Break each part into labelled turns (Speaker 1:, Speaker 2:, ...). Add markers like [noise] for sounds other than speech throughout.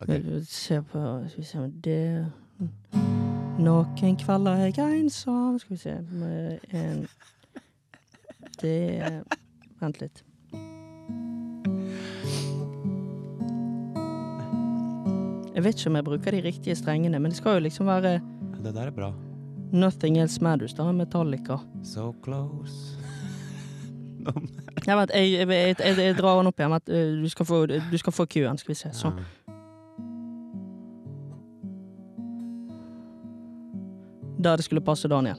Speaker 1: Ok.
Speaker 2: Se på Skal vi se om det Noen kvelder er jeg ensom Skal vi se en Det Vent litt. Jeg vet ikke om jeg bruker de riktige strengene, men det skal jo liksom være
Speaker 1: Det der er bra.
Speaker 2: Nothing Else Matters, da, Metallica.
Speaker 1: So close. [laughs]
Speaker 2: Ja, vent, jeg, jeg, jeg, jeg, jeg drar den opp igjen. Eh, du skal få, du skal få skal vi se. Sånn. Da det skulle passe Daniel.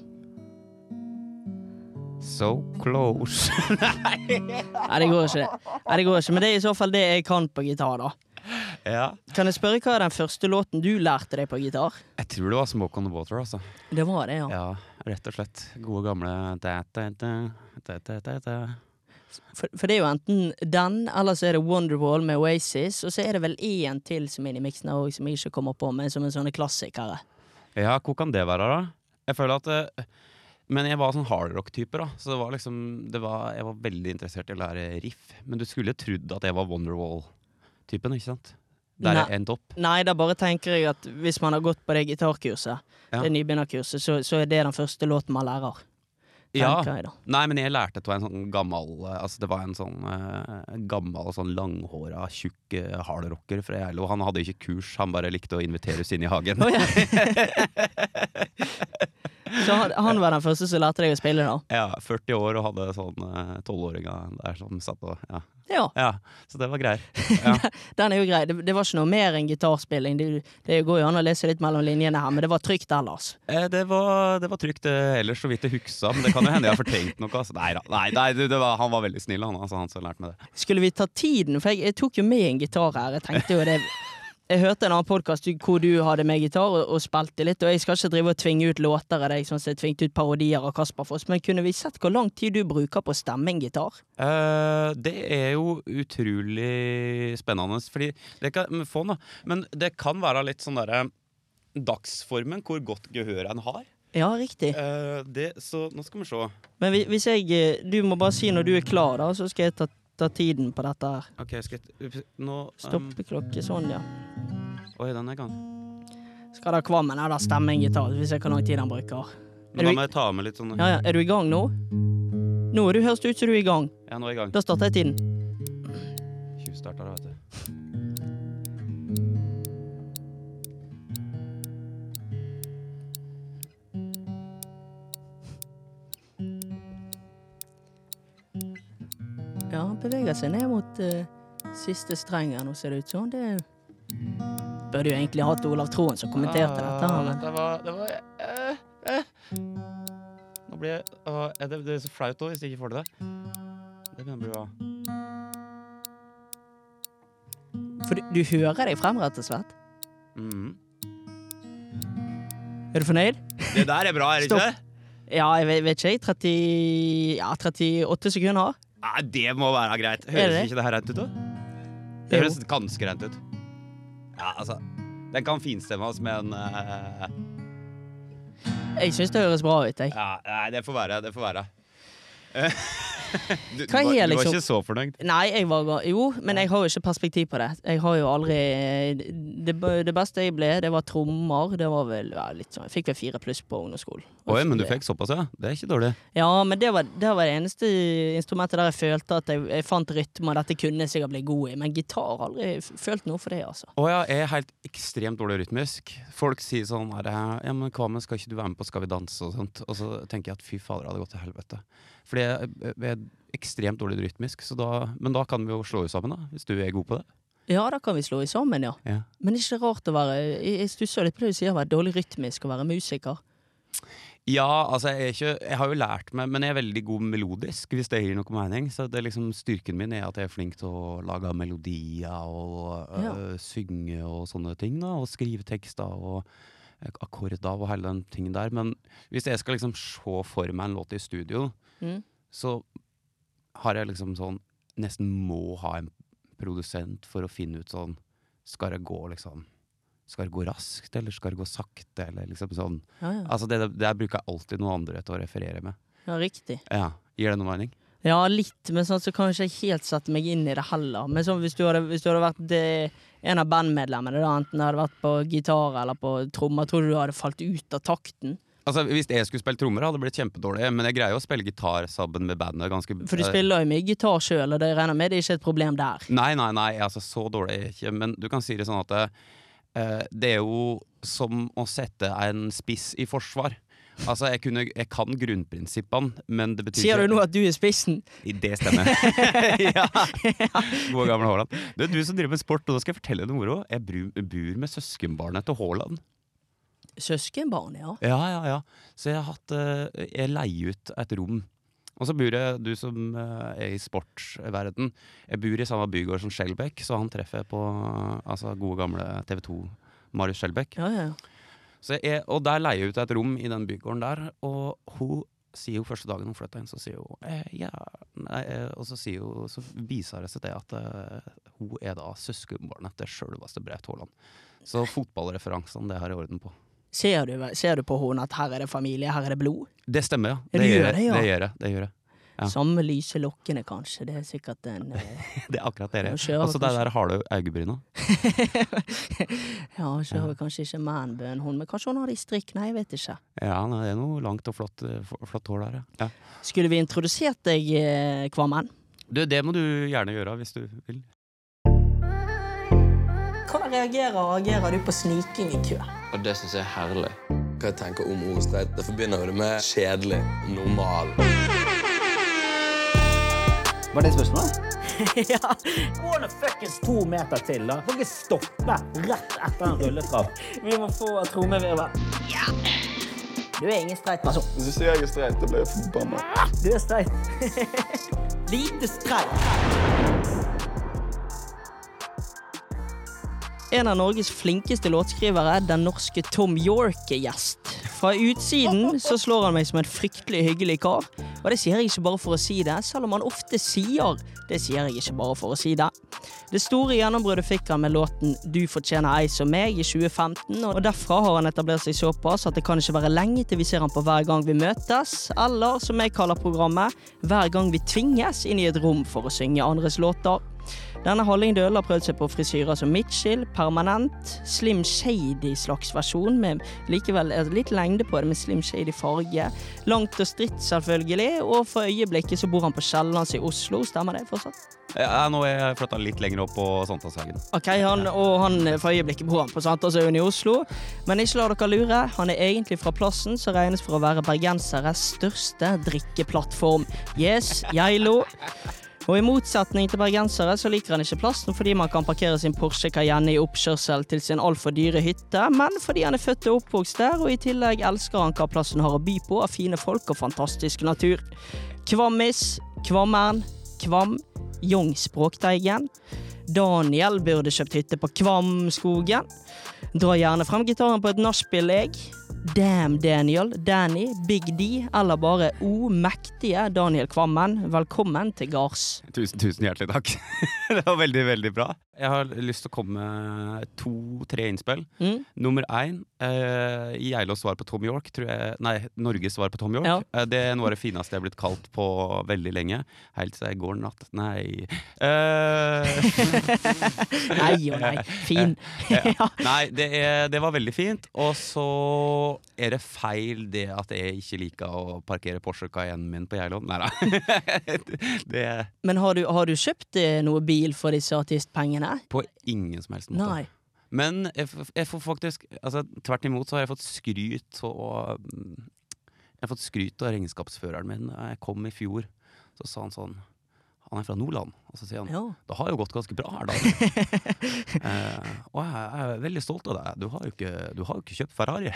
Speaker 1: So close. [laughs]
Speaker 2: Nei, det går ikke, det. Nei, det går ikke. Men det er i så fall det jeg kan på gitar, da.
Speaker 1: ja.
Speaker 2: Kan jeg spørre hva er den første låten du lærte deg på gitar?
Speaker 1: Jeg tror det var Smoke on the Water, altså.
Speaker 2: Det var det, ja.
Speaker 1: Ja, rett og slett. Gode gamle da, da, da.
Speaker 2: For, for det er jo enten den, eller så er det Wonderwall med Oasis, og så er det vel én til som er i miksen òg, som jeg ikke kommer på, men som en sånne klassikere.
Speaker 1: Ja, hvor kan det være, da? Jeg føler at eh, Men jeg var sånn hardrock-type, da. Så det var liksom det var, Jeg var veldig interessert i å lære riff. Men du skulle trodd at jeg var Wonderwall-typen, ikke sant? Der
Speaker 2: Nei.
Speaker 1: jeg endte opp.
Speaker 2: Nei, da bare tenker jeg at hvis man har gått på det gitarkurset,
Speaker 1: Ja.
Speaker 2: det nybegynnerkurset, så, så er det den første låten man lærer.
Speaker 1: Ja. Nei, men jeg lærte det av en sånn gammel eh, Altså det var en sånn uh, gammel, sånn langhåra, tjukk uh, hardrocker fra Geilo. Han hadde ikke kurs, han bare likte å invitere oss inn i hagen.
Speaker 2: Oh, ja. [laughs] [laughs] Så han, han var den første som lærte deg å spille, da?
Speaker 1: Ja, 40 år og hadde sånn tolvåringer der som satt og ja.
Speaker 2: Ja,
Speaker 1: ja. Så det var greier. [laughs] Ja.
Speaker 2: den er jo grei. Det, det var ikke noe mer enn gitarspilling. Det, det går jo an å lese litt mellom linjene her, men det var trygt ellers.
Speaker 1: Eh, Det var, det var trygt eh, ellers, så vidt jeg huksa, men det kan jo hende jeg har fortrengt noe. Altså. Nei da, nei, nei var, han var veldig snill, han, altså, han som lærte meg det.
Speaker 2: Skulle vi ta tiden? For jeg, jeg tok jo med en gitar her. Jeg tenkte jo det Jeg hørte en annen podkast hvor du hadde med gitar og, og spilte litt, og jeg skal ikke drive og tvinge ut låter av deg, sånn som jeg tvingte ut parodier av Kasper Foss, men kunne vi sett hvor lang tid du bruker på å stemme en gitar?
Speaker 1: Uh, det er jo utrolig spennende, fordi det kan, men få da. Men det kan være litt sånn derre dagsformen, hvor godt gehør en har.
Speaker 2: Ja, riktig.
Speaker 1: Uh, det, så nå skal vi se.
Speaker 2: Men vi- hvis jeg eh, Du må bare si når du er klar, da, så skal jeg ta, ta tiden på dette her.
Speaker 1: Ok, skal jeg Nå um,
Speaker 2: Stoppeklokke, sånn, ja.
Speaker 1: Oi, den er gang.
Speaker 2: Skal det Kvammen her da stemme en gitar, hvis jeg hvor lang tid han bruker.
Speaker 1: Men da må jeg ta med litt sånn
Speaker 2: Ja, ja. Er du i gang nå? Nå er du høres det ut som du er i gang.
Speaker 1: Ja, nå er jeg i gang.
Speaker 2: Da starter jeg tiden.
Speaker 1: Tjuvstarta, da, vet du.
Speaker 2: Ja, han beveger seg ned mot uh, siste strengen, nå, ser det ut som. Det burde jo egentlig hatt Olav Troen som kommenterte dette. Men
Speaker 1: Det var, det var eh, eh. Nå blir jeg er det, det er så flaut òg, hvis jeg ikke får til det. Det begynner å bli bra.
Speaker 2: for du, du hører deg frem, rett og slett.
Speaker 1: Mm.
Speaker 2: Er du fornøyd?
Speaker 1: Det der er bra, er det ikke?
Speaker 2: Ja, jeg vet, vet ikke, 30, ja, 38 sekunder.
Speaker 1: Nei, det må være greit. Høres
Speaker 2: det?
Speaker 1: ikke det her rent ut, da? Det høres ganske rent ut. Ja, altså Den kan finstemmes med en eh,
Speaker 2: Jeg syns det høres bra ut, jeg.
Speaker 1: Ja, nei, det får være. Det får være. [laughs] du, du, var, du
Speaker 2: liksom-
Speaker 1: var ikke så fornøyd?
Speaker 2: Nei, jeg var Jo, men jeg har jo ikke perspektiv på det. Jeg har jo aldri Det, det beste jeg ble, det var trommer. Det var vel ja, litt sånn Jeg fikk vel fire pluss på ungdomsskolen.
Speaker 1: Oi, men du fikk såpass, ja? Det er ikke dårlig.
Speaker 2: Ja, men det var, det var det eneste instrumentet der jeg følte at jeg, jeg fant rytme, og dette kunne jeg sikkert bli god i. Men gitar har aldri følt noe for det, altså.
Speaker 1: Å ja, jeg er helt ekstremt dårlig rytmisk. Folk sier sånn her, Ja, men hva med, skal ikke du være med på Skal vi danse og sånt? Og så tenker jeg at fy fader, det hadde gått til helvete. Jeg, jeg er ekstremt dårlig rytmisk, så da, men da kan vi jo slå oss sammen, da. Hvis du er god på det.
Speaker 2: Ja, da kan vi slå i sammen, ja.
Speaker 1: Ja.
Speaker 2: Men det er ikke rart å være Jeg, jeg stusser litt på det du sier, å være dårlig rytmisk og være musiker.
Speaker 1: Ja, altså jeg, ikke, jeg har jo lært meg Men jeg er veldig god melodisk, hvis det gir noe mening. Så det liksom styrken min er at jeg er flink til å lage melodier og
Speaker 2: Ja.
Speaker 1: øh, synge og sånne ting. da Og skrive tekster og øh, akkorder og hele den tingen der. Men hvis jeg skal liksom se for meg en låt i studio,
Speaker 2: Mm.
Speaker 1: så har jeg liksom sånn Nesten må ha en produsent for å finne ut sånn Skal det gå liksom Skal det gå raskt, eller skal det gå sakte, eller liksom sånn
Speaker 2: Ja, ja.
Speaker 1: Altså det, det bruker jeg alltid noen andre til å referere med.
Speaker 2: ja riktig.
Speaker 1: Ja, Gir det noen mening?
Speaker 2: Ja, litt, men sånn så kan jeg helt sette meg inn i det heller. Men sånn, hvis, du hadde, hvis du hadde vært det, en av bandmedlemmene, da, enten det hadde vært på gitar eller på trommer, tror du du hadde falt ut av takten?
Speaker 1: Altså, Hvis jeg skulle spille trommer, hadde det blitt kjempedårlig. Men jeg greier jo å spille gitar sammen med bandet. ganske
Speaker 2: For du
Speaker 1: eh,
Speaker 2: spiller jo mye gitar sjøl, og det regner med det er ikke et problem der.
Speaker 1: Nei, nei, nei, altså så dårlig er jeg ikke. Men du kan si det sånn at eh, det er jo som å sette en spiss i forsvar. Altså, jeg, kunne, jeg kan grunnprinsippene, men det betyr
Speaker 2: Sier du nå at du er spissen?
Speaker 1: Det stemmer. [laughs] ja. [laughs] Gode gamle Haaland. Det er du som driver med sport, og da skal jeg fortelle deg noe moro. Jeg bor med søskenbarnet til Haaland.
Speaker 2: Søskenbarn, ja.
Speaker 1: Ja, ja, ja. Så jeg har hatt eh, Jeg leier ut et rom. Og så bor jeg, du som eh, er i sportsverden, jeg bor i samme bygård som Skjelbæk, så han treffer på altså, gode gamle TV 2, Marius Skjelbæk.
Speaker 2: ja, ja.
Speaker 1: Så jeg, og der leier jeg ut et rom i den bygården der, og hun sier jo første dagen hun flytta inn, så sier hun eh, ja, nei, eh, Og så hun, så viser det seg det at uh, hun er da søskenbarnet til sjølveste Braut Haaland. Så fotballreferansene, det har jeg orden på.
Speaker 2: Ser du, ser du på henne at her er det familie, her er det blod?
Speaker 1: Det stemmer, ja.
Speaker 2: Det,
Speaker 1: Det
Speaker 2: gjør det, ja.
Speaker 1: Det gjør jeg. Det gjør jeg. Ja.
Speaker 2: Samme lyse lokkene, kanskje. Det er sikkert en [laughs] eh,
Speaker 1: Det er akkurat
Speaker 2: kjører
Speaker 1: Altså det
Speaker 2: kanskje.
Speaker 1: der harde øyebryna. [laughs]
Speaker 2: Ja, så har vi kanskje ikke manbøen, hun, men kanskje hun har det i strikk? Nei, jeg vet ikke.
Speaker 1: Ja, nei, det er noe langt og flott, eh, flott hår der, ja. ja.
Speaker 2: Skulle vi introdusert deg, eh, Kvammen?
Speaker 1: Du, det må du gjerne gjøre hvis du vil.
Speaker 2: Hvordan reagerer, reagerer du på sniking i kø?
Speaker 3: Og det syns jeg er herlig. Hva jeg tenker om ordet streit? det forbinder jo det med kjedelig, normal.
Speaker 4: Var det spørsmålet? [laughs]
Speaker 2: ja.
Speaker 4: Gå nå fuckings to meter til, da. Kan ikke stoppe rett etter en rulletrapp.
Speaker 2: Vi må få trommevirvel. Ja. Du er ingen streit person.
Speaker 5: Hvis du sier jeg er streit, da blir jeg forbanna.
Speaker 2: Du er streit. [laughs] Lite streit. En av Norges flinkeste låtskrivere, den norske Tom York, er gjest. Fra utsiden så slår han meg som en fryktelig hyggelig kar. Og det sier jeg ikke bare for å si det, selv om han ofte sier det sier jeg ikke bare for å si det. Det store gjennombruddet fikk han med låten 'Du fortjener ei som meg' i 2015, og derfra har han etablert seg såpass at det kan ikke være lenge til vi ser han på Hver gang vi møtes, eller som jeg kaller programmet, Hver gang vi tvinges inn i et rom for å synge andres låter. Denne Hallingdøl har prøvd seg på frisyrer som Mitchell, permanent, Slim Shady slags versjon, med likevel eh, litt lengde på det, med Slim Shady farge. Langt og stritt, selvfølgelig, og for øyeblikket så bor han på Kiellands i Oslo, stemmer det fortsatt?
Speaker 1: Ja, nå er jeg flytta litt lenger opp på Sankthanshaugen.
Speaker 2: Ok, han, og han for øyeblikket bor han på Sankthanshaugen i Oslo. Men ikke la dere lure, han er egentlig fra plassen som regnes for å være bergenseres største drikkeplattform. Yes, Geilo. Og i motsetning til bergensere så liker han ikke plassen fordi man kan parkere sin Porsche Cayenne i oppkjørsel til sin altfor dyre hytte, men fordi han er født og oppvokst der, og i tillegg elsker han hva plassen har å by på av fine folk og fantastisk natur. Kvammis, Kvammern, Kvam, Jong Språkteigen. Daniel burde kjøpt hytte på Kvamskogen. Dra gjerne frem gitaren på et nachspiel, jeg. Damn Daniel, Danny, Big D, eller bare O mektige Daniel Kvammen. Velkommen til gards.
Speaker 1: Tusen, tusen hjertelig takk. [laughs] det var veldig, veldig bra. Jeg har lyst til å komme med to-tre innspill.
Speaker 2: Mm?
Speaker 1: Nummer én, eh, Geilås svar på Tom York, jeg Nei, Norges svar på Tom York.
Speaker 2: Ja.
Speaker 1: Eh, det er noe av det fineste jeg har blitt kalt på veldig lenge. Helt siden i går natt. Nei eh, [laughs]
Speaker 2: Nei og nei. Fin. [laughs] [laughs]
Speaker 1: ja. Nei, det, er, det var veldig fint. Og så er det feil det at jeg ikke liker å parkere Porsche Cayennen min på Geilo. Nei da. det
Speaker 2: Men har du, har du kjøpt eh, noe bil for disse artistpengene?
Speaker 1: På ingen som helst måte.
Speaker 2: Nei.
Speaker 1: Men jeg, jeg får faktisk altså, Tvert imot så har jeg fått skryt og mm, Jeg har fått skryt av regnskapsføreren min jeg kom i fjor. Så sa han sånn Han er fra Nordland. Og så sier han
Speaker 2: Ja.
Speaker 1: det har jo gått ganske bra her, da. [laughs] eh, og jeg, jeg er veldig stolt av deg. Du har jo ikke, du har jo ikke kjøpt Ferrari.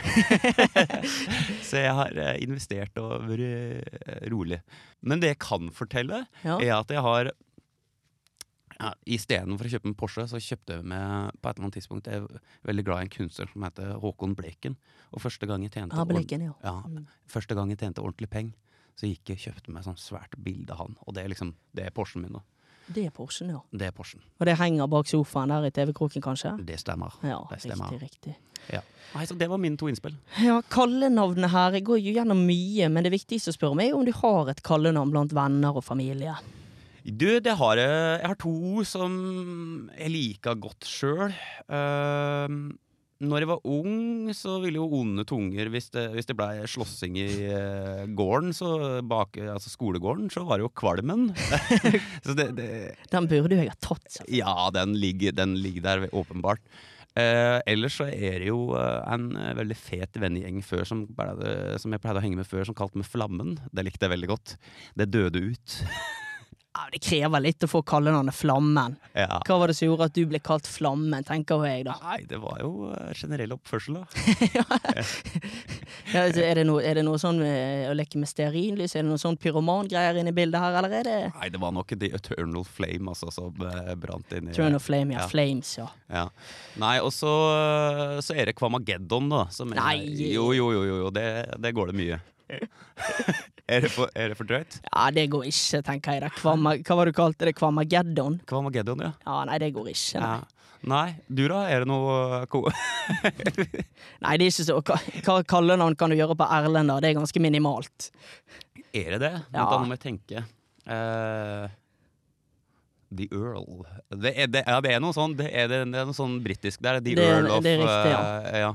Speaker 1: [laughs] så jeg har eh, investert og vært eh, rolig. Men det jeg kan fortelle,
Speaker 2: Ja.
Speaker 1: er at jeg har ja, Istedenfor å kjøpe en Porsche, så kjøpte jeg med på et eller annet tidspunkt Jeg er veldig glad i en kunstner som heter Håkon Bleken. Og første gang jeg tjente ord-
Speaker 2: Bleken, ja.
Speaker 1: ja, første gang jeg tjente ordentlig penger, så gikk jeg og kjøpte meg sånn svært bilde av han. Og det er liksom Det er Porschen min, nå.
Speaker 2: Det er Porschen, ja.
Speaker 1: Det er Porschen.
Speaker 2: Og det henger bak sofaen der i TV-kroken, kanskje?
Speaker 1: Det stemmer.
Speaker 2: Ja,
Speaker 1: det stemmer.
Speaker 2: riktig, riktig.
Speaker 1: Ja. Nei, så det var mine to innspill.
Speaker 2: Ja, kallenavnet her Jeg går jo gjennom mye, men det viktigste å spørre meg er om du har et kallenavn blant venner og familie.
Speaker 1: Du, det har jeg Jeg har to som jeg liker godt sjøl. når jeg var ung, så ville jo onde tunger Hvis det, hvis det blei slåssing i uh, gården, så bak, altså skolegården, så var det jo Kvalmen. [laughs] så det, det
Speaker 2: Den burde jo jeg ha tatt, seg.
Speaker 1: Ja, den ligger, den ligger der, åpenbart. Uh, ellers så er det jo uh, en eh, veldig fet vennegjeng før som, som jeg pleide å henge med før, som kalte meg Flammen. Det likte jeg veldig godt. Det døde ut. [laughs]
Speaker 2: Ja, det krever litt å få kallenavnet Flammen.
Speaker 1: ja.
Speaker 2: Hva var det som gjorde at du ble kalt Flammen, tenker jeg, da.
Speaker 1: Nei, det var jo eh, generell oppførsel, da. [laughs]
Speaker 2: Ja, er, det noe, er det noe sånn eh, å leke med stearinlys? Er det noe sånn pyromangreier inne i bildet her, eller er det
Speaker 1: Nei, det var nok The Eternal Flame altså, som eh, brant inn i
Speaker 2: Eternal Flame? Ja,
Speaker 1: Ja.
Speaker 2: Flames, ja.
Speaker 1: Ja. Nei, og så, så er det Kvamageddon, da. Som
Speaker 2: Nei.
Speaker 1: Jo, jo, jo, jo, jo det, det går det mye. [laughs] er, det for, er det for drøyt?
Speaker 2: Ja, det går ikke, tenker jeg. Kvama, Hva var det du kalte det? Kvamageddon?
Speaker 1: Kvamageddon, ja.
Speaker 2: Ja, nei, det går ikke. Nei,
Speaker 1: ja. Nei, du da? Er det noe ko [laughs]
Speaker 2: nei det er ikke så Hva, kallenavn kan du gjøre på Erlend, da? Det er ganske minimalt.
Speaker 1: Er det det?
Speaker 2: Ja.
Speaker 1: Da må jeg tenke. Uh, The Earl det er, det, Ja, det er noe sånn Det er, det, er noe sånn britisk der. The
Speaker 2: Det
Speaker 1: Earl of
Speaker 2: det er riktig, ja.
Speaker 1: Uh, ja.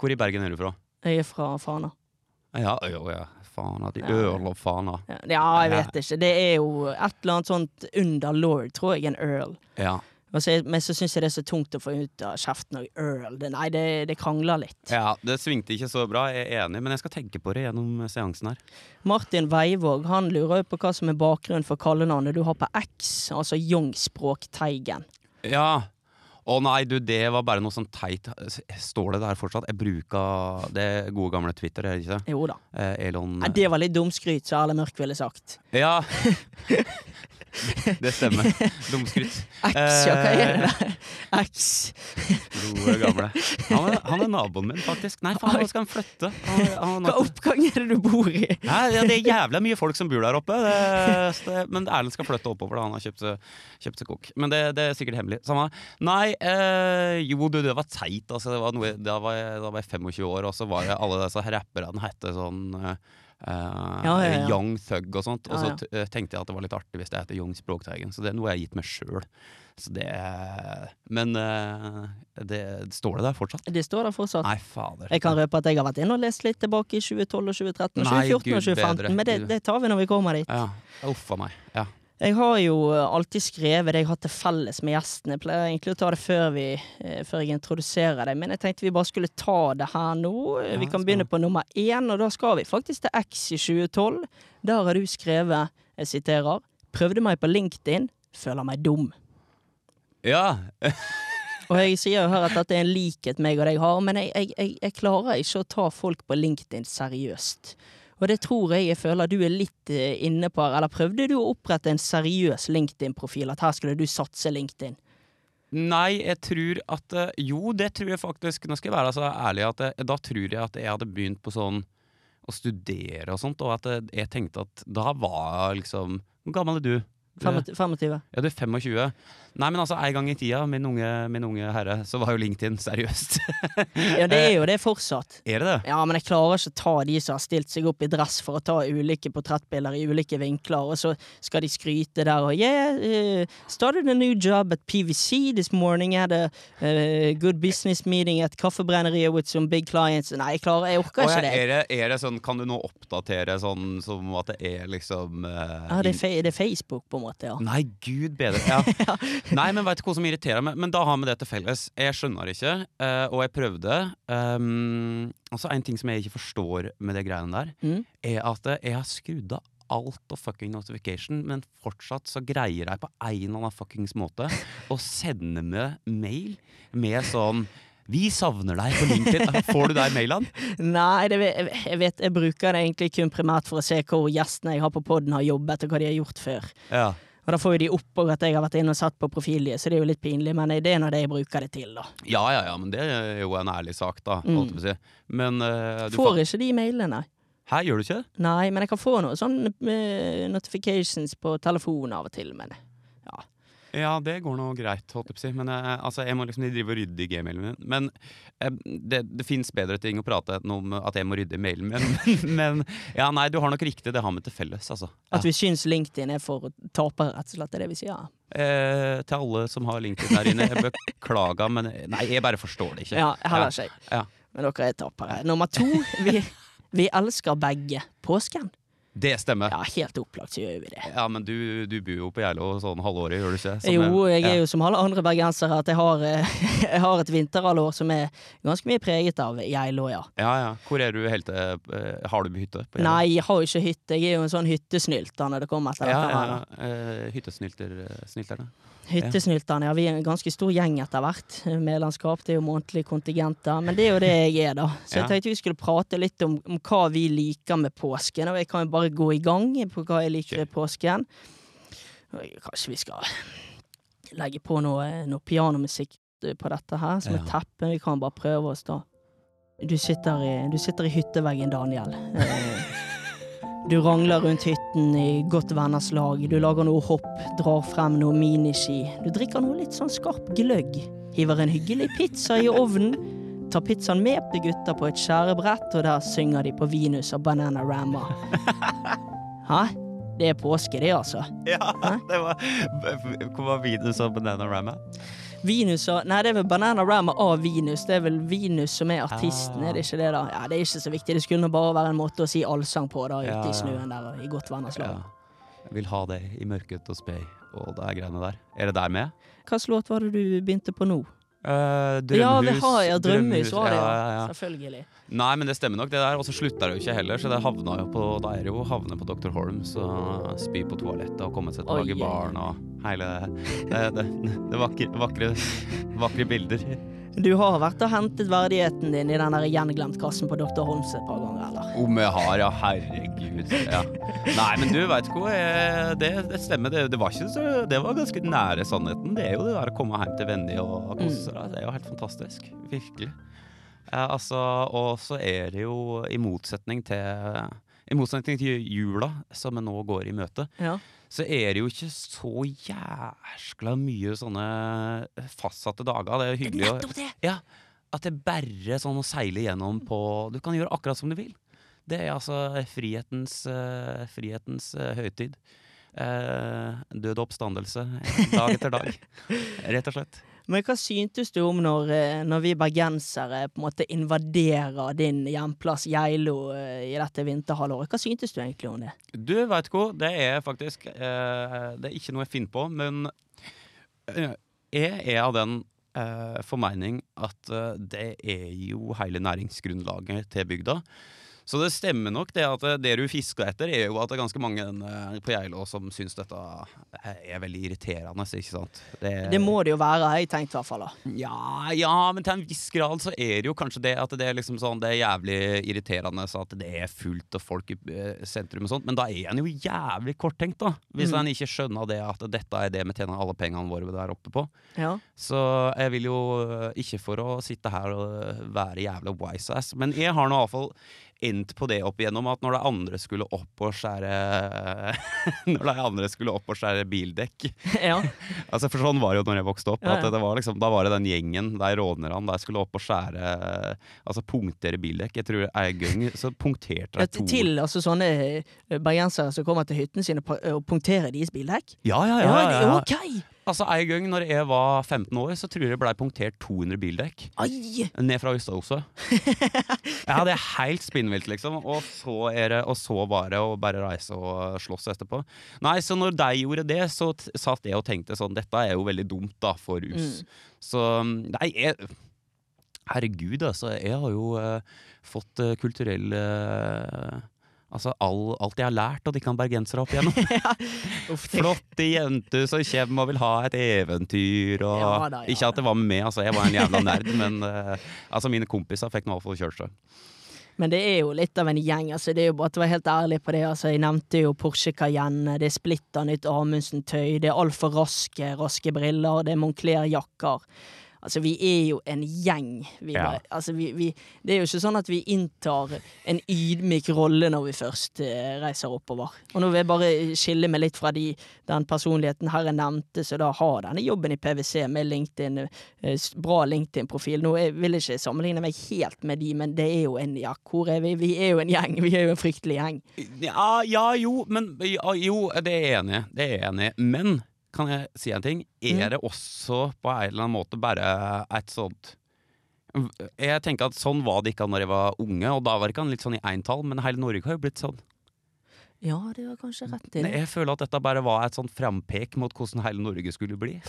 Speaker 1: Hvor i Bergen er du fra?
Speaker 2: Jeg er fra Fana.
Speaker 1: Ja, jo, ja. Fana. de
Speaker 2: Ja.
Speaker 1: Earl og Fana.
Speaker 2: Ja, ja, jeg vet ikke. Det er jo et eller annet sånt under lord, tror jeg, en earl.
Speaker 1: Ja.
Speaker 2: Så, men så syns jeg det er så tungt å få ut av kjeften og earl. Det, nei, det, det krangler litt.
Speaker 1: ja. Det svingte ikke så bra, jeg er enig, men jeg skal tenke på det gjennom seansen her.
Speaker 2: Martin Veivåg han lurer jo på hva som er bakgrunnen for kallenavnet du har på X, altså Young-språkteigen.
Speaker 1: Ja. Å nei, du, det var bare noe sånn teit. Står det der fortsatt? Jeg bruker det gode gamle Twitter, er det ikke?
Speaker 2: Jo da.
Speaker 1: Eh, Elon
Speaker 2: Nei, det var litt dumskryt, som Erle Mørk ville sagt.
Speaker 1: Ja. [laughs] [laughs] det stemmer. Dumskryt.
Speaker 2: Æsj, hva gjør det? X.
Speaker 1: Gode gamle. Han er, han er naboen min, faktisk. Nei, faen, nå skal han flytte. Han, han,
Speaker 2: Hva oppgang er det du bor i?
Speaker 1: Nei, ja, det er jævla mye folk som bor der oppe. Det, det, men Erlend skal flytte oppover, da han har kjøpt, kjøpt seg kokk. Men det, det er sikkert hemmelig. Samme. Nei, eh, jo, du, det var teit. Altså, det var noe, da, var jeg, da var jeg 25 år, og så var det alle disse rapperne hette sånn eh, eh,
Speaker 2: Ja, ja, ja.
Speaker 1: Young Thug og sånt. Og så eh, tenkte jeg at det var litt artig hvis det heter Young Språkteigen. Så det er noe jeg har gitt meg sjøl. Men uh, det, står det der fortsatt?
Speaker 2: Det står der fortsatt.
Speaker 1: Nei, fader.
Speaker 2: Jeg kan røpe at jeg har vært inne og lest litt tilbake i 2012 og 2013 og
Speaker 1: Nei,
Speaker 2: 2014 og 2015,
Speaker 1: bedre.
Speaker 2: men det, det tar vi når vi kommer dit.
Speaker 1: Ja. Uff a meg. Ja.
Speaker 2: Jeg har jo eh, alltid skrevet det jeg har til felles med gjestene. Jeg pleier egentlig å ta det før, vi, eh, før jeg introduserer deg, men jeg tenkte vi bare skulle ta det her nå.
Speaker 1: Ja,
Speaker 2: vi kan begynne på nummer én, og da skal vi faktisk til X i 2012. Der har du skrevet, jeg siterer, 'Prøvde meg på LinkedIn, føler meg dum'.
Speaker 1: ja.
Speaker 2: Og jeg sier jo her at dette er en likhet meg og deg har, men jeg, jeg, jeg, jeg klarer ikke å ta folk på LinkedIn seriøst. Og det tror jeg jeg føler du er litt eh, inne på her. Eller prøvde du å opprette en seriøs LinkedIn-profil? At her skulle du satse LinkedIn?
Speaker 1: Nei, jeg tror at eh, Jo, det tror jeg faktisk. Nå skal jeg være så ærlig at jeg, da tror jeg at jeg hadde begynt på sånn å studere og sånt, og at eh, jeg tenkte at da var liksom Hvor gammel er du? Du er-
Speaker 2: 25?
Speaker 1: Ja, du er 25. Nei, men altså, en gang i tida, min unge, min unge herre, så var jo LinkedIn seriøst. [laughs]
Speaker 2: Ja, det er jo det fortsatt. [laughs]
Speaker 1: er det det?
Speaker 2: Ja, men jeg klarer ikke å ta de som har stilt seg opp i dress for å ta ulike portrettbilder i ulike vinkler, og så skal de skryte der og Yeah, uh, started a new job at PVC this morning. Had a uh, good business meeting at Kaffebrenneriet with some big clients. Nei, jeg klarer, jeg orker ikke det.
Speaker 1: er, det, er det sånn, Kan du nå oppdatere sånn som at det er liksom uh,
Speaker 2: Ja, det er, det er Facebook, på en måte, ja.
Speaker 1: Nei, gud bedre. [laughs] Ja. Nei, men veit du hva som irriterer meg? Men da har vi det til felles. Jeg skjønner ikke, eh, og jeg prøvde. Um, altså En ting som jeg ikke forstår med det greiene der,
Speaker 2: Mm.
Speaker 1: er at jeg har skrudd av alt og fucking notification, men fortsatt så greier jeg på en eller annen fuckings måte å sende meg mail med sånn vi savner deg på LinkedIn. Får du deg mailene? [laughs]
Speaker 2: Nei, det, jeg, vet jeg bruker det egentlig kun primært for å se hvor gjestene jeg har på poden har jobbet, og hva de har gjort før.
Speaker 1: Ja.
Speaker 2: Og da får jo de opp at jeg har vært inne og satt på profilen, så det er jo litt pinlig, men det er nå det jeg bruker det til, da.
Speaker 1: ja, ja, ja, men det er jo en ærlig sak, da.
Speaker 2: Mm.
Speaker 1: Holdt jeg på å si. Men uh, du
Speaker 2: Får ikke de mailene.
Speaker 1: Hæ, gjør du ikke det?
Speaker 2: Nei, men jeg kan få noen sånne uh, notifications på telefonen av og til, men ja.
Speaker 1: Det går nå greit, holdt jeg på å si. Men eh, altså, jeg må liksom drive og rydde i gmailen min. Men eh, det, det fins bedre ting å prate om at jeg må rydde i mailen min. [laughs] Men ja, nei, du har nok riktig. Det har vi til felles, altså.
Speaker 2: At vi syns LinkedIn er for tapere, rett og slett. Det er det vi sier. Ja.
Speaker 1: Eh, til alle som har LinkedIn der inne, jeg [laughs] beklager, men nei, jeg bare forstår det ikke.
Speaker 2: Ja, heller ikke jeg.
Speaker 1: Ja.
Speaker 2: Men dere er tapere. Nummer to, vi, vi elsker begge påsken.
Speaker 1: Det stemmer.
Speaker 2: Ja, helt opplagt så gjør vi det.
Speaker 1: Ja, men du, du bor jo på Geilo sånn halvåret, gjør du ikke? Som
Speaker 2: Jo, jeg er
Speaker 1: ja.
Speaker 2: jo som alle andre bergensere at jeg har, eh, [laughs] jeg har et vinterhalvår som er ganske mye preget av Geilo, ja.
Speaker 1: Ja, ja. Hvor er du helt til eh, Har du hytte? på Geilo?
Speaker 2: Nei, jeg har jo ikke hytte. Jeg er jo en sånn hyttesnylt da når det kommer til
Speaker 1: Ja,
Speaker 2: dette
Speaker 1: ja,
Speaker 2: ja.
Speaker 1: ja. Eh, Hyttesnylterne.
Speaker 2: Hyttesnylterne, ja. Vi er en ganske stor gjeng etter hvert. Medlemskap, det er jo månedlige kontingenter. Men det er jo det jeg er, da. Så jeg tenkte vi skulle prate litt om, om hva vi liker med påsken. Og jeg kan jo bare gå i gang på hva jeg liker med påsken. Kanskje vi skal legge på noe, noe pianomusikk på dette her, som
Speaker 1: Ja.
Speaker 2: et teppe. Vi kan bare prøve oss, da. Du sitter i, du sitter i hytteveggen, Daniel. Du rangler rundt hytten i godt venners lag. Du lager noe hopp, drar frem noe miniski. Du drikker noe litt sånn skarp gløgg. Hiver en hyggelig pizza i ovnen. Tar pizzaen med til gutta på et skjærebrett, og der synger de på Venus og Bananarama. [laughs] Hæ? Det er påske, det, altså.
Speaker 1: Ja,
Speaker 2: Hæ?
Speaker 1: det var Hvor var Venus og Bananarama?
Speaker 2: Venus og Nei, det er vel Bananarama av Venus. Det er vel Venus som er artisten,
Speaker 1: Ah.
Speaker 2: er det ikke det, da? Ja, Det er ikke så viktig. Det skulle bare være en måte å si allsang på, da, ute
Speaker 1: Ja.
Speaker 2: i snøen der og i godt venners lag.
Speaker 1: Ja. Jeg vil ha det i mørket og spei og er greiene der. Er det der med?
Speaker 2: Hvilken låt var det du begynte på nå?
Speaker 1: Eh, drømmehus.
Speaker 2: Ja, vi har ja, Drømmehus var det,
Speaker 1: ja,
Speaker 2: ja.
Speaker 1: ja.
Speaker 2: Selvfølgelig.
Speaker 1: Nei, men det stemmer nok, det der. Og så slutta det jo ikke heller, så det havna jo på Da er det jo havne på Dr. Holms og spy på toalettet og komme seg tilbake i baren og hele Det, det, det vakre, vakre, vakre bilder.
Speaker 2: Du har vært og hentet verdigheten din i den der gjenglemt kassen på Dr. Holms et par ganger, eller?
Speaker 1: Om jeg har, ja. Herregud. Ja. Nei, men du veit hva, det, det stemmer. Det, det var ikke så Det var ganske nære sannheten. Det er jo det der å komme hjem til venner og kose seg. Det er jo helt fantastisk. Virkelig. Eh, altså, og så er det jo i motsetning til I motsetning til jula, som vi nå går i møte,
Speaker 2: Ja.
Speaker 1: så er det jo ikke så jæskla mye sånne fastsatte dager. Det er jo hyggelig å
Speaker 2: Nettopp det!
Speaker 1: ja, at det er bare sånn å seile gjennom på Du kan gjøre akkurat som du vil. Det er altså frihetens, uh, frihetens uh, høytid. Eh, død og oppstandelse dag etter dag. [laughs] Rett og slett.
Speaker 2: Men hva syntes du om når, eh, når vi bergensere på en måte invaderer din hjemplass Geilo eh, i dette vinterhalvåret? Hva syntes du egentlig om det?
Speaker 1: Du veit hva, det er faktisk eh, Det er ikke noe jeg finner på, men eh, jeg er av den eh, formening at eh, det er jo hele næringsgrunnlaget til bygda. Så det stemmer nok det at eh, det du fisker etter, er jo at det er ganske mange eh, på Geilo som syns dette er veldig irriterende, ikke sant? Det,
Speaker 2: Det må det jo være, jeg tenkt i hvert fall. da.
Speaker 1: ja, ja, men til en viss grad så er det jo kanskje det at det er liksom sånn Det er jævlig irriterende så at det er fullt av folk i eh, sentrum og sånt, men da er en jo jævlig korttenkt, da. Hvis
Speaker 2: Mm.
Speaker 1: en ikke skjønner det at dette er det vi tjener alle pengene våre der oppe på.
Speaker 2: Ja.
Speaker 1: Så jeg vil jo eh, ikke for å sitte her og være jævla wise ass, men jeg har nå iallfall endt på det opp igjennom at når de andre skulle opp og skjære [laughs] Når de andre skulle opp og skjære bildekk [laughs]
Speaker 2: ja.
Speaker 1: Altså For sånn var det jo når jeg vokste opp.
Speaker 2: Ja,
Speaker 1: At
Speaker 2: ja.
Speaker 1: det var liksom, da var det den gjengen, de rånerne, de skulle opp og skjære Altså punktere bildekk. Jeg tror en gang så punkterte de to
Speaker 2: Til altså sånne eh, bergensere som kommer til hytten sin og punkterer deres bildekk?
Speaker 1: Ja, ja,
Speaker 2: Ja,
Speaker 1: ja.
Speaker 2: det
Speaker 1: ja, ja.
Speaker 2: OK!
Speaker 1: Altså En gang når jeg var 15 år, så tror jeg det ble punktert 200 bildekk.
Speaker 2: Ai!
Speaker 1: Ned fra Øståset. ja, det er helt spinnvilt, liksom. Og så er det Og så var det å bare reise og slåss etterpå. Nei, så når de gjorde det, så satt jeg og tenkte sånn Dette er jo veldig dumt, da, for rus. Så Nei, jeg Herregud, altså. Jeg har jo uh, fått uh, kulturell eh, Altså all, alt jeg har lært og de kan bergensere opp igjennom. [laughs]
Speaker 2: Uff,
Speaker 1: Flotte jenter som kommer og vil ha et eventyr. Og
Speaker 2: Ja da, ja
Speaker 1: Ikke at det var med meg, altså, jeg var en jævla nerd, [laughs] men uh, altså, mine kompiser fikk nå iallfall kjørt seg.
Speaker 2: Men det er jo litt av en gjeng. altså Det er jo bare til å være helt ærlig på det. altså Jeg nevnte jo Porsche Cayenne, det er splitter nytt Amundsen-tøy, det er altfor raske, raske briller, det er Moncler-jakker. Altså, vi er jo en gjeng. Vi
Speaker 1: Ja.
Speaker 2: altså, vi, vi, det er jo ikke sånn at vi inntar en ydmyk rolle når vi først eh, reiser oppover. Og nå vil jeg bare skille meg litt fra de, den personligheten Herre nevnte, som da har denne jobben i PwC med LinkedIn, eh, bra LinkedIn-profil. Nå jeg vil jeg ikke sammenligne meg helt med de, men det er jo en Ja, hvor er vi? Vi er jo en gjeng. Vi er jo en fryktelig gjeng.
Speaker 1: Ja, ja jo, men ja, Jo, det er jeg enig i. Det er jeg enig i. Men kan jeg si en ting? Er det også på en eller annen måte bare et sånt Jeg tenker at sånn var det ikke når jeg var unge, og da var det ikke litt sånn i eintall, men hele Norge har jo blitt sånn.
Speaker 2: Ja, det var kanskje rett i det.
Speaker 1: jeg føler at dette bare var et sånt frampek mot hvordan hele Norge skulle bli. [laughs]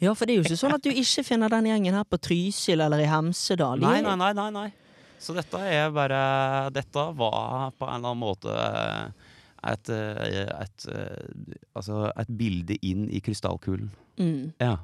Speaker 2: Ja, for det er jo ikke sånn at du ikke finner den gjengen her på Trysil eller i Hemsedal.
Speaker 1: Nei, nei, nei, nei, nei. Så dette er bare Dette var på en eller annen måte et, eh, et, eh, altså et bilde inn i krystallkulen.
Speaker 2: Mm.
Speaker 1: Ja.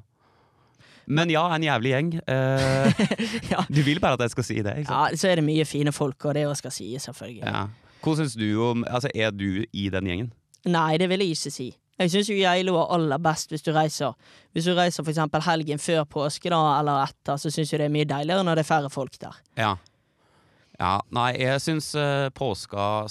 Speaker 1: Men ja, en jævlig gjeng. Eh, [laughs]
Speaker 2: Ja.
Speaker 1: Du vil bare at jeg skal si det?
Speaker 2: Ja, så er det mye fine folk, og det også skal sies, selvfølgelig.
Speaker 1: Ja. Hva syns du om Altså, er du i den gjengen?
Speaker 2: Nei, det vil jeg ikke si. Jeg syns Geilo er aller best hvis du reiser. Hvis du reiser for helgen før påske da, eller etter, så syns jeg det er mye deiligere når det er færre folk der.
Speaker 1: Ja. Ja, nei, jeg syns uh, påska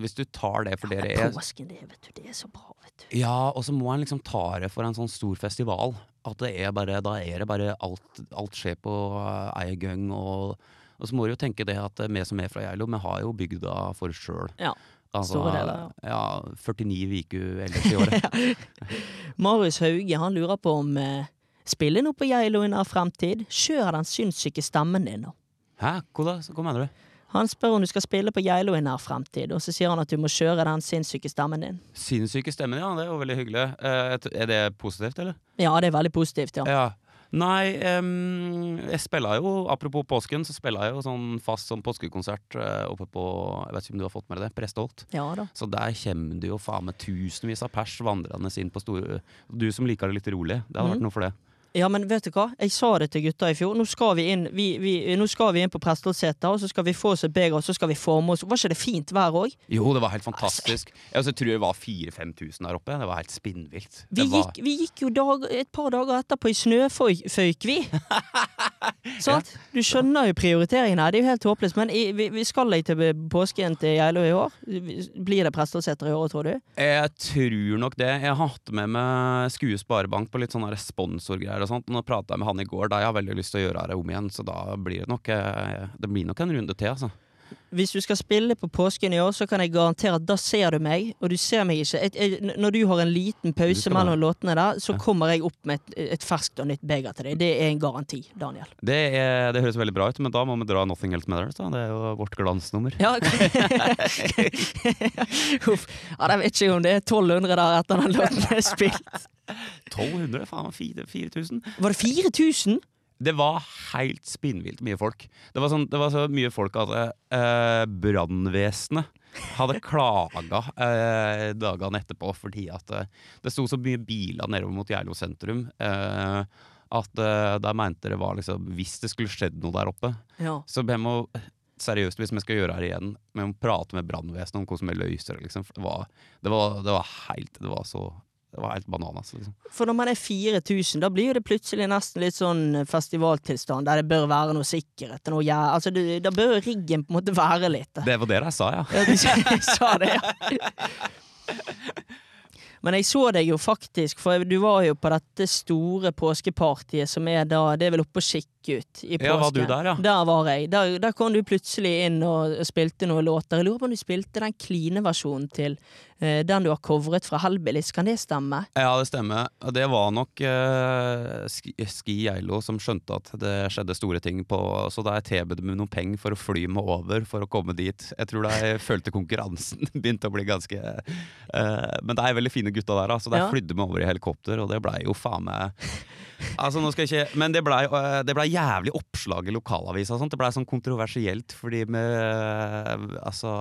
Speaker 1: Hvis du tar det for dere er
Speaker 2: Påsken, det, vet du, det er så bra, vet du.
Speaker 1: Ja, og så må en liksom ta det for en sånn stor festival. At det er bare, da er det bare alt, alt skjer på uh, ei gang. Og, og så må du jo tenke det at vi som er fra Geilo, vi har jo bygda for oss sjøl.
Speaker 2: Ja.
Speaker 1: Altså,
Speaker 2: Store deler,
Speaker 1: ja. 49 uker ellers i året. [laughs]
Speaker 2: Marius Hauge han lurer på om eh, Spiller noe på Geilo i nær fremtid? Kjør den sinnssyke stemmen din nå.
Speaker 1: Hæ, hva da? Hva mener du?
Speaker 2: Han spør om du skal spille på Geilo i nær fremtid, og så sier han at du må kjøre den sinnssyke stemmen din.
Speaker 1: Sinnssyke stemmen, ja. Det er jo veldig hyggelig. Eh, er det positivt, eller?
Speaker 2: Ja, det er veldig positivt, ja.
Speaker 1: Ja. Nei, um, jeg spiller jo Apropos påsken, så spiller jeg jo sånn fast sånn påskekonsert eh, oppe på Jeg vet ikke om du har fått med deg det? Prestholt.
Speaker 2: Ja da.
Speaker 1: Så der kommer det jo faen meg tusenvis av pers vandrende inn på store Du som liker det litt rolig, det hadde
Speaker 2: mm.
Speaker 1: vært noe for det.
Speaker 2: Ja, men vet du hva? Jeg sa det til gutta i fjor. Nå skal vi inn, vi, vi, nå skal vi inn på Prestholtseter, og så skal vi få oss et beger, og så skal vi forme oss. Var ikke det fint vær òg?
Speaker 1: Jo, det var helt fantastisk. Jeg også tror det var 4000-5000 der oppe. Det var helt spinnvilt.
Speaker 2: Vi,
Speaker 1: var-
Speaker 2: vi gikk jo dag, et par dager etterpå i snøføyk, vi. [laughs] Sant? Du skjønner jo prioriteringen her. Det er jo helt håpløst. Men vi, vi skal ikke til påsken til Geilo i år. Blir det Prestholtseter i år, tror du?
Speaker 1: Jeg tror nok det. Jeg har hatt med meg Skue Sparebank på litt sånne sponsorgreier og sånt. Nå prata jeg med han i går, da jeg har veldig lyst til å gjøre det om igjen, så da blir det nok eh, Det blir nok en runde til, altså.
Speaker 2: Hvis du skal spille på påsken i år, så kan jeg garantere at da ser du meg, og du ser meg ikke. Et, et, når du har en liten pause mellom låtene der, så kommer jeg opp med et, et ferskt og nytt beger til deg. Det er en garanti, Daniel.
Speaker 1: Det, er, det høres veldig bra ut, men da må vi dra Nothing Else Matters. Da. Det er jo vårt glansnummer.
Speaker 2: Ja, [laughs] [laughs] Uff. ja, jeg vet ikke om det er 1200 der etter den låten er spilt.
Speaker 1: 1200? Faen, 4000?
Speaker 2: Var det 4000?
Speaker 1: Det var helt spinnvilt mye folk. Det var, sånn, det var så mye folk at eh, brannvesenet hadde klaga eh, dagene etterpå fordi at eh, det sto så mye biler nedover mot Geilo sentrum. Eh, at uh, der mente det var liksom Hvis det skulle skjedd noe der oppe,
Speaker 2: Ja.
Speaker 1: så vi må Seriøst, hvis vi skal gjøre her igjen, vi må prate med brannvesenet om hvordan vi løser det. Liksom. For det var, det, var, det var helt Det var så Det var helt bananas. Liksom.
Speaker 2: For når man er 4000, da blir jo det plutselig nesten litt sånn festivaltilstand der det bør være noe sikkerhet. Noe, ja, altså, det, da bør riggen på en måte være litt
Speaker 1: Det var det jeg sa, ja.
Speaker 2: Ja, de, de sa det, ja. [laughs] Men jeg så deg jo faktisk, for du var jo på dette store påskepartiet som er da Det er vel oppe på Skikkut i påsken.
Speaker 1: Ja, var du der, ja?
Speaker 2: Der var jeg. Der, der kom du plutselig inn og spilte noen låter. Jeg lurer på om du spilte den kline-versjonen til uh, den du har covret fra Hellbillies. Kan det stemme?
Speaker 1: Ja, det stemmer. Det var nok uh, Ski Ski Geilo som skjønte at det skjedde store ting på Så da tilbød de med noen penger for å fly meg over for å komme dit. Jeg tror da jeg følte konkurransen [laughs] begynte å bli ganske uh, Men det er veldig fine gutta der, altså. der
Speaker 2: Ja.
Speaker 1: flydde vi over i helikopter, og det blei jo faen meg Altså, nå skal jeg ikke Men det blei det ble jævlig oppslag i lokalavisa. Det blei sånn kontroversielt fordi vi eh, Altså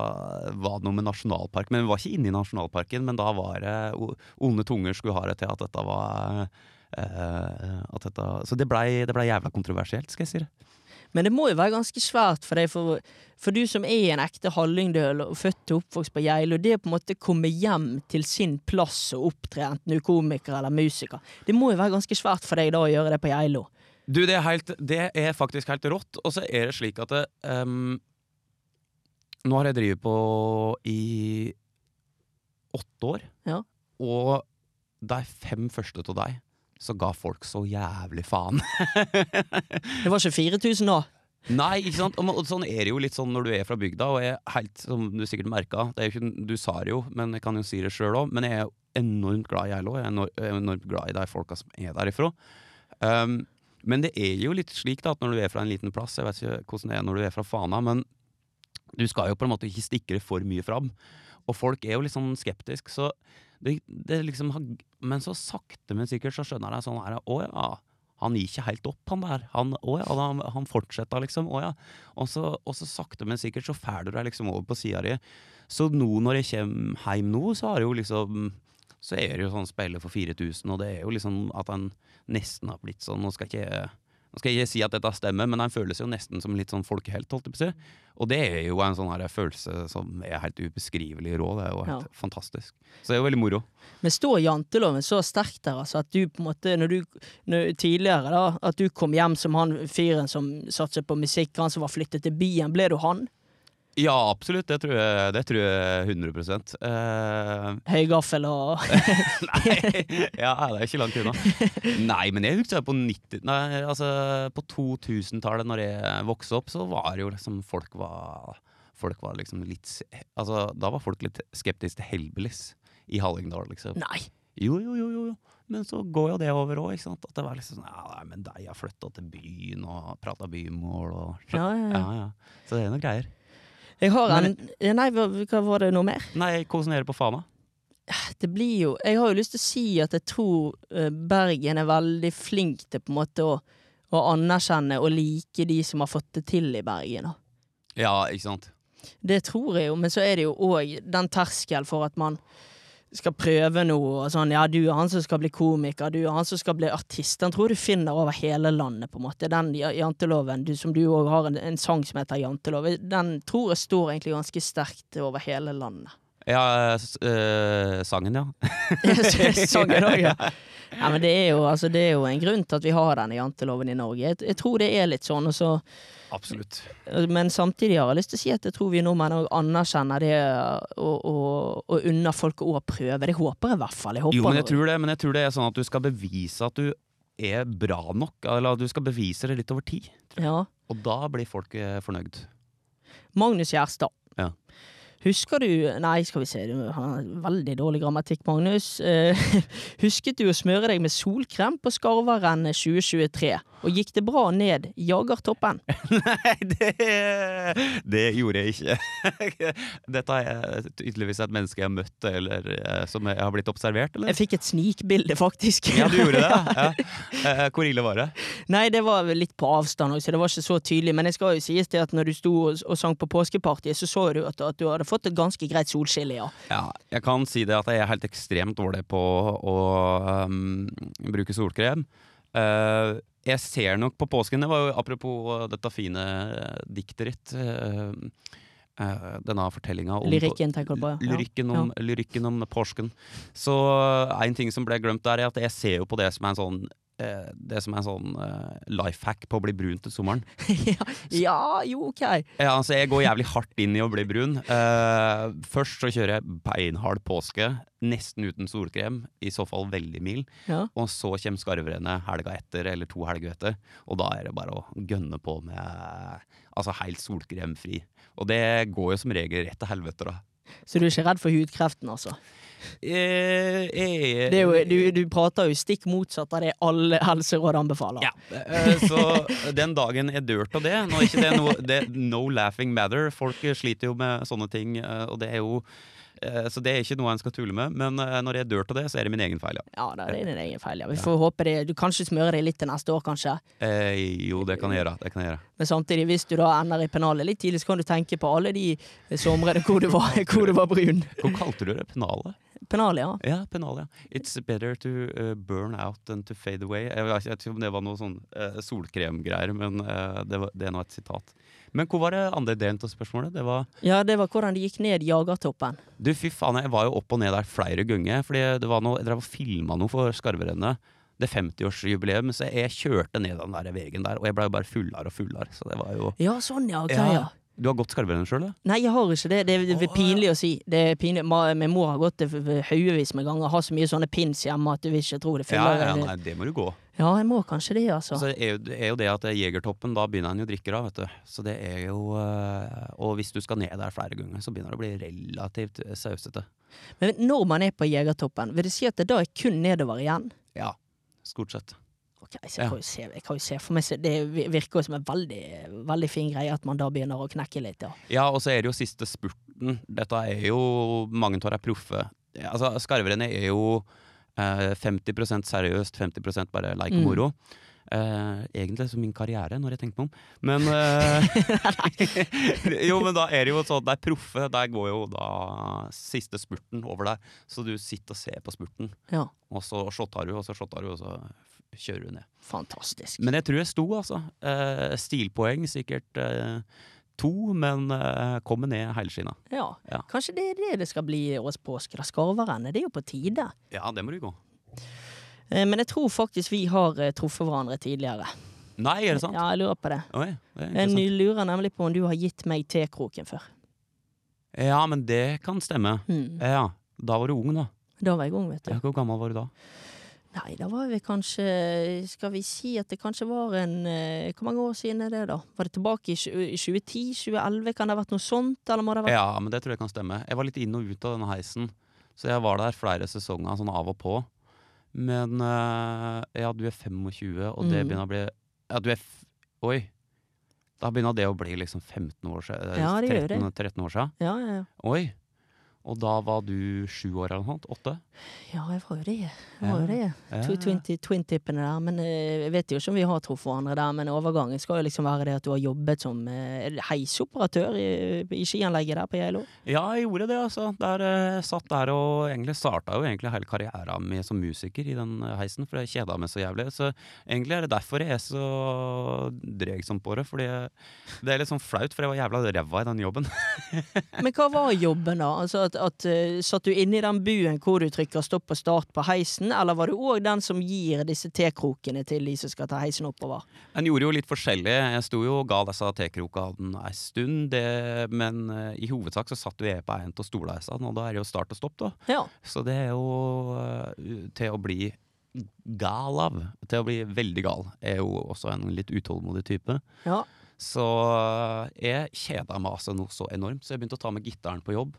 Speaker 1: var det noe med nasjonalpark. Men vi var ikke inne i nasjonalparken, men da var det Onde tunger skulle ha det til at dette var Uh, dette, Så det blei det ble jævla kontroversielt, skal jeg si det.
Speaker 2: Men det må jo være ganske svært for deg, for, for du som er en ekte hallingdøl og født og oppvokst på Geilo, det å på en måte komme hjem til sin plass og opptre, enten du er komiker eller musiker, det må jo være ganske svært for deg da å gjøre det på Geilo.
Speaker 1: Du, det er, helt, det er faktisk helt rått. Og så er det slik at det, um, Nå har jeg drevet på i åtte år.
Speaker 2: Ja.
Speaker 1: Og de fem første av deg, så ga folk så jævlig faen. [laughs]
Speaker 2: Det var ikke 4000 da.
Speaker 1: Nei, ikke sant? Og, sånn er det jo litt sånn når du er fra bygda, og jeg er helt, som du sikkert merka er Du sa det jo, men jeg kan jo si det sjøl òg. Men jeg er enormt glad i Eilo. Jeg er enormt glad i de folka som er derifra. Um, men det er jo litt slik da at når du er fra en liten plass, jeg vet ikke hvordan det er når du er fra Fana, men du skal jo på en måte ikke stikke det for mye fram. Og folk er jo litt sånn skeptiske, så det, det liksom Men så sakte, men sikkert så skjønner jeg sånn her Å ja, han gir ikke helt opp, han der. Han, å ja, han, han fortsetter, liksom. Å ja. Og så, og så sakte, men sikkert så får du deg liksom over på sida di. Så nå når jeg kommer hjem nå, så har jeg jo liksom Så er det jo sånn spille for 4000, og det er jo liksom at han nesten har blitt sånn Nå skal ikke jeg nå skal jeg ikke si at dette stemmer, men han føles jo nesten som litt sånn folkehelt. holdt jeg på å si. Og det er jo en sånn her følelse som er helt ubeskrivelig rå. Det er jo helt
Speaker 2: Ja.
Speaker 1: fantastisk. Så det er jo veldig moro.
Speaker 2: Men står janteloven så sterkt der, altså, at du på en måte, når du når, Tidligere, da, at du kom hjem som han fyren som satset på musikk, han som var flyttet til byen. Ble du han?
Speaker 1: Ja, absolutt. Det tror jeg, det tror jeg 100 eh,
Speaker 2: Høygaffel og [laughs]
Speaker 1: Nei, ja, det er ikke langt unna. Nei, men jeg husker på 90 Nei, altså på 2000-tallet, når jeg vokste opp, så var det jo liksom Folk var Folk var liksom litt Altså, da var folk litt skeptiske til Hellbillies i Hallingdal, liksom.
Speaker 2: Nei!
Speaker 1: Jo, jo, jo, jo. Men så går jo det over òg. At det var liksom sånn Ja, nei, men de har flytta til byen og prata bymål og
Speaker 2: Ja, ja, ja.
Speaker 1: ja, ja. Så det er noe greier.
Speaker 2: Jeg har en
Speaker 1: Men-
Speaker 2: Nei, hva, var det noe mer?
Speaker 1: Nei, hvordan er det på Fana?
Speaker 2: Det blir jo Jeg har jo lyst til å si at jeg tror eh, Bergen er veldig flink til på en måte å, å anerkjenne og like de som har fått det til i Bergen.
Speaker 1: Ja, ikke sant.
Speaker 2: Det tror jeg jo, men så er det jo òg den terskel for at man skal prøve noe og sånn. Ja, du er han som skal bli komiker, du er han som skal bli artist. Den tror du finner over hele landet, på en måte. Den janteloven, du, som du òg har en, en sang som heter Jantelov, den tror jeg står egentlig ganske sterkt over hele landet.
Speaker 1: Ja, øh, sangen, ja. [laughs]
Speaker 2: Sangen òg, [laughs] ja. ja. Men det er, jo, altså, det er jo en grunn til at vi har denne janteloven i Norge. Jeg, jeg tror det er litt sånn. Og så,
Speaker 1: Absolutt.
Speaker 2: men samtidig har jeg lyst til å si at jeg tror vi nordmenn òg anerkjenner det og, og, og unner folk å prøve. Det håper jeg i hvert fall. Jeg håper
Speaker 1: Jo, men jeg tror det, men jeg tror det er sånn at du skal bevise at du er bra nok. Eller at du skal bevise det litt over tid.
Speaker 2: ja.
Speaker 1: Og da blir folk eh, fornøyd.
Speaker 2: Magnus Gjerstad. Husker du Nei, skal vi se, du han har veldig dårlig grammatikk, Magnus. Eh, [laughs] husket du å smøre deg med solkrem på Skarvarennet 2023? Og gikk det bra ned Jagertoppen? [laughs]
Speaker 1: Nei, det, det gjorde jeg ikke. [laughs] Dette er tydeligvis et menneske jeg har møtt, eller eh, som jeg har blitt observert, eller?
Speaker 2: Jeg fikk et snikbilde, faktisk.
Speaker 1: Ja, du gjorde det? Ja. Eh, Hvor ille var det?
Speaker 2: Nei, det var litt på avstand så det var ikke så tydelig. Men det skal jo sies til at når du sto og sang på påskepartiet, så så du at, at du hadde fått et ganske greit solskille, ja.
Speaker 1: Ja, jeg kan si det at jeg er helt ekstremt dårlig på å um, bruke solkrem. Uh, jeg ser nok på påsken Det var jo apropos dette fine diktet ditt. eh, denne fortellinga om
Speaker 2: Lyrikken, tenker du på? Ja.
Speaker 1: Lyrikken om, lyrikken om påsken. Så en ting som ble glemt der, er at jeg ser jo på det som er en sånn det som er en sånn uh, life hack på å bli brun til sommeren. [laughs]
Speaker 2: ja, ja, jo, ok.
Speaker 1: Ja, altså Jeg går jævlig hardt inn i å bli brun. Eh, først så kjører jeg beinhard påske, nesten uten solkrem, i så fall veldig mild.
Speaker 2: Ja.
Speaker 1: Og så kommer skarvrennet helga etter, eller to helger etter. Og da er det bare å gønne på med altså helt solkremfri. Og det går jo som regel rett til helvete, da.
Speaker 2: Så du er ikke redd for hudkreften, altså?
Speaker 1: Eh, eh,
Speaker 2: Det jo, du, du prater jo stikk motsatt av det alle helseråd anbefaler.
Speaker 1: Ja, eh, så den dagen jeg dør av det Nå ikke det noe det, No laughing matter. Folk sliter jo med sånne ting, eh, og det er jo eh, Så det er ikke noe en skal tulle med. Men eh, når jeg dør av det, så er det min egen feil, ja.
Speaker 2: Ja, det er din egen feil. Ja. Vi får håpe det. Du kanskje smører deg litt til neste år, kanskje.
Speaker 1: Eh, jo, det kan jeg gjøre. Det kan jeg gjøre.
Speaker 2: Men samtidig, hvis du da ender i pennalet litt tidlig, så kan du tenke på alle de somrene hvor du var, hvor du var brun.
Speaker 1: Hvor kalte du det? Pennalet?
Speaker 2: Pennalet, ja.
Speaker 1: Ja, It's better to uh, burn out than to fade away. Jeg vet ikke jeg vet ikke om det var noe sånn uh, solkremgreier, men uh, det, var, det er nå et sitat. Men hvor var det andre delen av spørsmålet? Det var
Speaker 2: Ja, det var hvordan det gikk ned Jagertoppen.
Speaker 1: Du, fy faen, jeg var jo opp og ned der flere ganger. Fordi det var noe, jeg drev og filma noe for Skarverennet det 50-årsjubileum, så jeg kjørte ned den der veien der, og jeg ble jo bare fullere og fullere. Så det var jo
Speaker 2: Ja, sånn ja. ok,
Speaker 1: Ja.
Speaker 2: ja.
Speaker 1: Du har gått skarvrennet sjøl?
Speaker 2: Nei, jeg har ikke det. Det er, det er pinlig å si. Det er pinlig. Min mor har gått det haugevis med ganger. Har så mye sånne pins hjemme at du vil ikke tro det.
Speaker 1: Ja,
Speaker 2: Fyller,
Speaker 1: ja, nei, det må du gå.
Speaker 2: ja, jeg må kanskje det, altså.
Speaker 1: Så er jo, er jo det at er Jegertoppen, da begynner en jo å drikke da, vet du. Så det er jo eh, Og hvis du skal ned der flere ganger, så begynner det å bli relativt eh, sausete.
Speaker 2: Men når man er på Jegertoppen, vil det si at det da er kun nedover igjen?
Speaker 1: Ja, stort sett.
Speaker 2: Ok, så jeg kan se, jeg kan jo se for meg Det virker jo som en veldig, veldig fin greie at man da begynner å knekke litt, ja.
Speaker 1: Ja, og så er det jo siste spurten. Dette er jo Mange av er proffe. Altså, Skarvrennet er jo eh, 50% seriøst, 50 bare leik og
Speaker 2: Mm.
Speaker 1: Eh, egentlig som min karriere, når jeg tenker meg om. Men eh, [laughs] Jo, men da er det jo sånn Det er proffe. Der går jo da siste spurten over der. Så du sitter og ser på spurten,
Speaker 2: ja.
Speaker 1: og så shotter du, og så shotter du, og så kjører du ned.
Speaker 2: Fantastisk.
Speaker 1: Men jeg tror jeg sto, altså. Eh, stilpoeng sikkert eh, to, men eh, kommer ned helskinna.
Speaker 2: ja.
Speaker 1: Ja.
Speaker 2: Kanskje det er det det skal bli årets påske? da, Skarverennet. Det er jo på tide.
Speaker 1: Ja, det må du gå.
Speaker 2: Eh, Men jeg tror faktisk vi har eh, truffet hverandre tidligere.
Speaker 1: Nei, er det sant?
Speaker 2: Ja, jeg lurer på det.
Speaker 1: Oi, det
Speaker 2: Jeg lurer nemlig på om du har gitt meg tekroken før.
Speaker 1: Ja, men det kan stemme.
Speaker 2: Hmm.
Speaker 1: Ja, da var du ung, da.
Speaker 2: Da var jeg ung, vet du.
Speaker 1: Hvor gammel var du da?
Speaker 2: Nei, da var vi kanskje Skal vi si at det kanskje var en eh, Hvor mange år siden er det, da? Var det tilbake i 2010-2011? Kan det ha vært noe sånt? Eller må det ha vært
Speaker 1: Ja, men det tror jeg kan stemme. Jeg var litt inn og ut av denne heisen, så jeg var der flere sesonger, sånn av og på. Men eh, ja, du er 25, og det
Speaker 2: Mm.
Speaker 1: begynner å bli Ja, du er Oi. Da begynner det å bli liksom 15 år siden.
Speaker 2: Ja, det gjør det.
Speaker 1: 13, 13 år siden.
Speaker 2: Ja, ja, ja.
Speaker 1: Oi. Og da var du sju år eller noe sånt? Åtte?
Speaker 2: Ja, jeg var jo det. Jeg var jo det.
Speaker 1: Ja.
Speaker 2: Twin-tippene der. Men eh, jeg vet jo ikke om vi har truffet hverandre der. Men overgangen skal jo liksom være det at du har jobbet som eh, heisoperatør i, i skianlegget der på Geilo.
Speaker 1: Ja, jeg gjorde det, altså. Der, jeg satt der og egentlig starta jo egentlig hele karrieren min som musiker i den eh, heisen, for jeg kjeda meg så jævlig. Så egentlig er det derfor jeg er så dreg som på det, fordi det er litt sånn flaut, for jeg var jævla ræva i den jobben. [laughs]
Speaker 2: Men hva var jobben, da? Altså at, at eh, Satt du inne i den buen hvor du trykker stopp og start på heisen, eller var du òg den som gir disse tekrokene til de som skal ta heisen oppover?
Speaker 1: En gjorde jo litt forskjellig. Jeg sto jo og ga disse tekrokene ei stund, det, men eh, i hovedsak så satt jo jeg på en av stolheisene, og da er det jo start og stopp, da.
Speaker 2: Ja.
Speaker 1: Så det er jo eh, til å bli gal av. Til å bli veldig gal. Jeg er jo også en litt utålmodig type.
Speaker 2: ja.
Speaker 1: Så jeg kjeda meg altså noe så enormt, så jeg begynte å ta med gitaren på jobb.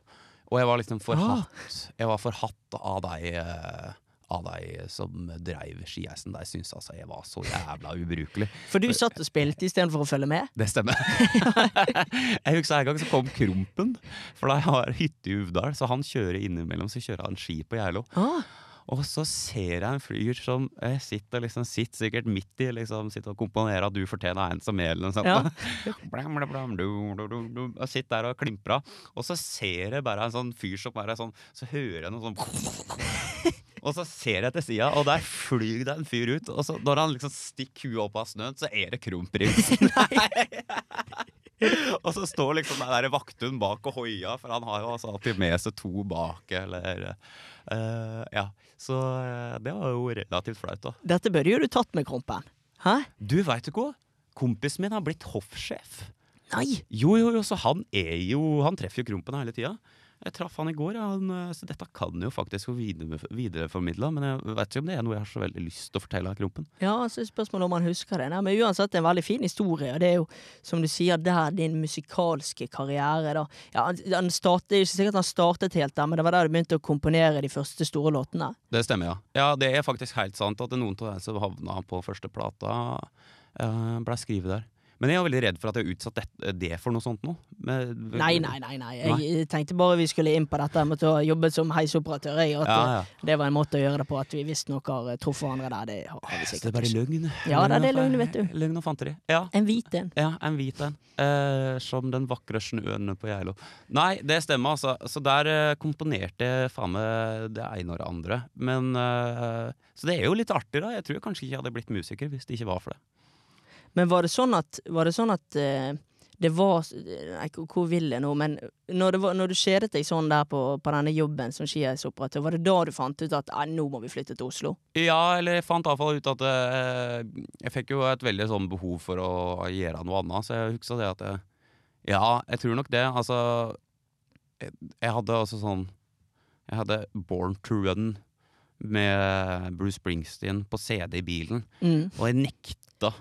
Speaker 1: Og jeg var liksom forhatt. Jeg var forhatt av de eh, av de som dreiv skiheisen. De syntes altså jeg var så jævla ubrukelig.
Speaker 2: For du satt og spilte istedenfor å følge med?
Speaker 1: Det stemmer. [laughs] jeg husker En gang så kom Krompen, for de har hytte i Uvdal, så han kjører innimellom så kjører han ski på Geilo.
Speaker 2: Ah,
Speaker 1: Og så ser jeg en fyr som eh, sitter, liksom, sitter sikkert midt i liksom, sitter og komponerer at 'du fortjener en som eller noe sånt.
Speaker 2: Ja. [laughs]
Speaker 1: Blam, blam, blam, du, du, du, du, og sitter der og klimprer. Og så ser jeg bare en sånn fyr som bare sånn Så hører jeg noe sånn [laughs] Og så ser jeg til sida, og der flyr det en fyr ut. Og så når han liksom stikker huet opp av snøen, så er det kronprinsen. [laughs] [laughs] og så står liksom den der vakthunden bak og hoia, for han har jo altså alltid med seg to bak, eller uh, Ja. Så eh, det var jo relativt flaut, da.
Speaker 2: dette burde jo du tatt med Krompen. Hæ?
Speaker 1: Du, veit du hva? Kompisen min har blitt hoffsjef.
Speaker 2: Nei!
Speaker 1: Jo, jo, jo, så han er jo Han treffer jo Krompen hele tida. Jeg traff han i går, ja, han, eh, så dette kan jo faktisk få videre, videreformidla. Men jeg vet ikke om det er noe jeg har så veldig lyst til å fortelle av Krompen.
Speaker 2: Ja, så spørsmålet om han husker det. Nei, men uansett, det er en veldig fin historie. Og det er jo, som du sier, der din musikalske karriere da. Ja, han, han startet, det er ikke sikkert han startet helt der, men det var der du begynte å komponere de første store låtene.
Speaker 1: Det stemmer, ja. Ja, Det er faktisk helt sant at det noen av dem som havna på første plata, uh, ble skrevet der. Men jeg er veldig redd for at jeg har utsatt det, det for noe sånt nå. Men-
Speaker 2: Nei, nei, nei. nei. Jeg tenkte bare vi skulle inn på dette med å jobbe som heisoperatør. Jeg, at
Speaker 1: Ja, ja.
Speaker 2: eh, Det var en måte å gjøre det på. At vi visstnok har eh, truffet hverandre der. Det har vi
Speaker 1: Så det er bare løgn.
Speaker 2: Ja, det er det løgn, vet du.
Speaker 1: Løgn og fanteri. Ja.
Speaker 2: En hvit en.
Speaker 1: Ja, en hvit en. Eh, som den vakre snøen på Geilo. Nei, det stemmer, altså. Så der eh, komponerte faen meg det ene og det andre. Men eh, Så det er jo litt artig, da. Jeg tror kanskje ikke jeg hadde blitt musiker hvis det ikke var for det.
Speaker 2: Men var det sånn at, var det sånn at eh, det var Nei, hvor- vil jeg nå? Men når, det var, når du kjedet deg sånn der på, på denne jobben som skiheisoperatør, var det da du fant ut at «Nei, nå må vi flytte til Oslo?
Speaker 1: Ja, eller jeg fant iallfall ut at eh, Jeg fikk jo et veldig sånn behov for å gjøre noe annet, så jeg huska det at jeg, Ja, jeg tror nok det. Altså Jeg, jeg hadde altså sånn Jeg hadde Born to Run med Bruce Springsteen på CD i bilen,
Speaker 2: Mm.
Speaker 1: og jeg nekta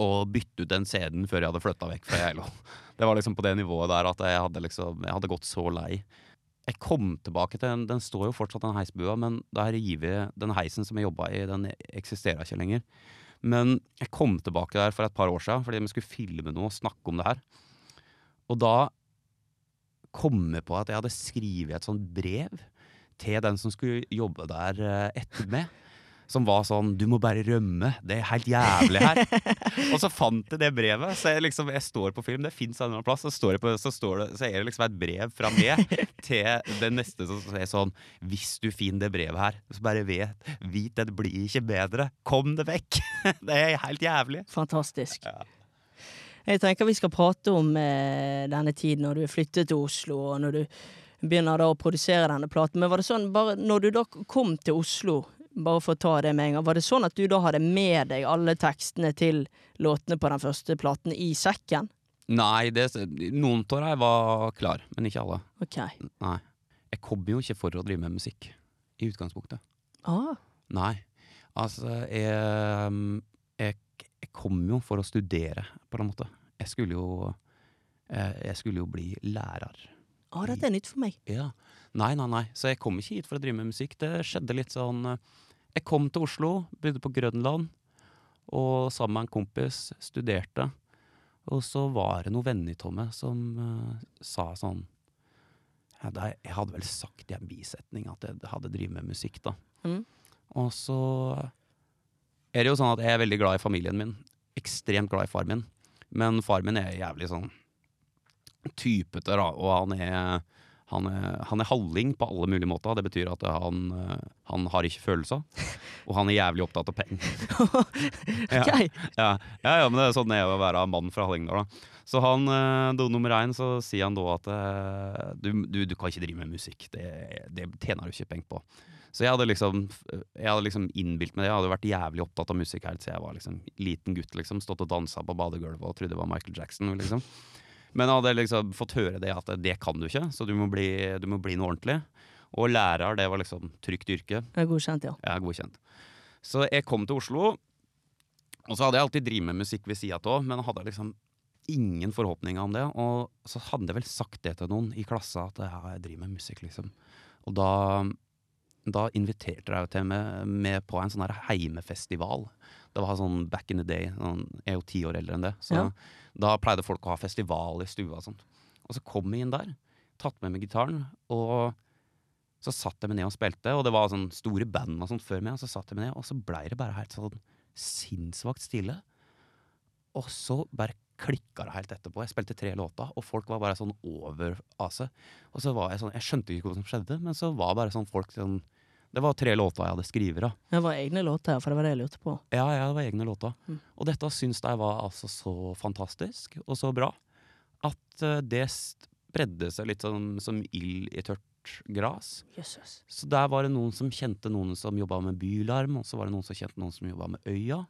Speaker 1: å bytte ut den CD-en før jeg hadde flytta vekk fra Geilo. [laughs] Det var liksom på det nivået der at jeg hadde liksom Jeg hadde gått så lei. Jeg kom tilbake til den, den står jo fortsatt den heisbua, men revet den heisen som jeg jobba i, den eksisterer ikke lenger. Men jeg kom tilbake der for et par år siden fordi vi skulle filme noe og snakke om det her. Og da kom jeg på at jeg hadde skrevet et sånt brev til den som skulle jobbe der eh, etter meg. Som var sånn 'Du må bare rømme. Det er helt jævlig her'. [laughs] og så fant jeg det brevet. Så jeg, liksom, jeg står på film, det fins en eller annen plass. Så, står jeg på, så, står det, så er det liksom et brev fra meg [laughs] til den neste som sier sånn 'Hvis du finner det brevet her, så bare vet, vit det blir ikke bedre. Kom det vekk'. [laughs] det er helt jævlig.
Speaker 2: Fantastisk.
Speaker 1: Ja.
Speaker 2: Jeg tenker vi skal prate om eh, denne tiden når du flyttet til Oslo, og når du begynner da å produsere denne platen. Men var det sånn, bare når du da kom til Oslo, bare for å ta det med en gang, var det sånn at du da hadde med deg alle tekstene til låtene på den første platen i sekken?
Speaker 1: Nei, det, noen av dem var klar, men ikke alle.
Speaker 2: Ok.
Speaker 1: Nei. Jeg kom jo ikke for å drive med musikk, i utgangspunktet.
Speaker 2: Ah,
Speaker 1: Nei. Altså, jeg, jeg, jeg kom jo for å studere, på en måte. Jeg skulle jo eh, Jeg skulle jo bli lærer.
Speaker 2: ah, dette er nytt for meg.
Speaker 1: Ja. Nei, nei, nei. Så jeg kom ikke hit for å drive med musikk. Det skjedde litt sånn eh, Jeg kom til Oslo, bodde på Grønland, og sammen med en kompis studerte. Og så var det noen venner av meg som uh, sa sånn ja, det, Jeg hadde vel sagt i en bisetning at jeg hadde drevet med musikk, da.
Speaker 2: Mm.
Speaker 1: Og så er det jo sånn at jeg er veldig glad i familien min. Ekstremt glad i far min. Men far min er jævlig sånn typete, da, og han er han er, han er halling på alle mulige måter. Det betyr at han, eh, han har ikke følelser. Og han er jævlig opptatt av penger. [laughs] Ja. Ja, ja, ja, men det er sånn det er å være mann fra Hallingdal. da. Så han, do nummer én, så sier han da at eh, du, du, du kan ikke drive med musikk. Det, det tjener du ikke penger på. Så jeg hadde liksom Jeg hadde liksom innbilt meg det. Jeg hadde vært jævlig opptatt av musikk helt siden jeg var liksom liten gutt. liksom Stått og dansa på badegulvet og trodde det var Michael Jackson. liksom Men jeg hadde liksom fått høre det at det kan du ikke, så du må bli, du må bli noe ordentlig. Og lærer, det var liksom trygt yrke.
Speaker 2: Det er godkjent, ja.
Speaker 1: Jeg er godkjent. Så jeg kom til Oslo, og så hadde jeg alltid drevet med musikk ved sida av, men hadde liksom ingen forhåpninger om det. Og så hadde jeg vel sagt det til noen i klassa, at ja, jeg driver med musikk, liksom. Og da, da inviterte jeg til meg med på en sånn her heimefestival. Det var sånn back in the day. Sånn, jeg er jo ti år eldre enn det. Så
Speaker 2: Ja.
Speaker 1: Da pleide folk å ha festival i stua og sånt. Og så kom jeg inn der, tatt med meg gitaren, og så satt jeg meg ned og spilte, og det var sånn store band og sånt før meg, og så satt jeg meg ned, og så blei det bare helt sånn sinnssvakt stille. Og så bare klikka det helt etterpå. Jeg spilte tre låter, og folk var bare sånn over av. Og så var jeg sånn, jeg skjønte ikke hva som skjedde, men så var bare sånn folk sånn Det var tre låter jeg hadde skrevet.
Speaker 2: Det var egne låter, for det var det jeg lurte på.
Speaker 1: Ja, ja, det var egne låter.
Speaker 2: Mm.
Speaker 1: Og dette syns jeg var altså så fantastisk og så bra at eh, det spredde seg litt sånn som ild i tørt gras.
Speaker 2: Jesus.
Speaker 1: Så der var det noen som kjente noen som jobba med Bylarm, og så var det noen som kjente noen som jobba med Øya.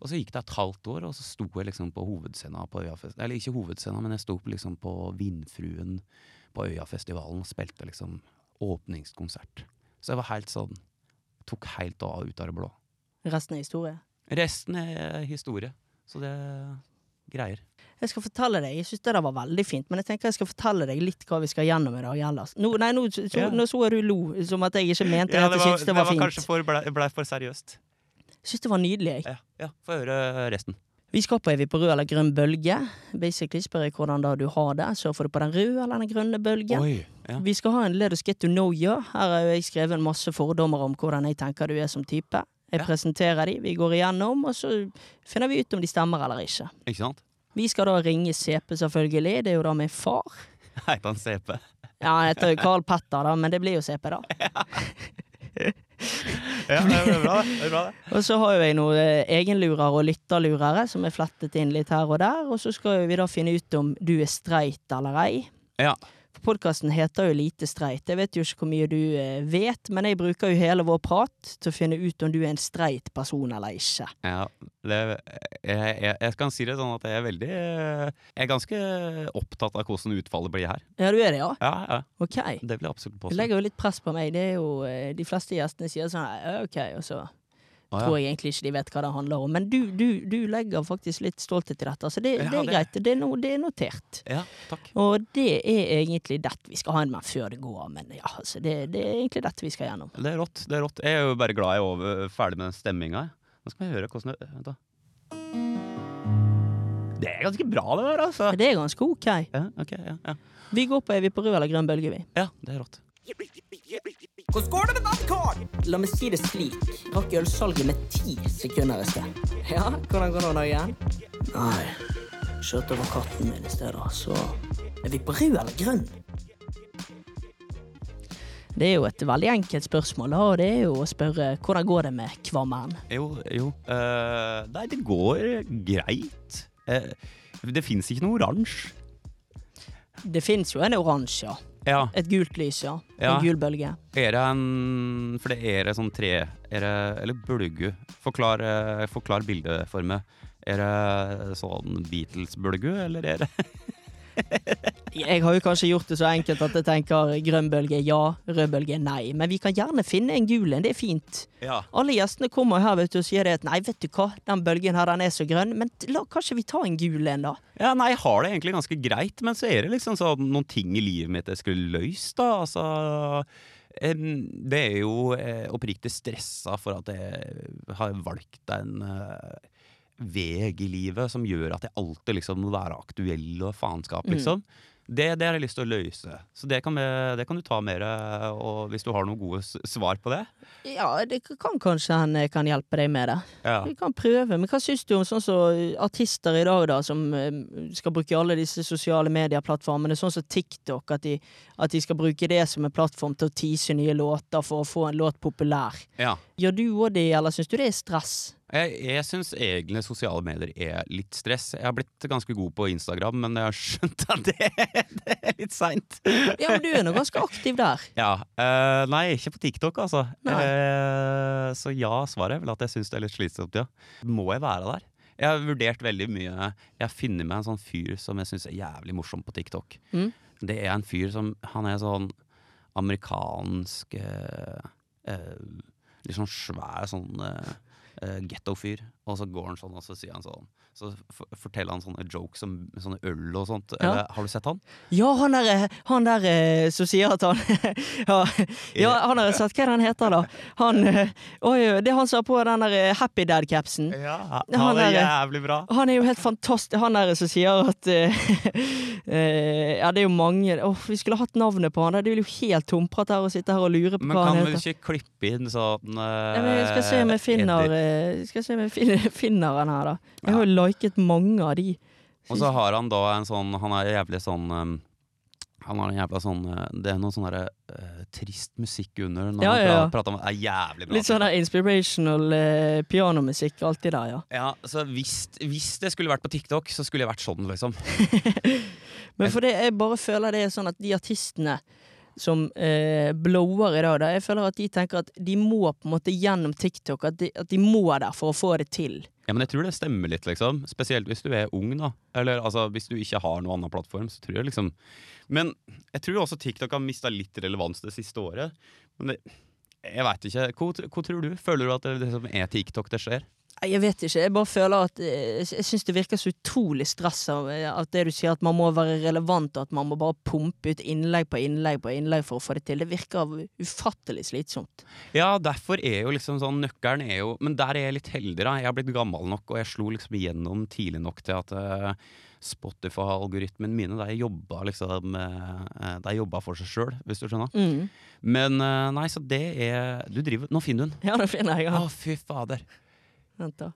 Speaker 1: Og så gikk det et halvt år, og så sto jeg liksom på hovedscena på Øyafest... Eller ikke hovedscena, men jeg sto liksom på Vindfruen på Øyafestivalen og spilte liksom åpningskonsert. Så jeg var helt sånn Tok helt av ut av det blå.
Speaker 2: Resten er historie.
Speaker 1: Resten er historie. Så det er greier.
Speaker 2: Jeg skal fortelle deg, jeg syns det der var veldig fint, men jeg tenker jeg skal fortelle deg litt hva vi skal gjennom i dag ellers. Nå, nei, nå, så,
Speaker 1: Ja.
Speaker 2: nå så jeg du lo, som at jeg ikke mente at jeg syntes det var, fint.
Speaker 1: for, ble, ble for seriøst.
Speaker 2: Jeg syns det var nydelig, jeg.
Speaker 1: Ja, ja Få høre resten.
Speaker 2: Vi skal på Er vi på rød eller grønn bølge? Basically spør jeg hvordan da du har det. Så får du på den røde eller den grønne bølgen.
Speaker 1: Oi. Ja.
Speaker 2: Vi skal ha en Let us get to know you. Her har jeg skrevet en masse fordommer om hvordan jeg tenker du er som type. Jeg
Speaker 1: Ja.
Speaker 2: presenterer de, vi går igjennom, og så finner vi ut om de stemmer eller ikke.
Speaker 1: Ikke sant?
Speaker 2: Vi skal da ringe CP, selvfølgelig. Det er jo da min far.
Speaker 1: Heter han CP?
Speaker 2: Ja, han heter jo Carl Petter, da, men det blir jo CP, da. [laughs]
Speaker 1: Ja, [laughs] det er bra, det. det, er bra, det.
Speaker 2: Og så har jo jeg noen eh, egenlurere og lytterlurere som er flettet inn litt her og der. Og så skal vi da finne ut om du er streit eller ei.
Speaker 1: Ja.
Speaker 2: Podkasten heter jo Lite streit. Jeg vet jo ikke hvor mye du eh, vet, men jeg bruker jo hele vår prat til å finne ut om du er en streit person eller ikke.
Speaker 1: Ja, det, jeg, jeg, jeg kan si det sånn at jeg er veldig Jeg er ganske opptatt av hvordan utfallet blir her.
Speaker 2: Ja, du er det, ja?
Speaker 1: Ja, ja.
Speaker 2: Ok.
Speaker 1: Det vil jeg absolutt
Speaker 2: Det
Speaker 1: påstå.
Speaker 2: legger jo litt press på meg. Det er jo, eh, de fleste gjestene sier sånn OK, og så
Speaker 1: Å, ja.
Speaker 2: tror jeg egentlig ikke de vet hva det handler om. Men du, du, du legger faktisk litt stolthet i dette, så det, det er greit. Det er, no, det er notert.
Speaker 1: Ja, takk.
Speaker 2: Og det er egentlig dette vi skal ha en med før det går. Men ja, altså, det, det er egentlig dette vi skal gjennom.
Speaker 1: Det er rått. det er rått. Jeg er jo bare glad jeg er over, ferdig med den stemminga. Nå skal vi høre hvordan det Vent, da. Det er ganske bra, det der, altså.
Speaker 2: Det er ganske ok.
Speaker 1: Ja, okay ja, ja.
Speaker 2: Vi går på Er vi på rød eller grønn bølge, vi.
Speaker 1: ja, det er rått.
Speaker 6: Hvordan går det med badkar? La meg si det slik. Rakk ølsalget med ti sekunder i sted. Ja, hvordan går det nå igjen? Nei, kjørte over katten min i stedet, så Er vi på rød eller grønn?
Speaker 2: Det er jo et veldig enkelt spørsmål, da, og det er jo å spørre hvordan går det med Kvammen?
Speaker 1: Jo, jo. uh, nei, det går greit. Uh, det fins ikke noe oransje.
Speaker 2: Det fins jo en oransje, ja.
Speaker 1: Ja.
Speaker 2: Et gult lys, ja.
Speaker 1: Ja.
Speaker 2: En gul bølge.
Speaker 1: Er det en For det er det sånn tre er det, Eller bølge. Forklar, eh, forklar bildet for meg. Er det sånn Beatles-bølge, eller er det [laughs]
Speaker 2: Jeg har jo kanskje gjort det så enkelt at jeg tenker grønn bølge ja, rød bølge nei. Men vi kan gjerne finne en gul en, det er fint.
Speaker 1: Ja.
Speaker 2: Alle gjestene kommer her vet du, og sier det at nei, vet du hva, den bølgen her den er så grønn, men la kanskje vi ta en gul en, da?
Speaker 1: Ja, nei, jeg har det egentlig ganske greit, men så er det liksom sånn noen ting i livet mitt jeg skulle løst, da. Altså Det er jo eh, oppriktig stressa for at jeg har valgt en eh, veg i livet som gjør at jeg alltid liksom må være aktuell og faenskap, liksom. Det, det har jeg lyst til å løse. Så det kan, det kan du ta mer og hvis du har noen gode svar på det.
Speaker 2: Ja, det kan kanskje han eh, kan hjelpe deg med det.
Speaker 1: Ja.
Speaker 2: Vi kan prøve. Men hva syns du om sånn som artister i dag, da, som eh, skal bruke alle disse sosiale medieplattformene, sånn som TikTok, at de, at de skal bruke det som en plattform til å tease nye låter for å få en låt populær.
Speaker 1: ja.
Speaker 2: Gjør du òg det, eller syns du det er stress?
Speaker 1: Jeg, jeg syns egentlig sosiale medier er litt stress. Jeg har blitt ganske god på Instagram, men jeg har skjønt at det, det er litt seint.
Speaker 2: Ja, men du er nå ganske aktiv der. [laughs]
Speaker 1: Ja. Uh, nei, ikke på TikTok, altså. Eh, så ja, svaret er vel at jeg syns det er litt slitsomt, ja. Må jeg være der? Jeg har vurdert veldig mye. Jeg funnet meg en sånn fyr som jeg syns er jævlig morsom på TikTok.
Speaker 2: Mm.
Speaker 1: Det er en fyr som Han er sånn amerikansk uh, eh, Litt sånn svær sånn eh, eh, getto-fyr. Og så går han sånn, og så sier han sånn Så forteller han sånne jokes om sånne øl og sånt.
Speaker 2: Ja.
Speaker 1: Eller, har du sett han?
Speaker 2: Ja, han der, han der eh, som sier at han [laughs] ja, ja, han har sett hva er det han heter, da. Han eh, Oi, det er han som har på den der eh, Happy Dad-capsen.
Speaker 1: Ja,
Speaker 2: han
Speaker 1: han er jævlig bra.
Speaker 2: Han er jo helt fantastisk. Han der som sier at eh, [laughs] eh, Ja, det er jo mange Åh, Vi skulle hatt navnet på han. der. Det er jo helt tomprat her å sitte her og lure på
Speaker 1: Men
Speaker 2: hva
Speaker 1: kan vi ikke klippe inn sånn
Speaker 2: Ja, men jeg skal se om jeg finner, eh, skal se om jeg finner, [laughs] finner han her, da. Jeg har jo liket mange av de.
Speaker 1: Og så har han da en sånn Han er jævlig sånn um, Han har en jævla sånn uh, Det er noe sånn derre uh, trist musikk under når
Speaker 2: Ja,
Speaker 1: han
Speaker 2: ja, ja.
Speaker 1: prater om det. er jævlig bra.
Speaker 2: Litt sånn der inspirational uh, pianomusikk alltid der, ja.
Speaker 1: Ja, så hvis, hvis det skulle vært på TikTok, så skulle jeg vært sånn, liksom. [laughs]
Speaker 2: Men for det, jeg bare føler det er sånn at de artistene som eh, blower i dag, da, jeg føler at de tenker at de må på en måte gjennom TikTok, at de, at de må der for å få det til.
Speaker 1: Ja, men jeg tror det stemmer litt, liksom. Spesielt hvis du er ung, da. Eller altså, hvis du ikke har noen annen plattform, så tror jeg liksom Men jeg tror også TikTok har mista litt relevans det siste året. Men det, jeg veit ikke. Hvor, hva, tror du? Føler du at det som er TikTok det skjer?
Speaker 2: Jeg vet ikke. Jeg bare føler at eh, Jeg syns det virker så utrolig stress av eh, at det du sier at man må være relevant, og at man må bare pumpe ut innlegg på innlegg på innlegg for å få det til. Det virker ufattelig slitsomt.
Speaker 1: Ja, derfor er jo liksom sånn Nøkkelen er jo Men der er jeg litt heldig, da. Jeg har blitt gammel nok, og jeg slo liksom igjennom tidlig nok til at eh, Spotify-algoritmen mine, der jobba liksom Der De jobba for seg sjøl, hvis du skjønner.
Speaker 2: Mm.
Speaker 1: Men nei, så det er Du driver Nå finner du den.
Speaker 2: Ja, nå finner jeg.
Speaker 1: Å,
Speaker 2: Ja.
Speaker 1: fy fader.
Speaker 2: Vent, da.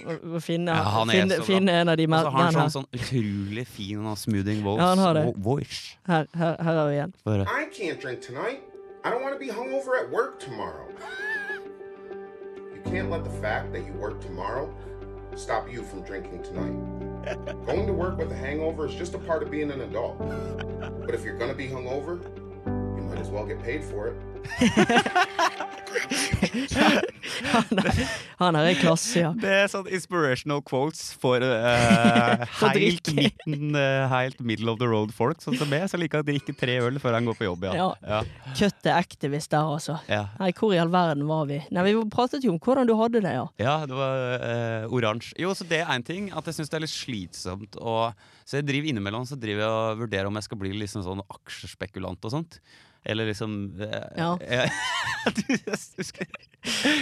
Speaker 2: Å finne,
Speaker 1: Ja, han
Speaker 2: finne, finne en av de
Speaker 1: så har han
Speaker 2: den
Speaker 1: sånn, sånn utrolig fin smoothing voice.
Speaker 2: Ja, han har det.
Speaker 1: voice.
Speaker 2: Her, her, her er vi igjen.
Speaker 1: Høre.
Speaker 5: I can't drink tonight.
Speaker 7: I don't want to be hungover at work tomorrow. You can't let the fact that you work tomorrow stop you from drinking tonight. [laughs] Going to work with a hangover is just a part of being an adult. But if you're going to be hungover, as well get paid for it. [laughs]
Speaker 2: Han er, han er i klasse, ja.
Speaker 1: Det er sånn inspirational quotes for uh, [laughs]
Speaker 2: For
Speaker 1: helt midten, uh, helt middle of the road-folk, sånn som meg, som liker å drikke tre øl før han går på jobb. Ja.
Speaker 2: Ja.
Speaker 1: Ja.
Speaker 2: Cut the activist der, altså.
Speaker 1: Ja.
Speaker 2: Nei, hvor i all verden var vi? Nei, Vi pratet jo om hvordan du hadde det, ja.
Speaker 1: Ja, det var uh, oransje. Jo, så det er en ting. At jeg syns det er litt slitsomt. Og, så jeg driver innimellom så driver jeg og vurderer om jeg skal bli liksom sånn aksjespekulant og sånt. Eller liksom eh,
Speaker 2: Ja. [laughs]
Speaker 1: jeg- du, du skal,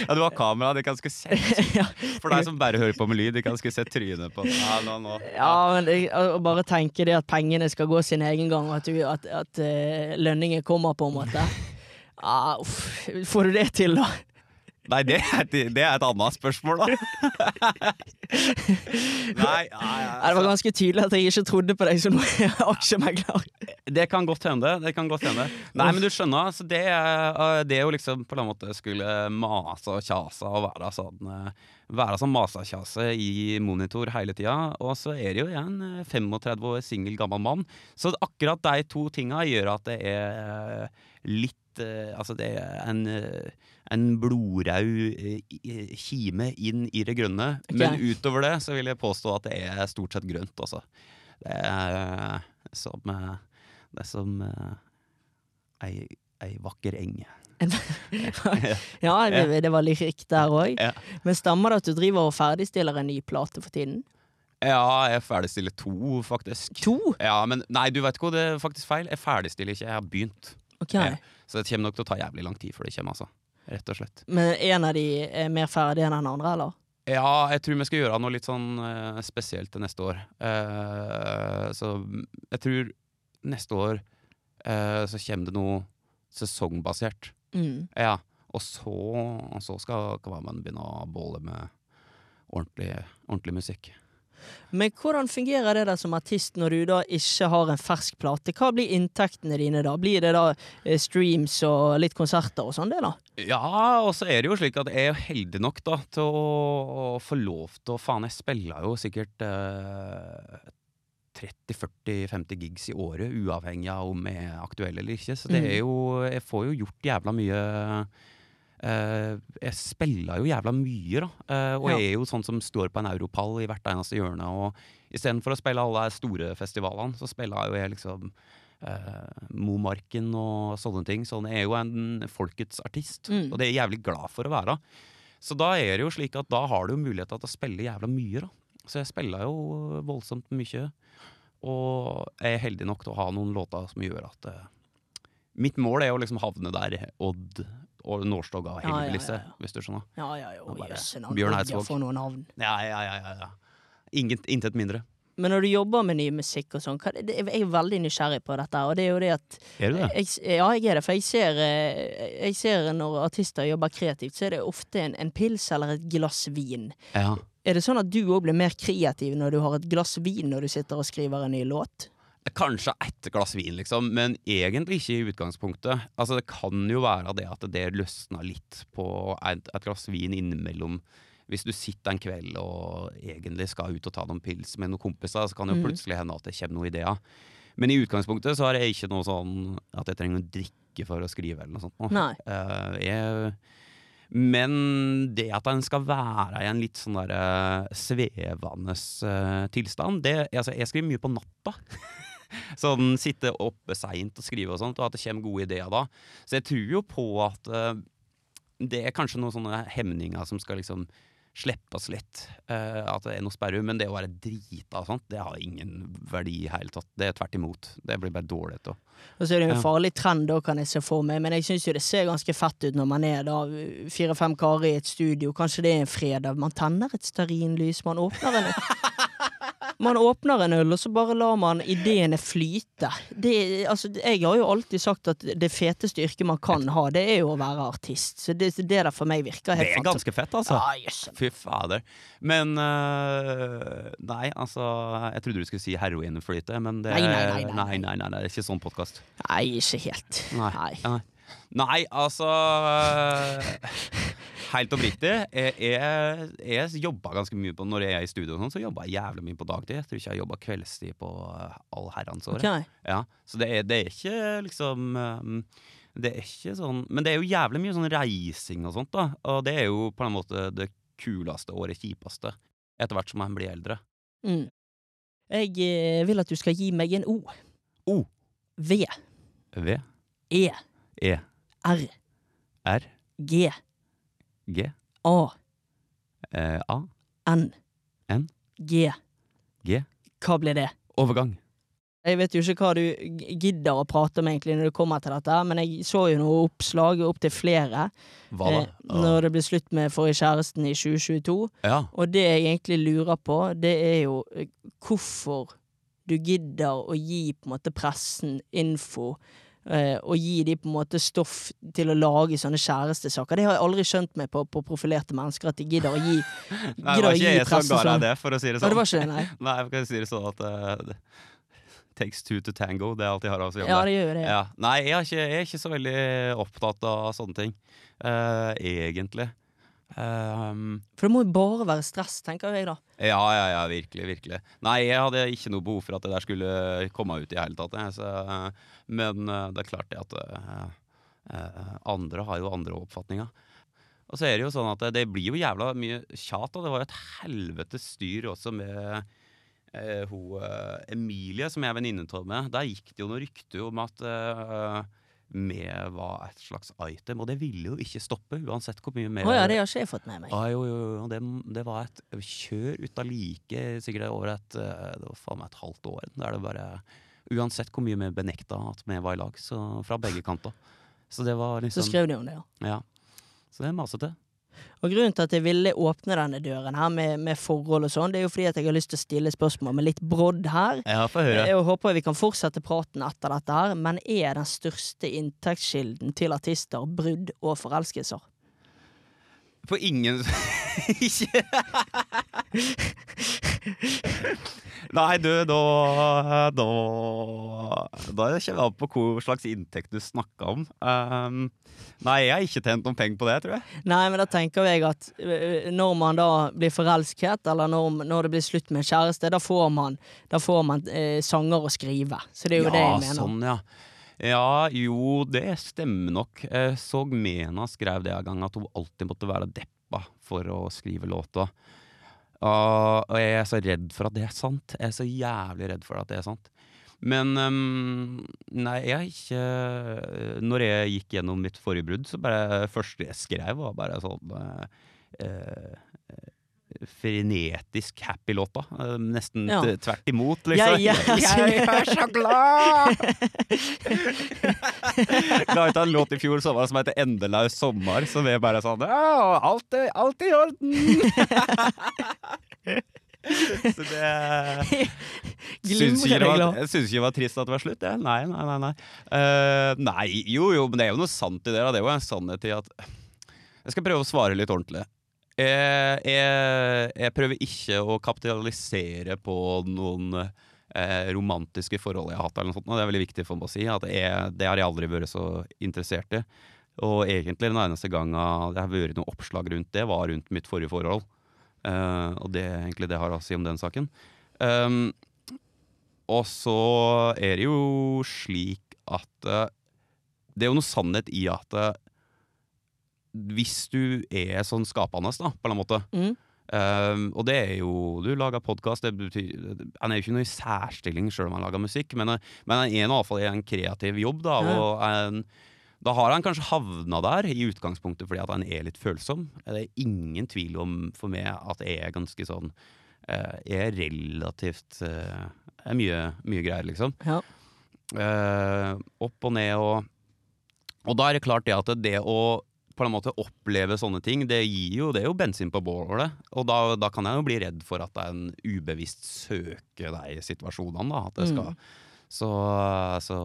Speaker 1: ja, du har kamera, de kan skulle sett. [laughs] For deg som bare hører på med lyd, de kan skulle sett trynet på ja, nå, nå.
Speaker 2: Ja, men å bare tenke det at pengene skal gå sin egen gang, og at, du, at, at eh, lønningen kommer, på en måte. Ja, [laughs] uff. Får du det til, da?
Speaker 1: Nei, det er, et- det er et annet spørsmål, da. [laughs] Nei, ja, ja,
Speaker 2: Nei, det var ganske tydelig at jeg ikke trodde på deg som [laughs] aksjemegler.
Speaker 1: Det kan godt hende. det kan godt hende Nei, men du skjønner, altså det, uh, det å liksom på en måte skulle mase og kjase og være sånn uh, Være sånn masa-kjase i monitor hele tida. Og så er det jo jeg en uh, 35 år singel gammel mann. Så akkurat de to tinga gjør at det er litt Altså det er en en blodraud uh, kime inn i det grønne. Men utover det så vil jeg påstå at det er stort sett grønt, altså. Det er som det er som eh, ei, ei vakker eng. [laughs]
Speaker 2: Ja, det, det var riktig der òg. Men stemmer det at du driver og ferdigstiller en ny plate for tiden?
Speaker 1: Ja, jeg ferdigstiller to, faktisk.
Speaker 2: To?
Speaker 1: Ja, men nei, du vet hva, det er faktisk feil. Jeg ferdigstiller ikke, jeg har begynt.
Speaker 2: Okay.
Speaker 1: Ja. Så det kommer nok til å ta jævlig lang tid før det kommer, altså. Rett og slett.
Speaker 2: Men en av de er mer ferdig enn den andre, eller?
Speaker 1: Ja, jeg tror vi skal gjøre noe litt sånn uh, spesielt til neste år. Uh, så jeg tror neste år uh, så kommer det noe sesongbasert.
Speaker 2: Mm.
Speaker 1: Ja, og så, og så skal Kavaman begynne å båle med ordentlig, ordentlig musikk.
Speaker 2: Men hvordan fungerer det da som artist når du da ikke har en fersk plate? Hva blir inntektene dine da? Blir det da eh, streams og litt konserter og sånn, det da?
Speaker 1: Ja, og så er det jo slik at jeg er heldig nok da til å, få lov til å Faen, jeg spiller jo sikkert eh, 30-40-50 gigs i året, uavhengig av om jeg er aktuell eller ikke. Så det er jo Jeg får jo gjort jævla mye Jeg spiller jo jævla mye, da. eh, og jeg er jo sånn som står på en europall i hvert eneste hjørne. Og istedenfor å spille alle de store festivalene, så spiller jo jeg liksom eh, Momarken og sånne ting. Så jeg er jo en folkets artist,
Speaker 2: Mm.
Speaker 1: og det er jeg jævlig glad for å være. Så da er det jo slik at da har du jo mulighet til å spille jævla mye, da. Så jeg spiller jo voldsomt mye. Og jeg er heldig nok til å ha noen låter som gjør at eh, Mitt mål er å liksom havne der Odd og Nårstoga og
Speaker 2: Ja, ja, ja, ja.
Speaker 1: hvis du skjønner.
Speaker 2: Ja, ja,
Speaker 1: jo, bare
Speaker 2: Jøsse navn.
Speaker 1: Bjørn Eidsvåg.
Speaker 2: noen navn.
Speaker 1: Ja, ja, ja, ja, ja. Intet mindre.
Speaker 2: Men når du jobber med ny musikk og sånn, jeg er veldig nysgjerrig på dette. Og det er jo det at
Speaker 1: Er du det?
Speaker 2: jeg, Ja, jeg er det. For jeg ser, eh, jeg ser når artister jobber kreativt, så er det ofte en, en pils eller et glass vin.
Speaker 1: Ja.
Speaker 2: Er det sånn at du òg blir mer kreativ når du har et glass vin når du sitter og skriver en ny låt?
Speaker 1: Kanskje ett glass vin, liksom, men egentlig ikke i utgangspunktet. Altså, Det kan jo være det at det løsner litt på et, et glass vin innimellom. Hvis du sitter en kveld og egentlig skal ut og ta noen pils med noen kompiser, så kan det jo
Speaker 2: Mhm.
Speaker 1: plutselig hende at det kommer noen ideer. Men i utgangspunktet så har jeg ikke noe sånn at jeg trenger å drikke for å skrive eller noe sånt.
Speaker 2: Nei.
Speaker 1: Uh, jeg, men det at en skal være i en litt sånn der eh, svevende uh, tilstand det, altså, Jeg skriver mye på natta. [laughs] [laughs] sånn sitte oppe seint og skrive og sånt, og at det kommer gode ideer da. Så jeg tror jo på at uh, det er kanskje noen sånne hemninger som skal liksom slippes litt. Uh, at det er noe sperrum Men det å være drita og sånt, det har ingen verdi i hele tatt. Det er tvert imot. Det blir bare dårlig til.
Speaker 2: Og så er det en farlig trend da, kan jeg se for meg, men jeg syns jo det ser ganske fett ut når man er da fire-fem karer i et studio, kanskje det er en fredag, man tenner et stearinlys, man åpner en [laughs] Man åpner en øl, og så bare lar man ideene flyte. Det, altså, jeg har jo alltid sagt at det feteste yrket man kan ha, det er jo å være artist. Så det, det der for meg virker helt Det
Speaker 1: er ganske fett, altså.
Speaker 2: Ah, yes.
Speaker 1: Fy fader. Men uh, Nei, altså Jeg trodde du skulle si heroinflyte, men det
Speaker 2: Nei, nei, nei, nei,
Speaker 1: nei, nei, nei, nei, det er ikke sånn podkast.
Speaker 2: Nei, ikke helt.
Speaker 1: Nei.
Speaker 2: Nei.
Speaker 1: Nei. Altså Helt oppriktig, jeg, jeg, jeg jobba ganske mye på Når jeg er i studio, og sånn, så jobba jeg jævlig mye på dagtid. Jeg tror ikke jeg jobba kveldstid på eh, all herrens år.
Speaker 2: Okay.
Speaker 1: Ja, så det er, det er ikke liksom um, Det er ikke sånn Men det er jo jævlig mye sånn reising og sånt, da. Og det er jo på en måte det kuleste og det kjipeste. Etter hvert som man blir eldre.
Speaker 2: Mm. Jeg eh, vil at du skal gi meg en O.
Speaker 1: O.
Speaker 2: V.
Speaker 1: V.
Speaker 2: E.
Speaker 1: E.
Speaker 2: R.
Speaker 1: R.
Speaker 2: G.
Speaker 1: G.
Speaker 2: A.
Speaker 1: Eh, A.
Speaker 2: N.
Speaker 1: N.
Speaker 2: G.
Speaker 1: G.
Speaker 2: Hva blir det?
Speaker 1: Overgang.
Speaker 2: Jeg vet jo ikke hva du gidder å prate om egentlig når du kommer til dette, men jeg så jo noen oppslag opptil flere
Speaker 1: Hva da?
Speaker 2: eh, når det ble slutt med forrige kjæresten i 2022.
Speaker 1: Ja.
Speaker 2: Og det jeg egentlig lurer på, det er jo eh, hvorfor du gidder å gi på en måte pressen info, og gi de på en måte stoff til å lage sånne kjærestesaker. Det har jeg aldri skjønt meg på på profilerte mennesker, at de gidder å gi
Speaker 1: Nei, det var ikke jeg som ga deg
Speaker 2: sånn.
Speaker 1: det, for å si det sånn.
Speaker 2: Nei, det var ikke det, nei. [laughs]
Speaker 1: Nei, jeg kan si det sånn at uh, takes two to tango. Det er alt jeg har å si om
Speaker 2: Ja,
Speaker 1: det.
Speaker 2: gjør det.
Speaker 1: Ja. Nei, jeg er, ikke, jeg er ikke så veldig opptatt av sånne ting, uh, egentlig. Ehm,
Speaker 2: For det må jo bare være stress, tenker jeg da.
Speaker 1: ja, ja, ja, virkelig, virkelig. Nei, jeg hadde ikke noe behov for at det der skulle komme ut i hele tatt. Så, men eh, det er klart det at uh, andre har jo andre oppfatninger. Og så er det jo sånn at det, blir jo jævla mye tjat, og det var jo et helvetes styr også med uh, hun uh, Emilie, som jeg er venninne av med. Der gikk det jo noe rykte om at eh, med var et slags item, og det ville jo ikke stoppe, uansett hvor mye mer
Speaker 2: Å ja, det har ikke jeg fått med meg.
Speaker 1: Ah, jo, jo, jo. Det, det var et kjør ut av like sikkert over et eh, Det var faen meg et halvt år. Der det bare Uansett hvor mye vi benekta at vi var i lag, så fra begge kanter. Så det var
Speaker 2: Så
Speaker 1: liksom
Speaker 2: skrev de om det, ja.
Speaker 1: Ja. Så det er masete.
Speaker 2: Og grunnen til at jeg ville åpne denne døren her med, med forhold og sånn, det er jo fordi at jeg har lyst til å stille spørsmål med litt brodd her.
Speaker 1: Ja, høre.
Speaker 2: Jeg håper vi kan fortsette praten etter dette her, men er den største inntektskilden til artister brudd og forelskelser?
Speaker 1: På ingen [laughs] Ikke [laughs] Nei, du, da Da, da kjenner jeg på hva slags inntekt du snakker om. Um, nei, jeg har ikke tjent noen penger på det, tror jeg.
Speaker 2: Nei, men da tenker jeg at når man da blir forelsket, eller når, når det blir slutt med kjæreste, da får man, da får man eh, sanger å skrive. Så det er jo det jeg mener.
Speaker 1: Sånn, ja. ja, jo, det stemmer nok. Jeg så Mena skrev det en gang, at hun alltid måtte være deppa for å skrive låta. Og og jeg er så redd for at det er sant. Jeg er så jævlig redd for at det er sant. Men um, nei, jeg har ikke Når jeg gikk gjennom mitt forrige brudd, så bare det første jeg skrev, var bare sånn eh, eh, Frenetisk happy-låta. Eh, Nesten
Speaker 2: Ja.
Speaker 1: tvert imot, liksom.
Speaker 2: Ja, ja, [laughs]
Speaker 1: jeg er så glad! [laughs] La ut en låt i fjor sommer som heter 'Endelaus sommer', som er bare sånn alt alt i orden! [laughs] Så det Syns ikke det var, jeg syns ikke det var trist at det var slutt, jeg. Nei, nei, nei. Nei. Uh, nei, jo jo, men det er jo noe sant i det. da. Det er jo en sannhet i at Jeg skal prøve å svare litt ordentlig. Jeg, jeg, jeg prøver ikke å kapitalisere på noen eh, romantiske forhold jeg har hatt. eller noe sånt. Det er veldig viktig for meg å si. At jeg, det har jeg aldri vært så interessert i. Og egentlig den eneste gangen det har vært noe oppslag rundt det, var rundt mitt forrige forhold. Eh, og det er egentlig det jeg har å si om den saken. Um, og så er det jo slik at eh, Det er jo noe sannhet i at eh, hvis du er sånn skapende, da, på en eller annen måte
Speaker 2: Mm.
Speaker 1: Um, og det er jo Du lager podkast, Han er jo ikke noe i særstilling sjøl om han lager musikk, men, eh, men han er nå fall i en kreativ jobb, da.
Speaker 2: Ja.
Speaker 1: Og en, da har han kanskje havna der i utgangspunktet fordi at han er litt følsom. Det er ingen tvil om for meg at jeg er ganske sånn eh, Jeg er relativt eh, er mye, mye greier, liksom.
Speaker 2: Ja.
Speaker 1: Uh, opp og ned og Og da er det klart det at det å på en måte oppleve sånne ting, det gir jo, det er jo bensin på bålet. Og da, da kan jeg jo bli redd for at det er en ubevisst søke deg-situasjonene. da, At det skal, Så, så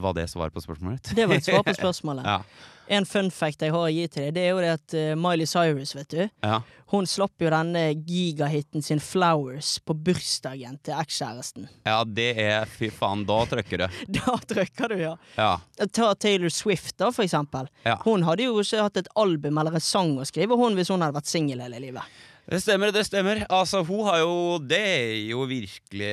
Speaker 1: var det svar på spørsmålet?
Speaker 2: Det var et svar på [laughs] spørsmålet.
Speaker 1: Ja.
Speaker 2: En fun fact jeg har å gi til deg, det er jo det at eh, Miley Cyrus, vet du
Speaker 1: ja.
Speaker 2: Hun slapp jo denne gigahiten sin 'Flowers' på bursdagen til ekskjæresten.
Speaker 1: ja, det er Fy faen, da trykker du. [laughs]
Speaker 2: Da trykker du, ja.
Speaker 1: Ja.
Speaker 2: Ta Taylor Swift, da, for eksempel.
Speaker 1: Ja.
Speaker 2: Hun hadde jo ikke hatt et album eller en sang å skrive, hun hvis hun hadde vært singel hele livet.
Speaker 1: Det stemmer, det stemmer. Altså, hun har jo Det er jo virkelig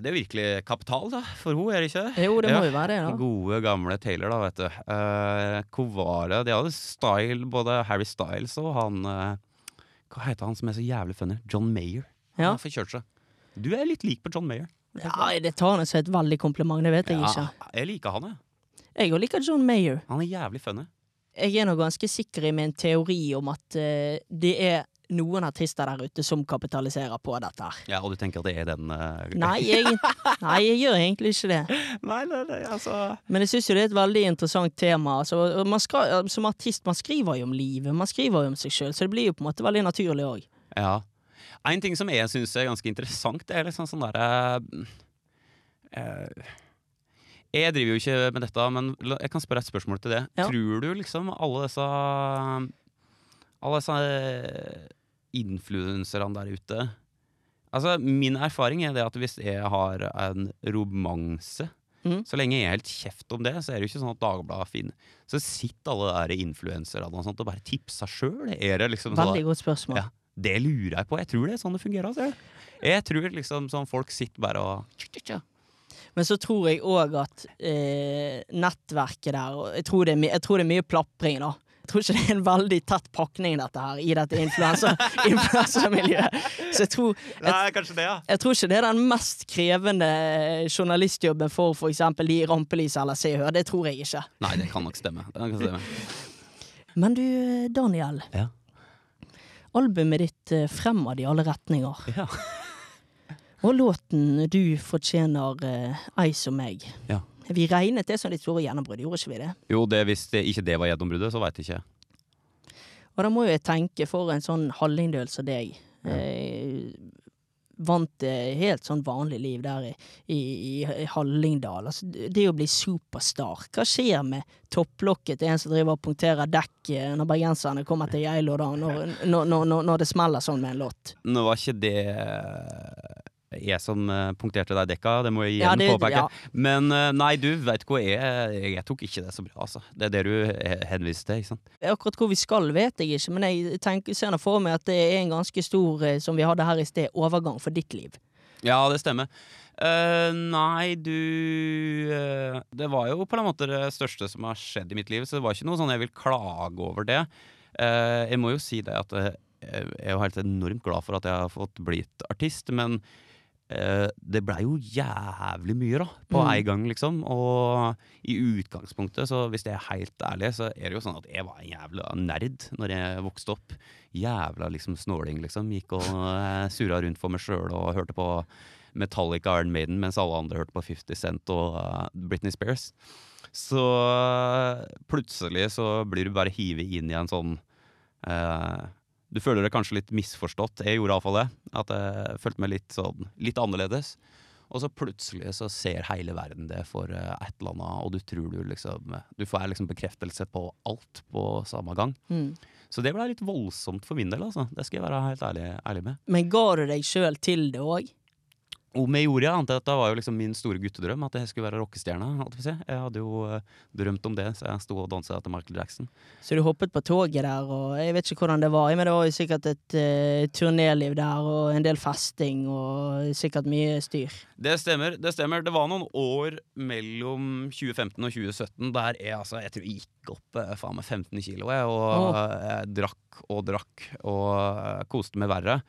Speaker 1: Det er virkelig kapital, da, for hun, er det ikke det?
Speaker 2: Jo, det må
Speaker 1: Ja.
Speaker 2: jo være det, da.
Speaker 1: Gode, gamle Taylor, da, vet du. Uh, det? De hadde style, både Harry Styles og han uh, Hva heter han som er så jævlig funny? John Mayer.
Speaker 2: Ja.
Speaker 1: Han har forkjørt seg. Du er litt lik på John Mayer.
Speaker 2: Ja, det tar han som et veldig kompliment, det vet jeg ikke.
Speaker 1: jeg liker han, jeg.
Speaker 2: Jeg òg liker John Mayer.
Speaker 1: Han er jævlig funny.
Speaker 2: Jeg er nå ganske sikker i min teori om at uh, det er noen artister der ute som kapitaliserer på dette her.
Speaker 1: Ja, Og du tenker at det er den uh...
Speaker 2: Nei, [laughs] jeg, nei, jeg gjør egentlig ikke det.
Speaker 1: nei, nei, nei, altså
Speaker 2: Men jeg syns jo det er et veldig interessant tema. Altså, man skal, som artist, man skriver jo om livet, man skriver jo om seg sjøl, så det blir jo på en måte veldig naturlig òg.
Speaker 1: Ja. En ting som jeg syns er ganske interessant, det er liksom sånn derre eh, Jeg driver jo ikke med dette, men jeg kan spørre et spørsmål til det.
Speaker 2: Ja.
Speaker 1: Tror du liksom alle disse Alle disse eh, influenserne der ute Altså, Min erfaring er det at hvis jeg har en romanse
Speaker 2: Mm.
Speaker 1: Så lenge jeg er helt kjeft om det, så er det jo ikke sånn at Dagbladet finner Så sitter alle der influenserne og, og bare tipser sjøl. Liksom sånn
Speaker 2: Veldig godt spørsmål.
Speaker 1: Ja. Det lurer jeg på. Jeg tror det er sånn det fungerer. Altså. Jeg tror liksom sånn folk sitter bare og
Speaker 2: Men så tror jeg òg at eh, nettverket der jeg tror, det er, jeg tror det er mye plapring, da. Jeg tror ikke det er en veldig tett pakning, dette her, i dette influensamiljøet. [laughs] influensermiljøet. Så jeg tror, jeg,
Speaker 1: Nei, kanskje det, ja.
Speaker 2: jeg tror ikke det er den mest krevende journalistjobben for f.eks. de i Rampelyset eller Se og Hør. Det tror jeg ikke.
Speaker 1: Nei, det kan nok stemme. Det kan stemme.
Speaker 2: Men du, Daniel.
Speaker 1: Ja.
Speaker 2: Albumet ditt eh, fremad i alle retninger.
Speaker 1: Ja.
Speaker 2: Og låten 'Du fortjener eh, ei som meg'.
Speaker 1: Ja.
Speaker 2: Vi regnet det som de store gjennombrudd, gjorde ikke vi det?
Speaker 1: Jo, det, hvis det, ikke det var gjennombruddet, så veit jeg ikke.
Speaker 2: Og da må jo jeg tenke, for en sånn hallingdøl som deg eh, Vant eh, helt sånn vanlig liv der i, i, i Hallingdal. Altså, det å bli superstar. Hva skjer med topplokket til en som driver og punkterer dekk når bergenserne kommer til Geilo, da, når, når, når, når det smeller sånn med en låt?
Speaker 1: Nå var ikke det jeg som eh, punkterte deg dekka, det må jeg igjen
Speaker 2: Ja, det-
Speaker 1: påpeke.
Speaker 2: ja.
Speaker 1: Men eh, nei, du veit hva jeg, jeg Jeg tok ikke det så bra, altså. Det er det du henviste til, ikke sant?
Speaker 2: Akkurat hvor vi skal, vet jeg ikke, men jeg tenker, ser for meg at det er en ganske stor, eh, som vi hadde her i sted, overgang for ditt liv.
Speaker 1: Ja, det stemmer. Uh, nei, du uh, Det var jo på en måte det største som har skjedd i mitt liv, så det var ikke noe sånn jeg vil klage over det. Uh, jeg må jo si det at eh, jeg er jo helt enormt glad for at jeg har fått blitt artist, men eh, det blei jo jævlig mye, da, på
Speaker 2: Mm.
Speaker 1: en gang, liksom. Og i utgangspunktet, så hvis jeg er helt ærlig, så er det jo sånn at jeg var en jævla nerd når jeg vokste opp. Jævla liksom snåling, liksom. Gikk og uh, surra rundt for meg sjøl og hørte på Metallica Iron Maiden mens alle andre hørte på 50 Cent og uh, Britney Spears. Så uh, plutselig så blir du bare hivet inn i en sånn eh, Du føler deg kanskje litt misforstått. Jeg gjorde iallfall det. At jeg følte meg litt sånn litt annerledes. Og så plutselig så ser hele verden det for eh, et eller annet, og du tror du liksom Du får liksom bekreftelse på alt på samme gang.
Speaker 2: Mm.
Speaker 1: Så det ble litt voldsomt for min del, altså. Det skal jeg være helt ærlig, ærlig med.
Speaker 2: Men ga du deg sjøl til det òg?
Speaker 1: Om jeg gjorde, annet at det var jo liksom min store guttedrøm, at jeg skulle være rockestjerne. jeg si. Jeg hadde jo eh, drømt om det, så jeg sto og dansa etter Michael Jackson.
Speaker 2: Så du hoppet på toget der, og jeg vet ikke hvordan det var, men det var jo sikkert et uh, turnéliv der, og en del festing, og sikkert mye styr.
Speaker 1: Det stemmer. Det stemmer. Det var noen år mellom 2015 og 2017 der jeg altså, jeg tror jeg gikk opp eh, faen meg 15 kilo, jeg, og eh, jeg drakk og drakk og koste meg verre.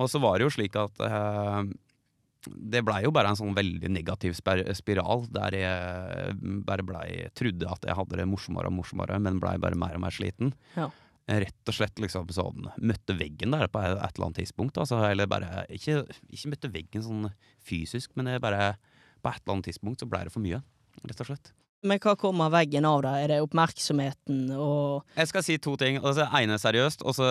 Speaker 1: Og så var det jo slik at eh, det blei jo bare en sånn veldig negativ spiral, der jeg bare blei Trodde at jeg hadde det morsommere og morsommere, men blei bare mer og mer sliten.
Speaker 2: Ja.
Speaker 1: Rett og slett liksom sånn Møtte veggen der på et et eller annet tidspunkt. Altså, eller bare ikke, ikke møtte veggen sånn fysisk, men jeg bare På et eller annet tidspunkt så blei det for mye, rett og slett.
Speaker 2: Men hva kommer veggen av, da? Er det oppmerksomheten og
Speaker 1: Jeg skal si to ting. Altså, ene seriøst, og så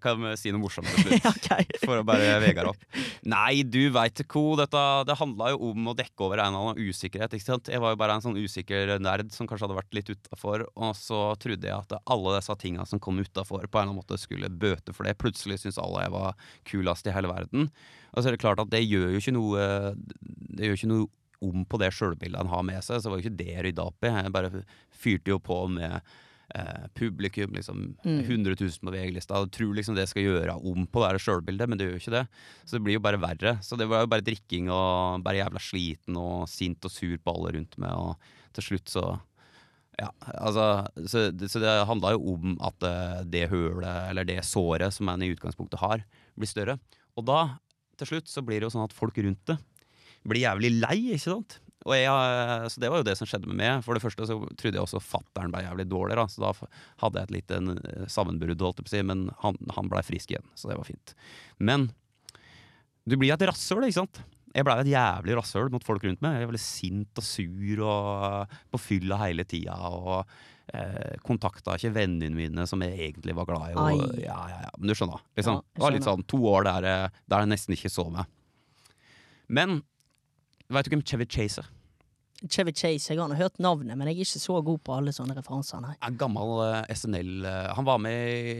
Speaker 1: kan vi si noe morsomt til [laughs] slutt.
Speaker 2: okay.
Speaker 1: For å bare Vegard opp. Nei, du veit ko, Dette, det handla jo om å dekke over en eller annen usikkerhet. ikke sant? Jeg var jo bare en sånn usikker nerd som kanskje hadde vært litt utafor. Og så trodde jeg at alle disse tinga som kom utafor, på en eller annen måte skulle bøte for det. Plutselig syntes alle jeg var kulest i hele verden. Og så er det klart at det gjør jo ikke noe Det gjør ikke noe om på det sjølbildet han har med seg, så var jo ikke det rydda opp i. Jeg bare fyrte jo på med eh, publikum, liksom
Speaker 2: Mm.
Speaker 1: 100 000 på VG-lista. Tror liksom det skal gjøre om på det sjølbildet, men det gjør jo ikke det. Så det blir jo bare verre. Så det var jo bare drikking og bare jævla sliten og sint og sur på alle rundt meg, og til slutt så ja, altså, så, så det handla jo om at eh, det hølet, eller det såret som en i utgangspunktet har, blir større. Og da, til slutt, så blir det jo sånn at folk rundt det blir jævlig lei, ikke sant? Og jeg, eh, så det var jo det som skjedde med meg. For det første så trodde jeg også fattern ble jævlig dårlig, da, så da hadde jeg et lite eh, sammenbrudd, holdt jeg på å si, men han, han blei frisk igjen, så det var fint. Men du blir et rasshøl, ikke sant? Jeg blei et jævlig rasshøl mot folk rundt meg. Jeg ble sint og sur og på fylla hele tida. Og eh, kontakta ikke vennene mine som jeg egentlig var glad i. Og, ja, ja, ja, men du skjønner. Liksom.
Speaker 2: Ja, skjønner.
Speaker 1: det var litt sånn to år der, der jeg nesten ikke så meg. Men veit du hvem Chevy Chase er?
Speaker 2: Chevy Chase, jeg har hørt navnet, men jeg er ikke så god på alle sånne referanser, nei.
Speaker 1: En gammel uh, SNL uh, Han var med i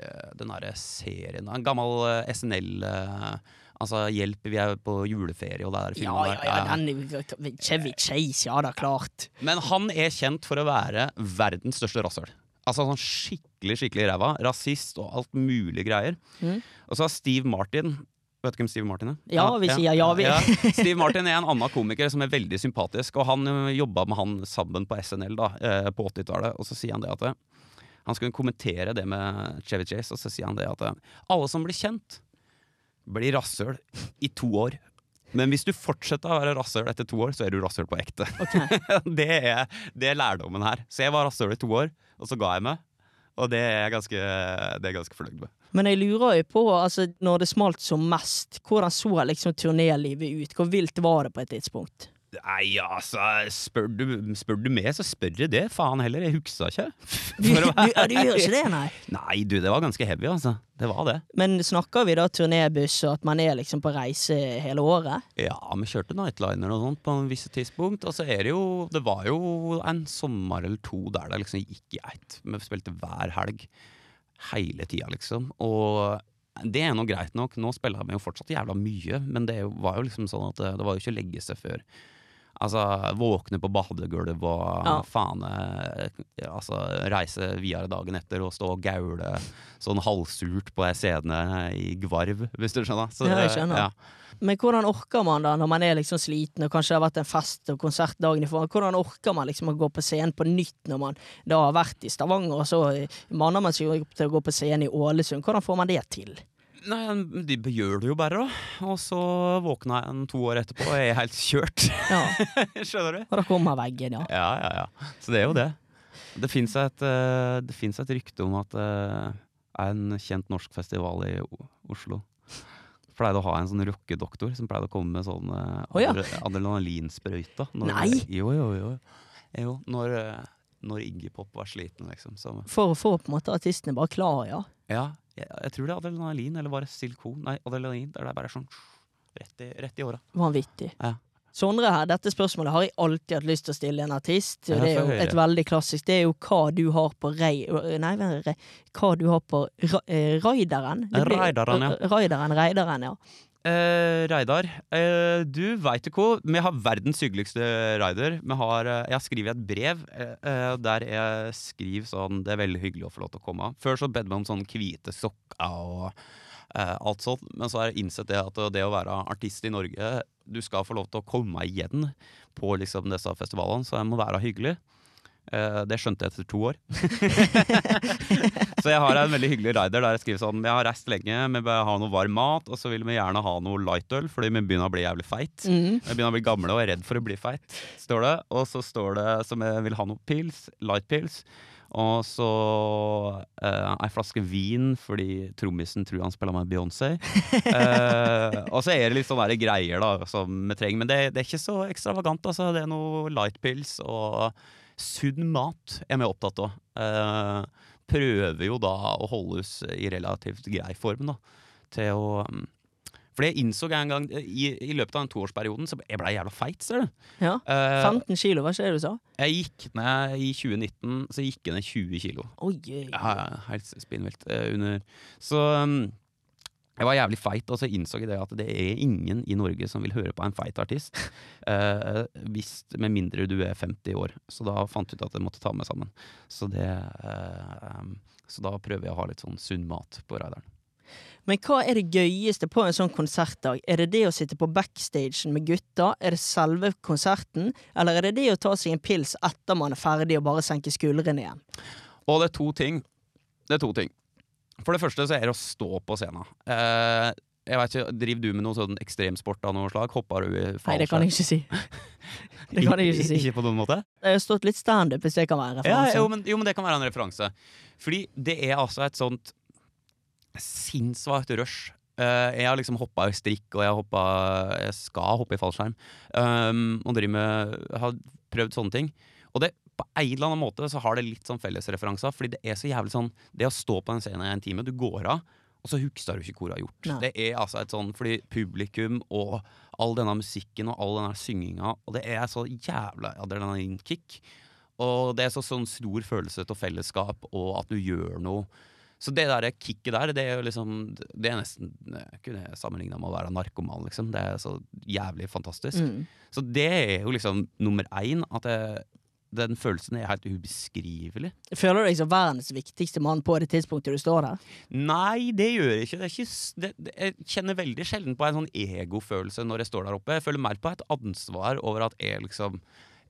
Speaker 1: uh, den derre serien. En gammel eh, SNL eh, Altså Hjelp, vi er på juleferie og det
Speaker 2: Ja,
Speaker 1: filmen
Speaker 2: ja,
Speaker 1: der.
Speaker 2: ja, den Chevy Chase, ja da, klart.
Speaker 1: Men han er kjent for å være verdens største rasshøl. Altså sånn skikkelig skikkelig ræva. Rasist og alt mulig greier.
Speaker 2: Mm.
Speaker 1: Og så har Steve Martin Vet du hvem Steve Martin er?
Speaker 2: Ja, vi sier ja, vi.
Speaker 1: Steve Martin er en annen komiker som er veldig sympatisk, og han uh, jobba med han sammen på SNL da, eh, på 80-tallet. Og så sier han det at eh, han skulle kommentere det med Chevy Chase, og så sier han det at eh, alle som blir kjent, blir rasshøl i to år. Men hvis du fortsetter å være rasshøl etter to år, så er du rasshøl på ekte. [laughs] det, er, det er lærdommen her. Så jeg var rasshøl i to år, og så ga jeg meg. Og det er jeg ganske, det er ganske fornøyd med.
Speaker 2: Men jeg lurer jo på, altså, når det smalt som mest, hvordan så liksom turnélivet ut? Hvor vilt var det på et tidspunkt?
Speaker 1: Nei, altså, spør du, spør du meg, så spør jeg det. Faen heller, jeg huksa ikke. [laughs]
Speaker 2: Du, du, du gjør ikke det, nei?
Speaker 1: Nei, du, det var ganske heavy, altså. Det var det.
Speaker 2: Men snakker vi da turnébuss, og at man er liksom på reise hele året?
Speaker 1: Ja, vi kjørte nightliner og sånt på en visse tidspunkt. Og så er det jo Det var jo en sommer eller to der det liksom gikk i ett. Vi spilte hver helg. Hele tida, liksom. Og det er nå greit nok. Nå spiller vi jo fortsatt jævla mye, men det var jo liksom sånn at det, det var jo ikke å legge seg før. Altså, våkne på badegulv og
Speaker 2: Ja.
Speaker 1: faen eh, Altså, reise videre dagen etter og stå og gaule sånn halvsurt på ei scene i Gvarv, hvis du skjønner. Så
Speaker 2: Ja, jeg skjønner.
Speaker 1: ja.
Speaker 2: Men hvordan orker man da, når man er liksom sliten, og kanskje det har vært en fest og konsert dagen i forhånd, hvordan orker man liksom å gå på scenen på nytt når man da har vært i Stavanger, og så manner man seg opp til å gå på scenen i Ålesund? Hvordan får man det til?
Speaker 1: Nei, de gjør det jo bare, da. Og så våkna jeg en to år etterpå og jeg er helt kjørt.
Speaker 2: Ja, [laughs]
Speaker 1: Skjønner du?
Speaker 2: og da kommer veggen, ja.
Speaker 1: Ja, ja, ja. Så det er jo det. Det fins et, eh, et rykte om at det er en kjent norsk festival i Oslo. Pleide å ha en sånn rockedoktor som pleide å komme med sånn
Speaker 2: oh, ja.
Speaker 1: adrenalinsprøyte.
Speaker 2: Nei!
Speaker 1: Jo, jo, jo. jo når, eh, når Iggy Pop var sliten, liksom. Så,
Speaker 2: For å få på en måte artistene bare klar, ja.
Speaker 1: ja, jeg, jeg tror det er adrenalin, eller var det silikon? Nei, adrenalin. Det er bare sånn rett i, rett i åra.
Speaker 2: Vanvittig.
Speaker 1: Ja.
Speaker 2: Sondre her, dette spørsmålet har jeg alltid hatt lyst til å stille en artist. Det er jo et veldig klassisk. Det er jo hva du har på rei... Nei, hva du har på eh, Raideren.
Speaker 1: Raideren, ja.
Speaker 2: Raideren, raideren, ja.
Speaker 1: Eh, Reidar, eh, du veit jo hvor Vi har verdens hyggeligste rider. Har, eh, jeg har skrevet et brev eh, eh, der jeg skriver sånn Det er veldig hyggelig å få lov til å komme. Før så bedde vi om sånn hvite sokker og alt sånt. Men så har jeg innsett det at det å være artist i Norge Du skal få lov til å komme igjen på liksom disse festivalene, så jeg må være hyggelig. Eh, det skjønte jeg etter to år. [laughs] så jeg har en veldig hyggelig rider der jeg skriver sånn Jeg har reist lenge, vi bør ha noe varm mat, og så vil vi gjerne ha noe lightøl, fordi vi begynner å bli jævlig feit.
Speaker 2: Mm.
Speaker 1: Vi begynner å bli gamle og er redd for å bli feit, står det. Og så står det som jeg vil ha noe pils, lightpils. Og så uh, ei flaske vin fordi trommisen tror han spiller med Beyoncé. uh, [laughs] og så er det litt sånne greier da som vi trenger, men det, det er ikke så ekstravagant. Altså. Det er noe light pills og sunn mat er vi opptatt av. Eh, prøver jo da å holde oss i relativt grei form, da. Til å mm, For jeg innså en gang i, i løpet av den toårsperioden så jeg blei jævla feit, ser du.
Speaker 2: Ja.
Speaker 1: Eh,
Speaker 2: 15 kilo, hva skjer du sa?
Speaker 1: jeg gikk ned i 2019, så gikk jeg ned 20 kilo.
Speaker 2: Oi, oi.
Speaker 1: Ja, helt spinnvilt. eh, under Så um, jeg var jævlig feit, og så innså jeg det at det er ingen i Norge som vil høre på en feit artist. [laughs] eh, hvis, med mindre du er 50 år. Så da fant jeg ut at jeg måtte ta meg sammen. Så, det, eh, um, så da prøver jeg å ha litt sånn sunn mat på raideren.
Speaker 2: Men hva er det gøyeste på en sånn konsertdag? Er det det å sitte på backstagen med gutta? Er det selve konserten? Eller er det det å ta seg en pils etter man er ferdig og bare senke skuldrene igjen?
Speaker 1: Og det er to ting. Det er to ting. For det første så er det å stå på scenen. Uh, jeg vet ikke, Driver du med noe sånn ekstremsport av noe slag? Hopper du i fallskjerm?
Speaker 2: Nei, det kan jeg ikke si. [laughs] Det kan jeg ikke si.
Speaker 1: Ikke på noen måte?
Speaker 2: Jeg har stått litt standup, hvis det kan være en
Speaker 1: Ja,
Speaker 2: referanse.
Speaker 1: jo men, jo, men det kan være en referanse. Fordi det er altså et sånt sinnssvakt rush. Uh, jeg har liksom hoppa i strikk, og jeg, hoppet, jeg skal hoppe i fallskjerm. Um, og driver med, har prøvd sånne ting. Og det, på en eller annen måte så har det litt sånn fellesreferanser, fordi det er så jævlig sånn Det å stå på en scenen i en time, du går av, og så husker du ikke hvor du har gjort.
Speaker 2: Nei.
Speaker 1: Det er altså et sånn fordi publikum og all denne musikken og all denne synginga, og det er så jævla adrenalinkick. Og det er så sånn stor følelse av fellesskap og at du gjør noe. Så det der kicket der, det er jo liksom Det er nesten Jeg kunne sammenligna med å være narkoman, liksom. Det er så jævlig fantastisk.
Speaker 2: Mm.
Speaker 1: Så det er jo liksom nummer én. At det, den følelsen er helt ubeskrivelig.
Speaker 2: Føler du deg som verdens viktigste mann på det tidspunktet du står her?
Speaker 1: Nei, det gjør jeg ikke. Det ikke det, det, jeg kjenner veldig sjelden på en sånn egofølelse når jeg står der oppe. Jeg føler mer på et ansvar over at jeg liksom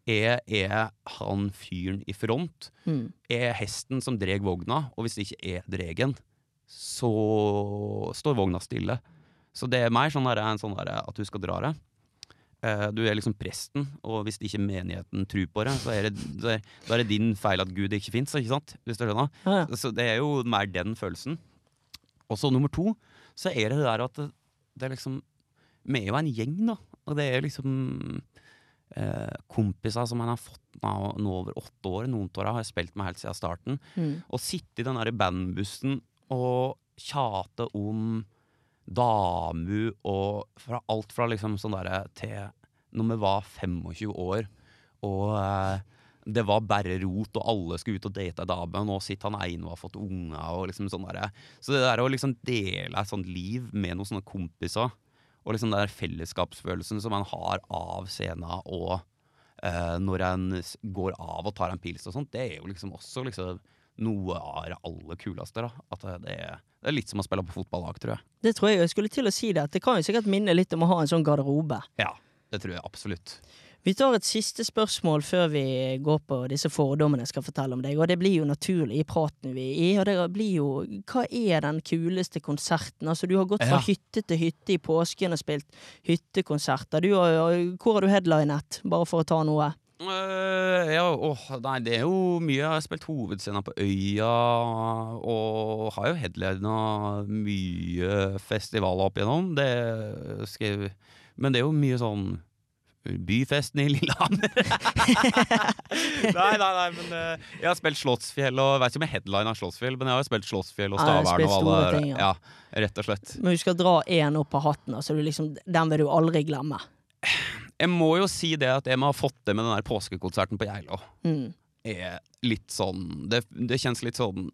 Speaker 1: er, er han fyren i front.
Speaker 2: Mm.
Speaker 1: Er hesten som dreg vogna, og hvis det ikke er dregen, så står vogna stille. Så det er mer sånn der, en sånn der, at du skal dra det. Eh, Du er liksom presten, og hvis ikke menigheten tror på det, så er det, så er, da er det din feil at Gud ikke fins, ikke sant? Hvis du skjønner?
Speaker 2: Ja, ja.
Speaker 1: Så det er jo mer den følelsen. Og så nummer to, så er det det der at det, det er liksom Vi er jo en gjeng, da. Og det er liksom eh, kompiser som man har fått nå, nå over åtte år. Noen av dem har jeg spilt med helt siden starten.
Speaker 2: Mm.
Speaker 1: Å sitte i den derre bandbussen og tjate om damu og fra alt fra liksom sånn derre til når vi var 25 år og eh, det var bare rot, og alle skulle ut og date ei dame, og nå sitter han ene og har fått unger. Og liksom sånn derre. Så det der å liksom dele et sånt liv med noen sånne kompiser, og liksom den der fellesskapsfølelsen som man har av scenen og eh, når en går av og tar en pils og sånt, det er jo liksom også liksom noe av det aller kuleste. da At det- er, det er litt som å spille på fotballag, tror jeg.
Speaker 2: Det tror jeg jeg skulle til å si det. Det kan jo sikkert minne litt om å ha en sånn garderobe.
Speaker 1: Ja, det tror jeg absolutt.
Speaker 2: Vi tar et siste spørsmål før vi går på disse fordommene jeg skal fortelle om deg. Og det blir jo naturlig i praten vi er i. Og det blir jo Hva er den kuleste konserten? Altså, du har gått fra
Speaker 1: Ja.
Speaker 2: hytte til hytte i påsken og spilt hyttekonserter. Du hvor har du headlinet? Bare for å ta noe.
Speaker 1: Øh, ja, åh, nei, det er jo mye. Jeg har spilt hovedscena på Øya, og har jo headlina mye festivaler opp igjennom. Det skrev men det er jo mye sånn Byfesten i Lillehammer. [laughs] nei, nei, nei, men uh, jeg har spilt Slottsfjell og Vet ikke om jeg headlina Slottsfjell, men jeg har spilt Slottsfjell og Stavern og alle
Speaker 2: ting, ja.
Speaker 1: ja, rett og slett.
Speaker 2: Men du skal dra én opp av hatten. Altså, du liksom, den vil du aldri glemme.
Speaker 1: Jeg må jo si det at jeg må ha fått det med den der påskekonserten på Geilo.
Speaker 2: Mm.
Speaker 1: er litt sånn Det, det kjennes litt sånn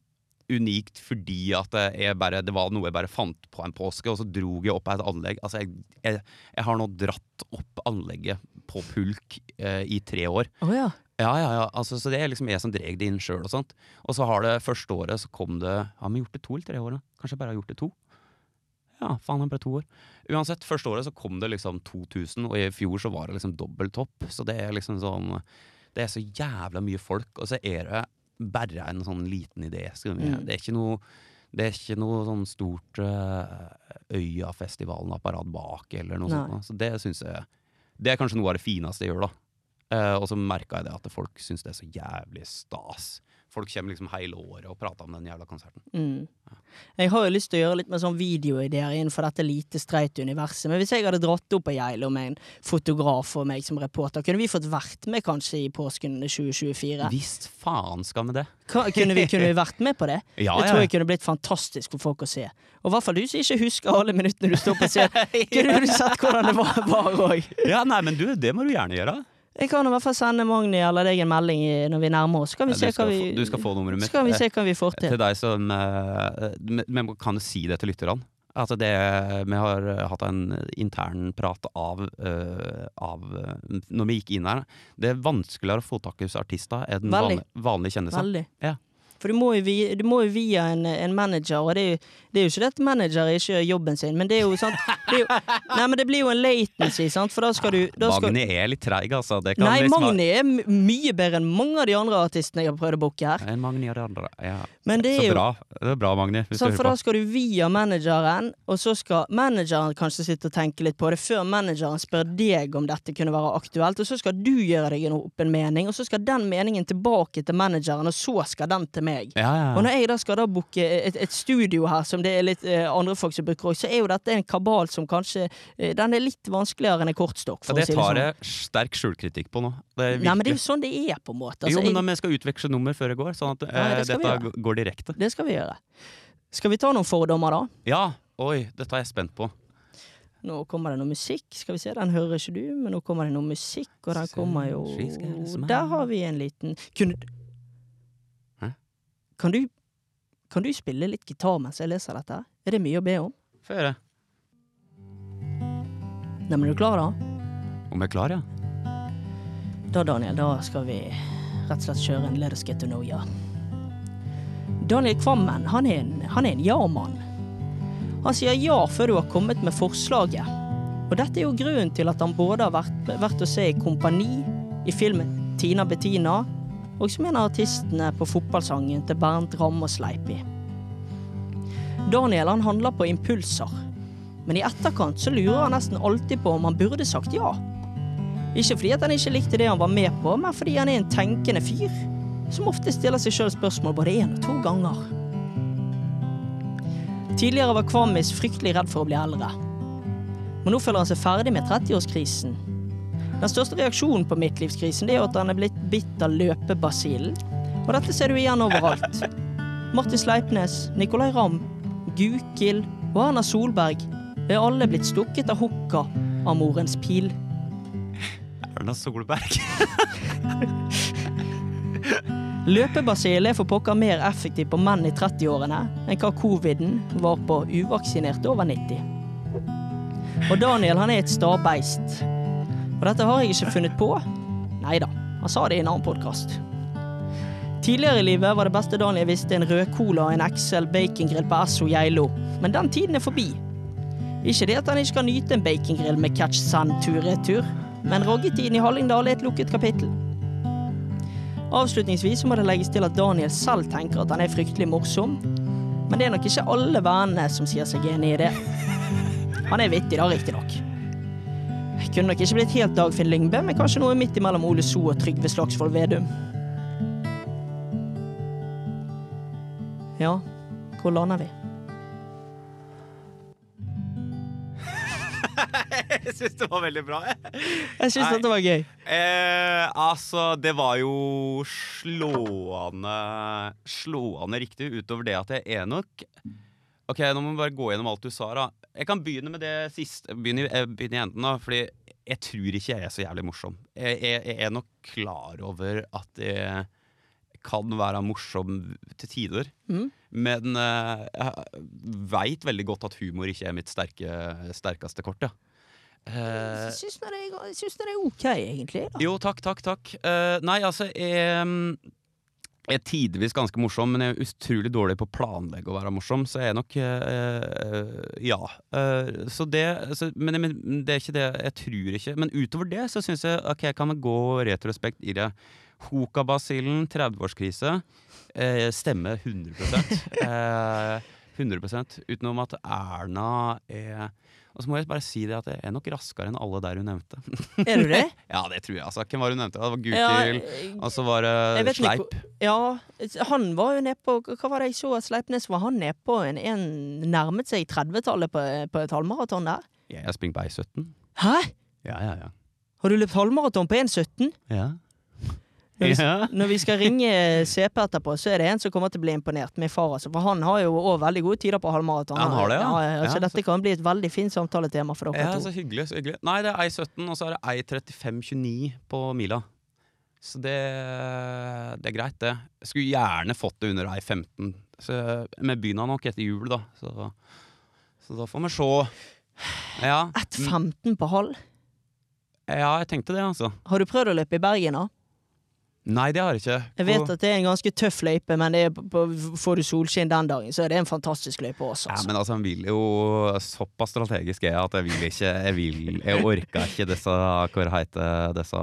Speaker 1: unikt fordi at det, er bare, det var noe jeg bare fant på en påske, og så drog jeg opp et anlegg. Altså, jeg, jeg, jeg har nå dratt opp anlegget på pulk eh, i tre år.
Speaker 2: Oh, ja.
Speaker 1: Ja, ja, ja, altså, Så det er liksom jeg som dreg det inn sjøl og sånt. Og så har det første året så kom det Har vi gjort det to eller tre år? Kanskje jeg bare har gjort det to? Ja, faen, det ble to år. Uansett, første året så kom det liksom 2000, og i fjor så var det liksom dobbelt topp. Så det er liksom sånn Det er så jævla mye folk, og så er det bare en sånn liten idé.
Speaker 2: Mm.
Speaker 1: Det er ikke noe det er ikke noe sånn stort uh, Øyafestivalen-apparat bak, eller noe
Speaker 2: Nei.
Speaker 1: sånt. da. Så det syns jeg Det er kanskje noe av det fineste jeg gjør, da. Eh, og så merka jeg det at folk syns det er så jævlig stas. Folk kommer liksom hele året og prater om den jævla konserten.
Speaker 2: Mm. Jeg har jo lyst til å gjøre litt med sånn videoideer innenfor dette lite streite universet. Men hvis jeg hadde dratt opp på Geilo med en fotograf og meg som reporter, kunne vi fått vært med kanskje i påsken 2024?
Speaker 1: Visst faen skal vi det.
Speaker 2: Hva, Kunne vi, kunne vi [laughs] vært med på det?
Speaker 1: Ja,
Speaker 2: det tror jeg kunne blitt fantastisk for folk å se. Og i hvert fall du som ikke husker alle minuttene du står på scenen. [laughs] Kunne du sett hvordan det var- var òg?
Speaker 1: Ja, nei, men du, det må du gjerne gjøre.
Speaker 2: Jeg kan i hvert fall sende Magni eller deg en melding når vi nærmer oss. Kan vi se
Speaker 1: du, skal
Speaker 2: hva vi,
Speaker 1: få, du skal få nummeret mitt.
Speaker 2: så kan vi se hva vi får
Speaker 1: Eh,
Speaker 2: til.
Speaker 1: Til deg som eh, Men men kan jo si det til lytterne. Altså det, vi har eh, hatt en intern prat av, uh, av eh, Når vi gikk inn her. Det er vanskeligere å få tak i hos artister enn vanlige, vanlig kjendiser.
Speaker 2: Veldig.
Speaker 1: Ja.
Speaker 2: For du må jo via, du må jo via en, en manager, og det er, jo, det er jo ikke det at manager ikke gjør jobben sin, men det er jo sant det jo, [laughs] Nei, men det blir jo en latency, sant, for da skal du da skal,
Speaker 1: Magni er litt treig, altså. Det kan
Speaker 2: Nei,
Speaker 1: liksom
Speaker 2: Magni er mye bedre enn mange av de andre artistene jeg har prøvd å booke her.
Speaker 1: Enn Magni og de andre. Ja.
Speaker 2: Men det
Speaker 1: Så
Speaker 2: er jo
Speaker 1: bra. Det er bra, Magni.
Speaker 2: Sant, For da skal du via manageren, og så skal manageren kanskje sitte og tenke litt på det før manageren spør deg om dette kunne være aktuelt, og så skal du gjøre deg en- opp en mening, og så skal den meningen tilbake til manageren, og så skal den til meg.
Speaker 1: Ja, ja.
Speaker 2: Og når jeg da skal da booke et, et studio her, som det er litt eh, andre folk som bruker òg, så er jo dette en kabal som kanskje eh, Den er litt vanskeligere enn en kortstokk,
Speaker 1: Ja, det
Speaker 2: si det
Speaker 1: tar
Speaker 2: sånn.
Speaker 1: jeg sterk skjulkritikk på nå. Det
Speaker 2: Nei, men det er jo sånn det er, på en måte.
Speaker 1: jo,
Speaker 2: Altså,
Speaker 1: men
Speaker 2: jeg,
Speaker 1: da vi skal utveksle nummer før det går, sånn at
Speaker 2: Ja,
Speaker 1: eh,
Speaker 2: det
Speaker 1: dette går direkte.
Speaker 2: det skal vi gjøre. Skal vi ta noen fordommer, da?
Speaker 1: Ja, oi, dette er jeg spent på.
Speaker 2: Nå kommer det noe musikk. Skal vi se, den hører ikke du, men nå kommer det noe musikk, og den kommer jo. Der har vi en liten Kunne? Kan du Kan du spille litt gitar mens jeg leser dette? Er det mye å be om?
Speaker 1: Få høre.
Speaker 2: Nei, men er du klar, da?
Speaker 1: Om jeg er klar, ja?
Speaker 2: Da, Daniel, da skal vi rett og slett kjøre en Let us get to know ya. Daniel Kvammen, han er en, han er en ja-mann. Han sier ja før du har kommet med forslaget. Og dette er jo grunnen til at han både har vært, vært å se i Kompani, i filmen Tina Bettina, og som en av artistene på fotballsangen til Bernt Sleipi. Daniel han handler på impulser, men i etterkant så lurer han nesten alltid på om han burde sagt ja. Ikke fordi han ikke likte det han var med på, men fordi han er en tenkende fyr. Som ofte stiller seg sjøl spørsmål både én og to ganger. Tidligere var Kvamis fryktelig redd for å bli eldre. Men nå føler han seg ferdig med 30-årskrisen. Den største reaksjonen på midtlivskrisen det er at han er blitt bitt av løpebasillen. Og dette ser du igjen overalt. [laughs] Martin Sleipnes, Nicolay Ramm, Gukild og Erna Solberg er alle blitt stukket av hukka av morens pil.
Speaker 1: Erna Solberg. [laughs]
Speaker 2: Løpebasil er for pokker mer effektiv på menn i 30-årene enn hva coviden var på uvaksinerte over 90. Og Daniel han er et stabeist. Og dette har jeg ikke funnet på. Nei da, han sa det i en annen podkast. Tidligere i livet var det beste Daniel visste en rød cola og en XL bacongrill på Esso Geilo, men den tiden er forbi. Ikke det at han ikke kan nyte en bacongrill med catch sand tur-retur, men roggetiden i Hallingdal er et lukket kapittel. Avslutningsvis må det legges til at Daniel selv tenker at han er fryktelig morsom, men det er nok ikke alle vennene som sier seg enig i det. Han er vittig da, riktignok. Kunne nok ikke blitt helt Dagfinn Lyngbø, men kanskje noe midt imellom Ole So og Trygve Slagsvold Vedum. Ja, hvor lander vi? [laughs]
Speaker 1: jeg syns det var veldig bra.
Speaker 2: Jeg syns det var gøy.
Speaker 1: Eh, altså, det var jo slående Slående riktig, utover det at jeg er nok Ok, nå må vi bare gå gjennom alt du sa. da Jeg kan begynne med det siste. Begynne, eh, begynne i enden, da. Fordi jeg tror ikke jeg er så jævlig morsom. Jeg, jeg, jeg er nok klar over at jeg kan være morsom til tider.
Speaker 2: Mm.
Speaker 1: Men eh, jeg veit veldig godt at humor ikke er mitt sterke, sterkeste kort. Ja. Eh,
Speaker 2: Jeg syns det er- det er ok, egentlig. da.
Speaker 1: jo, takk, takk, takk. Nei, altså, jeg, jeg er tidvis ganske morsom, men jeg er utrolig dårlig på å planlegge å være morsom, så jeg er nok eh, Ja. Øh, så det så, men, men det er ikke det jeg tror ikke. Men utover det så syns jeg ok, kan vi gå retrospekt i det. Hokabasillen, 30-årskrise, eh, stemmer 100 [laughs] eh, 100% Utenom at Erna er Og så må jeg bare si det at jeg er nok raskere enn alle der hun nevnte. [laughs]
Speaker 2: Er du det? [laughs]
Speaker 1: ja, det tror jeg. altså. Hvem var hun nevnte? Det var
Speaker 2: Ja,
Speaker 1: Gukild,
Speaker 2: ja,
Speaker 1: og så var det
Speaker 2: Sleip. ikke. Ja, han var jo nede på Hva var det jeg så at Sleipnes var han nede på en, en nærmet seg 30-tallet på, på et halvmaraton der?
Speaker 1: Jeg springer på 1,17.
Speaker 2: Hæ?
Speaker 1: Ja, ja, ja.
Speaker 2: Har du løpt halvmaraton på 1,17?
Speaker 1: ja.
Speaker 2: Når, vi-
Speaker 1: Ja.
Speaker 2: når vi skal ringe CP etterpå, så er det en som kommer til å bli imponert. Min far, altså. For han har jo òg veldig gode tider på halvmaraton.
Speaker 1: Ja, han har det, ja.
Speaker 2: ja.
Speaker 1: Ja,
Speaker 2: så dette kan bli et veldig fint samtaletema for dere
Speaker 1: Ja,
Speaker 2: to.
Speaker 1: så hyggelig. så hyggelig Nei, det er 1,17, og så er det 1,35,29 på mila. Så det, det er greit, det. Jeg skulle gjerne fått det under 1,15. Så Vi begynner nok etter jul, da. Så, så da får vi se. Ja.
Speaker 2: 1,15 på halv?
Speaker 1: ja, jeg tenkte det, altså.
Speaker 2: Har du prøvd å løpe i Bergen, da?
Speaker 1: Nei, det har jeg ikke.
Speaker 2: Jeg vet at det er en ganske tøff løype, men det på, på, får du solskinn den dagen, så er det en fantastisk løype også.
Speaker 1: Ja,
Speaker 2: Altså.
Speaker 1: men altså, han vil jo Såpass strategisk er jeg at jeg vil ikke Jeg, vil, jeg orker ikke disse Hva heter disse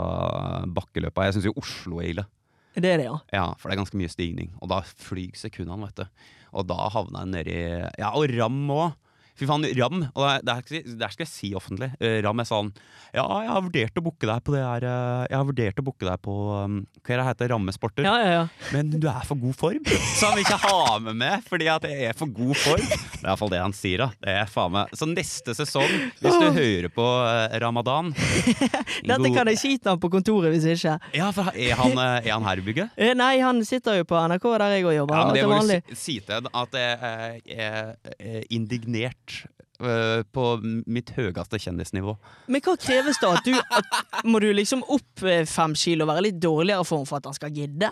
Speaker 1: bakkeløpene. Jeg syns jo Oslo er ille.
Speaker 2: Det er det, ja.
Speaker 1: Ja, for det er ganske mye stigning. Og da flyr sekundene, vet du. Og da havner jeg nedi Ja, og Ram òg. Fy faen, Ram. Og det, her- skal jeg si offentlig. Eh, Ram er sånn Ja, jeg har vurdert å booke deg på det her eh, Jeg har vurdert å booke deg på um, Hva heter det heter Rammesporter?
Speaker 2: Ja, ja, ja.
Speaker 1: Men du er for god form. Så han vil ikke ha med meg fordi at jeg er for god form. Det er iallfall det han sier, da. Det er faen meg Så neste sesong, hvis du hører på uh, Ramadan [laughs]
Speaker 2: Dette kan jeg skite han på kontoret hvis ikke.
Speaker 1: Ja, for er han, er han her i bygget? [laughs]
Speaker 2: Nei, han sitter jo på NRK der jeg òg jobber.
Speaker 1: Ja, men det må du si, si til at jeg er indignert eh, på mitt høyeste kjendisnivå.
Speaker 2: Men hva kreves da? At du, at, må du liksom opp eh, fem kilo og være litt dårligere form for at han skal gidde?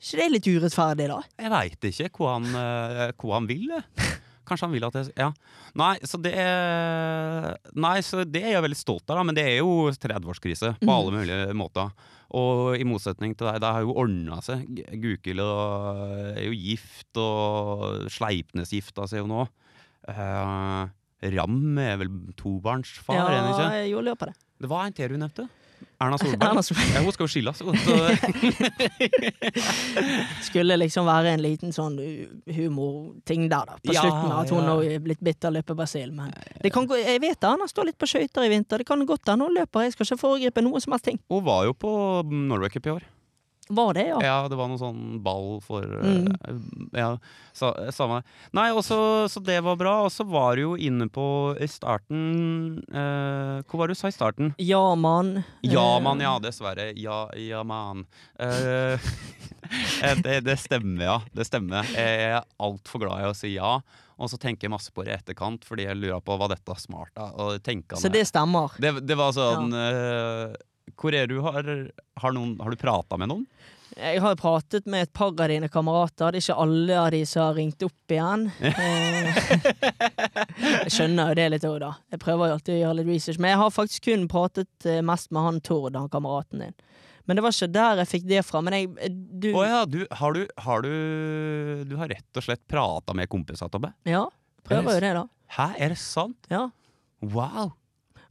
Speaker 2: ikke det litt urettferdig, da?
Speaker 1: Jeg veit ikke hva han, eh, hva han vil. Kanskje han vil at jeg Ja. Nei, så det er Nei, så det er jeg veldig stolt av, da, men det er jo 30-årskrise på alle mulige måter. Og i motsetning til deg, det har jo ordna seg. Gukild er jo gift, og Sleipnes gifta seg jo nå. Eh, Ram er vel tobarnsfar, Ja, ikke?
Speaker 2: jeg gjorde på det.
Speaker 1: Det var en til du nevnte. Erna Solberg.
Speaker 2: Erna Solberg.
Speaker 1: Ja, hun skal jo skilles. [laughs]
Speaker 2: Skulle liksom være en liten sånn uh, humorting der, da. På
Speaker 1: Ja,
Speaker 2: slutten, at hun
Speaker 1: ja.
Speaker 2: er blitt bitt av løpebasil. Men det kan gå, jeg vet Erna har stått litt på skøyter i vinter. Det kan godt hende hun løper. Jeg skal ikke foregripe noe som helst ting.
Speaker 1: hun var jo på Norway Cup i år.
Speaker 2: Var det, ja?
Speaker 1: Ja, det var noe sånn ball for
Speaker 2: Mm.
Speaker 1: eh, Ja, sa, samme Nei, også, så så det var bra. Og så var du jo inne på i starten eh, Hva var det du sa i starten?
Speaker 2: Ja, mann.
Speaker 1: Ja,
Speaker 2: Eh,
Speaker 1: mann, ja, dessverre. Ja, ja, mann. Eh, [laughs] eh, det, det stemmer, ja. Det stemmer. Jeg er altfor glad i å si ja. Og så tenker jeg masse på det i etterkant, fordi jeg lurer på hva dette er smart av.
Speaker 2: Så det stemmer.
Speaker 1: det, det var sånn eh, Hvor er du? Har, har, noen, har du prata med noen?
Speaker 2: Jeg har pratet med et par av dine kamerater. Det er ikke alle av de som har ringt opp igjen. [laughs] Eh, jeg skjønner jo det litt òg, da. Jeg prøver jo alltid å gjøre litt research. Men jeg har faktisk kun pratet eh, mest med han Tord, han kameraten din. Men det var ikke der jeg fikk det fra. Men jeg eh, Du,
Speaker 1: Å ja, du, har du Har du Du har rett og slett prata med kompiser, Tobbe?
Speaker 2: ja, prøver jo det, da.
Speaker 1: Hæ, er det sant?
Speaker 2: Ja.
Speaker 1: Wow!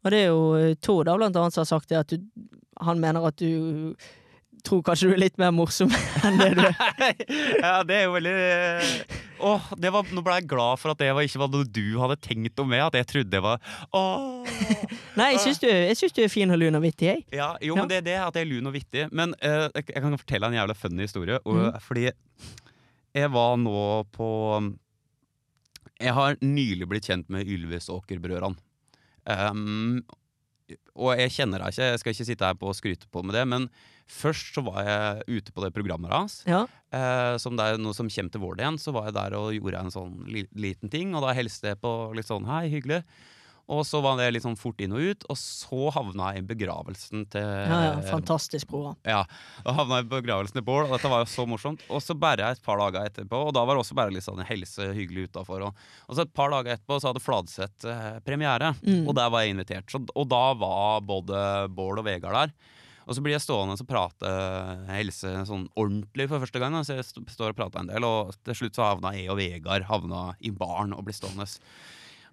Speaker 2: Og det er jo eh, Tord da, blant annet, som har sagt det at du Han mener at du tror kanskje du er litt mer morsom [laughs] enn det du er. [laughs]
Speaker 1: ja, det er jo veldig Åh, det var, Nå ble jeg glad for at det var, ikke var noe du hadde tenkt om meg. At jeg trodde det var Åh
Speaker 2: Nei, jeg syns du, jeg syns du er fin og lun og vittig, jeg.
Speaker 1: Ja, jo,
Speaker 2: Ja.
Speaker 1: men det er det at jeg er lun og vittig. Men uh, jeg, jeg kan fortelle en jævla funny historie. Og,
Speaker 2: mm.
Speaker 1: Fordi jeg var nå på Jeg har nylig blitt kjent med Ylvisåker-brødrene. Um, og jeg kjenner deg ikke, jeg skal ikke sitte her på og skryte på med det, men først så var jeg ute på det programmet hans.
Speaker 2: Ja.
Speaker 1: Eh, som det er noe som kommer til våren igjen, så var jeg der og gjorde en sånn li liten ting. Og da hilste jeg på litt sånn hei, hyggelig. Og så var det litt sånn fort inn og ut, og så havna jeg i begravelsen til
Speaker 2: Ja, ja, fantastisk program.
Speaker 1: ja, og havna jeg i begravelsen til Bård, og dette var jo så morsomt. Og så bare et par dager etterpå, og da var det også bare litt sånn helse hyggelig utafor. Og, og så et par dager etterpå så hadde Fladseth eh, premiere,
Speaker 2: Mm.
Speaker 1: og der var jeg invitert. Så, og da var både Bård og Vegard der. Og så blir jeg stående og prate helse sånn ordentlig for første gang. da. Så jeg st står og prater en del, og til slutt så havna jeg og Vegard havna i baren og blir stående.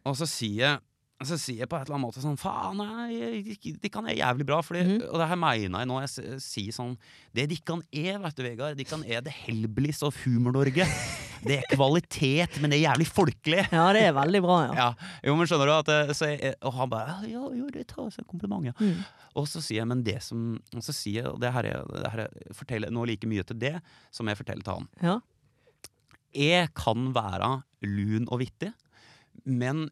Speaker 1: Og så sier jeg så sier jeg på et eller annet måte sånn Faen, de- kan er jævlig bra. Fordi,
Speaker 2: mm.
Speaker 1: Og det her mener jeg nå. Jeg sier sånn Det de kan er, vet du, Vegard, de kan er det Hellbillies of Humor-Norge. Det er kvalitet, men det er jævlig folkelig.
Speaker 2: Ja, det er veldig bra, ja. [laughs]
Speaker 1: Ja, jo, men skjønner du at eh, så jeg, Og han bare ja, ja, jo, det tar seg kompliment, ja.
Speaker 2: Mm.
Speaker 1: Og så sier jeg, men det som Og så sier jeg, og det her er, det her er forteller nå like mye til det som jeg forteller til han.
Speaker 2: ja.
Speaker 1: Jeg kan være lun og vittig, men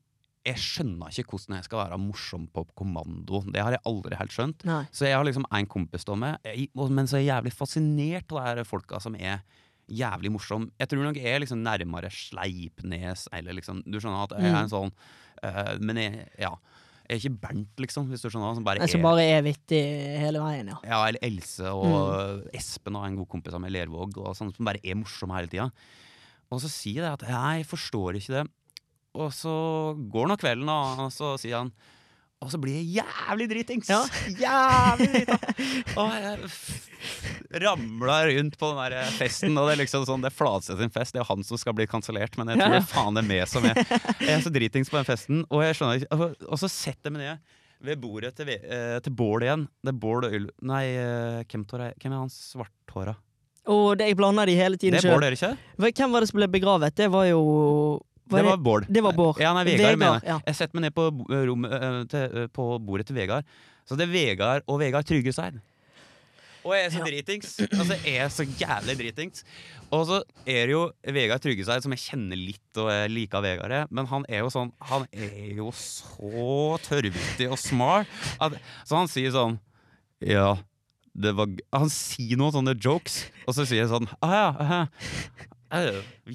Speaker 1: jeg skjønner ikke hvordan jeg skal være morsom på kommando. Det har jeg aldri helt skjønt.
Speaker 2: Nei.
Speaker 1: Så jeg har liksom en kompis da med, men så er jeg jævlig fascinert av de folka som er jævlig morsom. Jeg tror nok jeg er liksom nærmere Sleipnes, eller liksom Du skjønner at jeg er en sånn uh, Men jeg, ja. Jeg er ikke Bernt, liksom, hvis du skjønner. Som bare
Speaker 2: som
Speaker 1: er
Speaker 2: bare er vittig hele veien, ja.
Speaker 1: ja, eller Else og Espen og en god kompis av meg, Lervåg, og sånn, som bare er morsomme hele tida. Og så sier jeg at jeg forstår ikke det. Og så går nå kvelden, og så sier han Og så blir jeg jævlig dritings!
Speaker 2: Ja.
Speaker 1: Jævlig drita! [laughs] Og jeg ramla rundt på den der festen, og det er liksom sånn Det er Fladseth sin fest, det er han som skal bli kansellert, men jeg tror
Speaker 2: Ja.
Speaker 1: det faen det er meg som er Jeg er så dritings på den festen, og jeg skjønner ikke Og, og så setter jeg meg ned ved bordet til, eh, til Bård igjen. Det er Bård og Ylv... Nei, eh, hvem, jeg- hvem er han svarthåra?
Speaker 2: Og det, jeg blander de hele tiden sjøl. Hvem var det som ble begravet? Det var jo var
Speaker 1: det var Bård.
Speaker 2: det var Bård.
Speaker 1: Ja, nei, Vegard,
Speaker 2: Vegard,
Speaker 1: mener jeg.
Speaker 2: ja.
Speaker 1: Jeg setter meg ned på, rommet, eh, til, eh, på bordet til Vegard. Så det er Vegard og Vegard Tryggeseid. Og jeg er så dritings. Altså, jeg er så jævlig dritings. Og så er det jo Vegard Tryggeseid, som jeg kjenner litt og jeg liker Vegard, men han er jo sånn Han er jo så tørrvittig og smart. At, så han sier sånn Ja, det var Han sier noen sånne jokes, og så sier jeg sånn ah, ja, aha.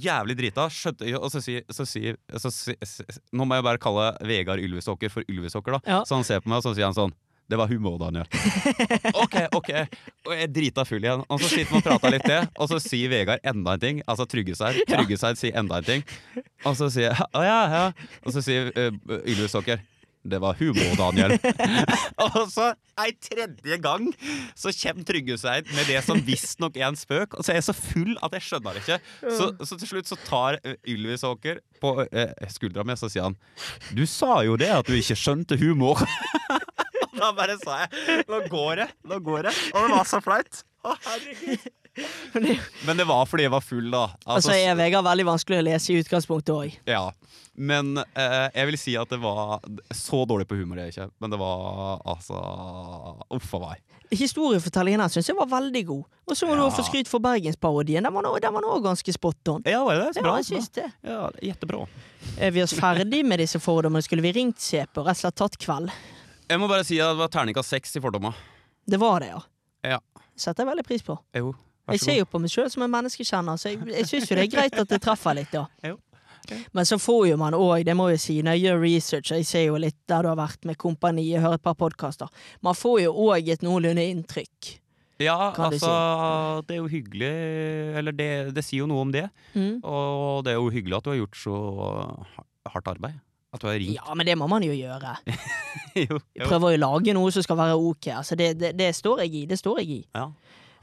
Speaker 1: Jævlig drita. Skjønte, og så sier, så si, så, si- s- s- Nå må jeg bare kalle Vegard Ylvesåker for Ylvesåker, da.
Speaker 2: Ja.
Speaker 1: Så han ser på meg, og så sier han sånn det var humor, Daniel. [laughs] ok, ok. Og jeg er drita full igjen. Og så sitter vi og prater litt til, og så sier Vegard enda en ting. Altså Tryggeseid. Tryggeseid sier enda en ting. Og så sier jeg å ja, ja. Og så sier uh, Ylvisåker det var humor, Daniel. [laughs] og så ei tredje gang så kommer Tryggeseid med det som visstnok er en spøk, og så er jeg så full at jeg skjønner det ikke. Så, så til slutt så tar Ylvis Åker på eh, skuldra mi, så sier han Du sa jo det at du ikke skjønte humor. [laughs] Og da bare sa jeg Nå går det, nå går det. Og det var så flaut. Å, herregud. [laughs] Men det var fordi jeg var full, da.
Speaker 2: Altså, er Vegard veldig vanskelig å lese i utgangspunktet òg.
Speaker 1: ja. Men eh, jeg vil si at det var Så dårlig på humor er jeg ikke, men det var altså Uff a meg.
Speaker 2: Historiefortellingen her syns jeg var veldig god. Og så må
Speaker 1: Ja.
Speaker 2: du få skryt for bergensparodien. Den var nå- ganske spot on.
Speaker 1: Ja, var det det? Så
Speaker 2: Ja,
Speaker 1: bra.
Speaker 2: jeg syns det.
Speaker 1: Ja, Jettebra.
Speaker 2: Er vi oss ferdig med disse fordommene? Skulle vi ringt CP og rett og slett tatt kveld?
Speaker 1: Jeg må bare si at det var terningkast seks i fordommer.
Speaker 2: Det var det, ja.
Speaker 1: Ja.
Speaker 2: Setter jeg veldig pris på.
Speaker 1: Jo,
Speaker 2: Jeg ser jo på meg sjøl som en menneskekjenner, så jeg, jeg syns jo det er greit at det treffer litt, da. [laughs]
Speaker 1: Jo.
Speaker 2: Men så får jo man òg, det må jeg si, når jeg gjør research, jeg ser jo litt der du har vært med kompani, jeg hører et par podkaster, man får jo òg et noenlunde inntrykk.
Speaker 1: Ja, altså si. Det er jo hyggelig Eller det, det sier jo noe om det.
Speaker 2: Mm.
Speaker 1: Og det er jo hyggelig at du har gjort så hardt arbeid. At du har ringt.
Speaker 2: Ja, men det må man jo gjøre. [laughs]
Speaker 1: jo,
Speaker 2: jo. prøver å lage noe som skal være ok. Altså, det, det, det står jeg i. Det står jeg i.
Speaker 1: Ja.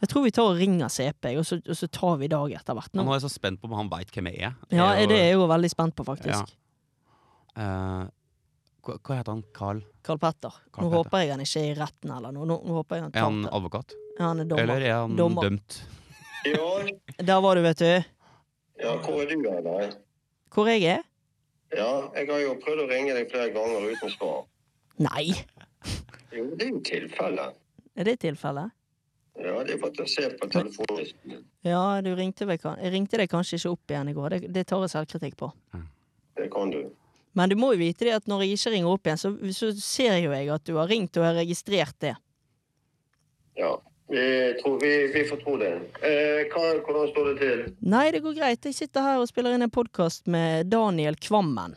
Speaker 2: Jeg tror vi tar og ringer CP, og så, og så tar vi dag etter hvert. Nå.
Speaker 1: nå er jeg så spent på om han veit hvem jeg er.
Speaker 2: Ja,
Speaker 1: Jeg
Speaker 2: det er jeg jo veldig spent på, faktisk.
Speaker 1: Ja. Uh, hva, hva heter han? Carl?
Speaker 2: Carl Petter.
Speaker 1: Carl
Speaker 2: Nå
Speaker 1: Petter.
Speaker 2: håper jeg han ikke er i retten eller noe. Nå, nå håper jeg han
Speaker 1: Er han advokat?
Speaker 2: Ja, han er dommer.
Speaker 1: Eller er han
Speaker 2: Dommer.
Speaker 1: dømt?
Speaker 5: Ja,
Speaker 2: Der var du, vet du.
Speaker 5: ja, hvor er du hen?
Speaker 2: Hvor jeg er?
Speaker 5: Ja, jeg har jo prøvd å ringe deg flere ganger uten svar.
Speaker 2: Nei,
Speaker 5: Jo, det er jo tilfellet.
Speaker 2: er det tilfellet?
Speaker 5: Ja, det er for å se på telefonen.
Speaker 2: Ja, du ringte vel Jeg ringte deg kanskje ikke opp igjen i går. Det, det tar jeg selvkritikk på.
Speaker 5: Det kan du.
Speaker 2: Men du må jo vite det at når jeg ikke ringer opp igjen, så, så ser jo jeg at du har ringt og har registrert det.
Speaker 5: Ja, vi, tror, vi, vi får tro det. Eh, hva, hvordan står det til?
Speaker 2: Nei, det går greit. Jeg sitter her og spiller inn en podkast med Daniel Kvammen.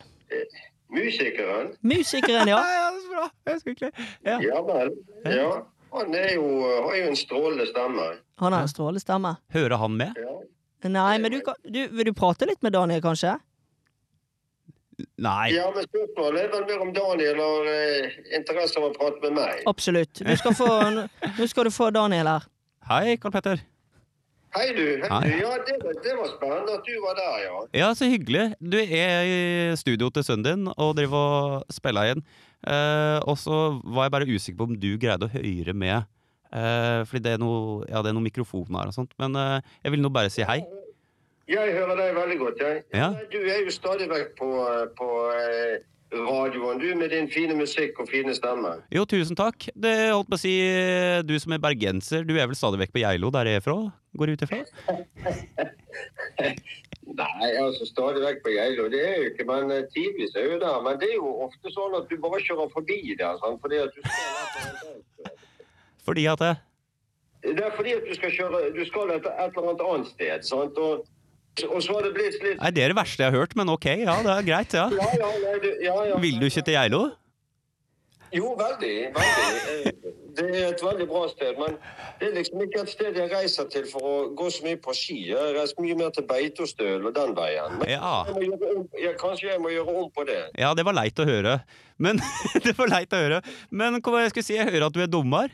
Speaker 5: Musikeren?
Speaker 2: Musikeren, ja. [laughs]
Speaker 1: ja, det er så bra! Jeg er så. Ja.
Speaker 5: Ja vel. Ja, han er jo, har jo en strålende stemme.
Speaker 2: Han har en strålende stemme.
Speaker 1: Hører han med?
Speaker 5: Ja.
Speaker 2: Nei, men du, du, vil du prate litt med Daniel, kanskje?
Speaker 1: Nei.
Speaker 5: ja, men spørsmålet er vel mer om Daniel har eh, interesse av å prate med meg.
Speaker 2: Absolutt. Du skal få, [laughs] nå skal du få Daniel her.
Speaker 1: Hei, Karl Petter.
Speaker 5: Hei, du. Hei,
Speaker 1: Hei.
Speaker 5: Ja, det, var- det var spennende at du var der, ja.
Speaker 1: Ja, så hyggelig. Du er i studio til sønnen din og driver og spiller inn. Eh, og så var jeg bare usikker på om du greide å høre med. Eh, fordi det er noe, ja, det er noen mikrofoner og sånt. Men eh, jeg vil nå bare si hei.
Speaker 5: Jeg hører deg veldig godt, jeg.
Speaker 1: Ja.
Speaker 5: Du er jo stadig vekk på, på radioen, du, med din fine musikk og fine stemme.
Speaker 1: Jo, tusen takk. Det holdt på å si, Du som er bergenser, du er vel stadig vekk på Geilo, der jeg er fra? Går jeg ut ifra? [laughs]
Speaker 5: Nei, altså stadig vekk på Geilo, det er jo ikke, men eh, tidvis er jo der. Men det er jo ofte sånn at du bare kjører forbi der, sant? fordi at du skal
Speaker 1: Fordi at det?
Speaker 5: Det er fordi at du skal kjøre, du skal et, et eller annet annet sted, sant? Og, og så har det blitt litt
Speaker 1: Nei, det er det verste jeg har hørt, men ok, ja, det er greit, ja.
Speaker 5: Ja, ja, nei, du, ja, ja.
Speaker 1: Vil du ikke til Geilo?
Speaker 5: Jo, veldig. veldig. Eh, Det er et veldig bra sted, men det er liksom ikke et sted jeg reiser til for å gå så mye på ski. Jeg reiser mye mer til Beitostøl og den veien. Men
Speaker 1: Ja.
Speaker 5: jeg om, ja, kanskje jeg må gjøre om på det.
Speaker 1: Ja, det var leit å høre. Men [laughs] det var leit å høre. Men hva var jeg skulle si? Jeg hører at du er dommer.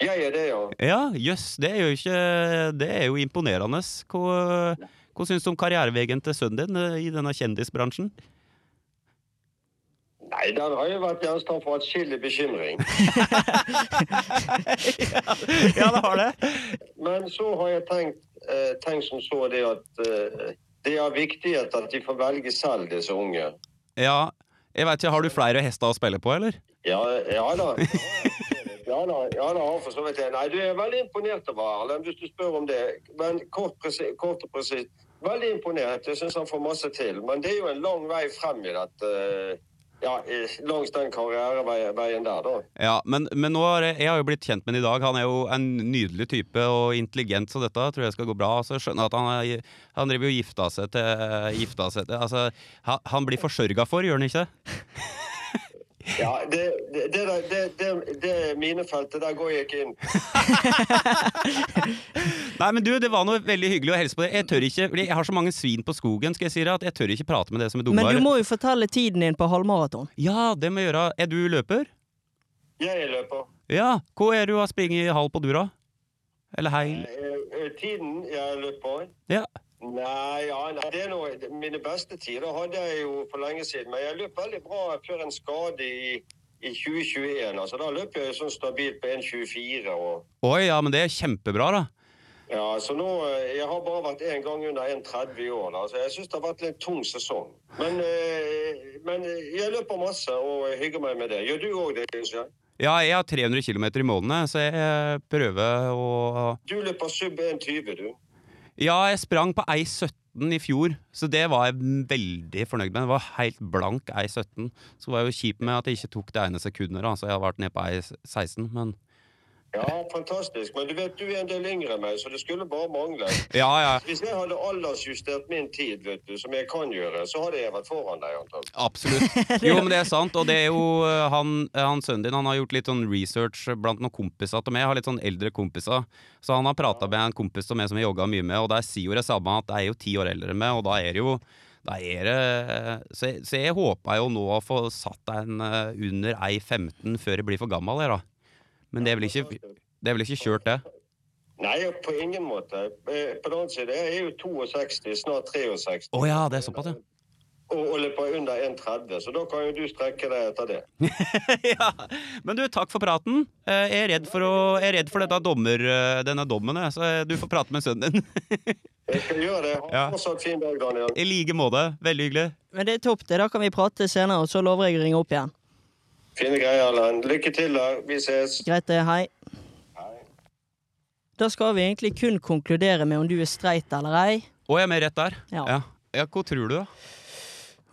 Speaker 5: Jeg er det, ja.
Speaker 1: Ja, jøss, det er jo ikke Det er jo imponerende. Hva, hva syns du om karriereveien til sønnen din eh, i denne kjendisbransjen?
Speaker 5: Nei, den har jo vært gjenstand for atskillig bekymring. [laughs]
Speaker 1: Ja, det har det.
Speaker 5: Men så har jeg tenkt, eh, tenkt som så det at eh, det er viktighet at de får velge selv, disse unge.
Speaker 1: Ja, jeg vet ikke, Har du flere hester å spille på, eller?
Speaker 5: Ja, ja da. Ja da, ja da, for så vidt. det. Nei, du er veldig imponert over Erlend, hvis du spør om det. Men kort, presi- kort og presist. Veldig imponert. Jeg syns han får masse til. Men det er jo en lang vei frem i dette. eh, Ja, langs den karriereveien der, da.
Speaker 1: Ja, men, men nå har jeg, jeg har jo blitt kjent med ham i dag. Han er jo en nydelig type og intelligent, så dette tror jeg skal gå bra. Så skjønner jeg at han, er, han driver jo gifta seg til, gifta seg til Altså, han, han blir forsørga for, gjør han ikke? [laughs] [laughs]
Speaker 5: Ja, det, det, det, det, det, det minefeltet, der går jeg ikke inn. [laughs]
Speaker 1: Nei, men du, det var noe veldig hyggelig å hilse på deg. Jeg tør ikke, jeg har så mange svin på skogen, skal jeg si deg, at jeg tør ikke prate med deg som er dummere.
Speaker 2: Men du må jo fortelle tiden din på halvmaraton.
Speaker 1: Ja, det må jeg gjøre. Er du løper?
Speaker 5: Jeg er løper.
Speaker 1: Ja. Hva er du har springet i halv på dura? Eller heil?
Speaker 5: Eh, eh, Tiden jeg løper
Speaker 1: Ja.
Speaker 5: Nei, ja, nei, det er noe, mine beste tider hadde jeg jo for lenge siden. Men jeg løp veldig bra før en skade i, i 2021. Altså, da løp jeg sånn stabilt på 1,24. Og,
Speaker 1: Oi, ja, men det er kjempebra, da.
Speaker 5: ja, så nå, eh, Jeg har bare vært én gang under 1,30 i år. Da, så jeg syns det har vært litt tung sesong. Men, eh, men jeg løper masse og hygger meg med det. Gjør du òg det? Ikke?
Speaker 1: Ja, jeg har 300 km i måneden, så jeg prøver å
Speaker 5: Du løper sub 1,20, du.
Speaker 1: Ja, jeg sprang på ei 17 i fjor, så det var jeg veldig fornøyd med. Det var helt blank ei 17. Så var jeg jo kjip med at jeg ikke tok det ene sekundet, da, så jeg har vært nede på ei 16, men
Speaker 5: Ja, fantastisk. Men du vet, du er en del yngre enn meg, så det skulle bare mangle.
Speaker 1: Ja, ja.
Speaker 5: Hvis jeg hadde aldersjustert min tid, vet du, som jeg kan gjøre, så hadde jeg vært foran deg. antagelig.
Speaker 1: Absolutt. [laughs] Jo, men det er sant. Og det er jo eh, han, han sønnen din han har gjort litt sånn research blant noen kompiser til meg. Jeg har litt sånn eldre kompiser. Så han har prata med en kompis som jeg, som jeg jogga mye med, og der sier jo det samme at jeg er jo ti år eldre enn meg, og da er det jo da er det, så, jeg, så jeg håper jo nå å få satt deg eh, under ei 15 før jeg blir for gammel. Jeg, da. Men det er vel ikke, det er vel ikke kjørt, det?
Speaker 5: Nei, på ingen måte. Eh, På den annen side, jeg er jo 62, snart 63.
Speaker 1: Å ja, det er såpass, ja.
Speaker 5: Og, og løper under 1,30, så da kan jo du strekke deg etter det. [laughs]
Speaker 1: ja. Men du, takk for praten. Eh, Jeg er redd for, å, jeg er redd for dette dommer, eh, denne dommen, så du får prate med sønnen din. [laughs]
Speaker 5: Jeg skal gjøre det. Ha
Speaker 1: Ja.
Speaker 5: fortsatt fin dag, Daniel.
Speaker 1: I like måte. Veldig hyggelig.
Speaker 2: Men det er topp, det. Da kan vi prate senere, og så lover jeg å ringe opp igjen.
Speaker 5: Fine greier, Erlend. Lykke til, da. Vi ses.
Speaker 2: Greit det, hei. Da skal vi egentlig kun konkludere med om du er streit eller ei.
Speaker 1: Og jeg er med rett der.
Speaker 2: Ja.
Speaker 1: Ja. ja, Hva tror du, da?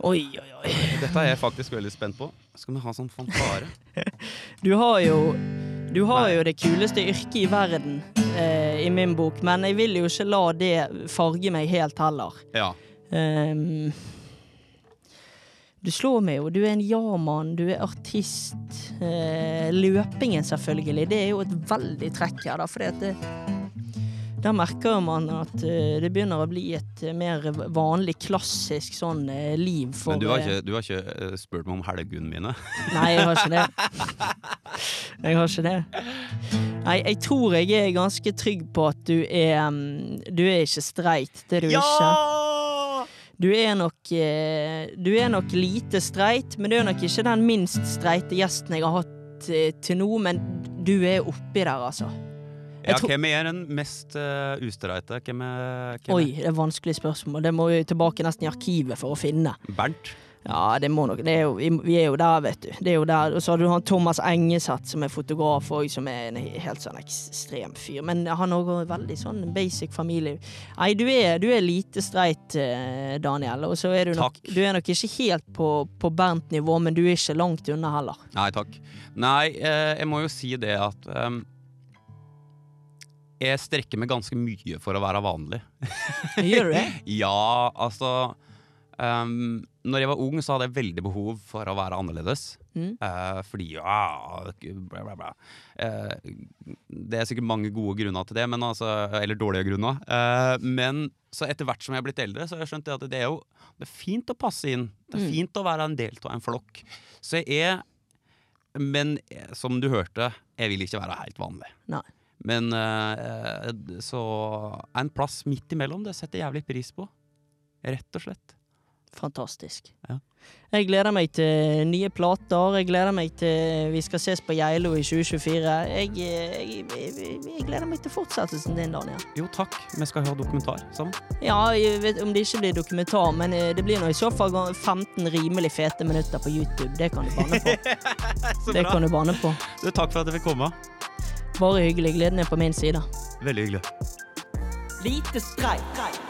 Speaker 2: Oi, oi, oi.
Speaker 1: Dette er jeg faktisk veldig spent på. Skal vi ha sånn fanfare? [laughs]
Speaker 2: Du har jo Du har jo det kuleste yrket i verden, eh, i min bok, men jeg vil jo ikke la det farge meg helt heller.
Speaker 1: Ja.
Speaker 2: Ehm, du slår meg jo. Du er en ja-mann, du er artist. Eh, løpingen, selvfølgelig. Det er jo et veldig trekk her, da, fordi at det, da merker man at eh, det begynner å bli et eh, mer vanlig, klassisk sånn eh, liv for
Speaker 1: Men du har ikke, du har ikke spurt meg om helgene mine? [laughs]
Speaker 2: Nei, jeg har ikke det. Jeg har ikke det. Nei, jeg tror jeg er ganske trygg på at du er mm, Du er ikke streit. Det er du ikke. Du er nok eh, Du er nok lite streit, men du er nok ikke den minst streite gjesten jeg har hatt eh, til nå, men du er oppi der, altså.
Speaker 1: Ja, hvem er den mest uh, ustreite? Hvem er, hvem
Speaker 2: Oi, det er vanskelig spørsmål. Det må vi tilbake nesten i arkivet for å finne.
Speaker 1: er Bernt?
Speaker 2: Ja, det må nok det er jo, vi, er jo der, vet du. Det er jo der. Og så har du han Thomas Engeseth, som er fotograf òg, som er en helt sånn ekstrem fyr. Men han har òg veldig sånn basic familie. Nei, du er, du er lite streit, eh, Daniel. Og så er du nok Du er nok ikke helt på, på Bernt-nivå, men du er ikke langt unna heller.
Speaker 1: Nei takk. Nei, eh, jeg må jo si det at um Jeg strekker meg ganske mye for å være vanlig.
Speaker 2: Gjør du det? [laughs]
Speaker 1: Ja, altså ehm, Når jeg var ung, så hadde jeg veldig behov for å være annerledes.
Speaker 2: Mm.
Speaker 1: Uh, fordi ja bla, bla, bla. Uh, Det er sikkert mange gode grunner til det, men altså, eller dårlige grunner. Uh, men så etter hvert som jeg har blitt eldre, så har jeg skjønt at det er jo det er fint å passe inn. Det er
Speaker 2: Mm.
Speaker 1: fint å være en del av en flokk. Så jeg er Men som du hørte, jeg vil ikke være helt vanlig.
Speaker 2: Nei.
Speaker 1: Men så en plass midt imellom, det setter jeg jævlig pris på. Rett og slett.
Speaker 2: Fantastisk.
Speaker 1: Ja.
Speaker 2: Jeg gleder meg til nye plater. Jeg gleder meg til vi skal ses på Geilo i 2024. Jeg, jeg, jeg, jeg gleder meg til fortsettelsen din, Daniel.
Speaker 1: Jo, takk. Vi skal høre dokumentar sammen.
Speaker 2: Ja, jeg vet om det ikke blir dokumentar, men eh, det blir nå i så fall 15 rimelig fete minutter på YouTube. Det kan du banne på. [laughs] Det kan du banne på.
Speaker 1: Du, takk for at jeg fikk komme.
Speaker 2: Bare hyggelig. Gleden er på min side.
Speaker 1: Veldig hyggelig.
Speaker 6: Lite streit.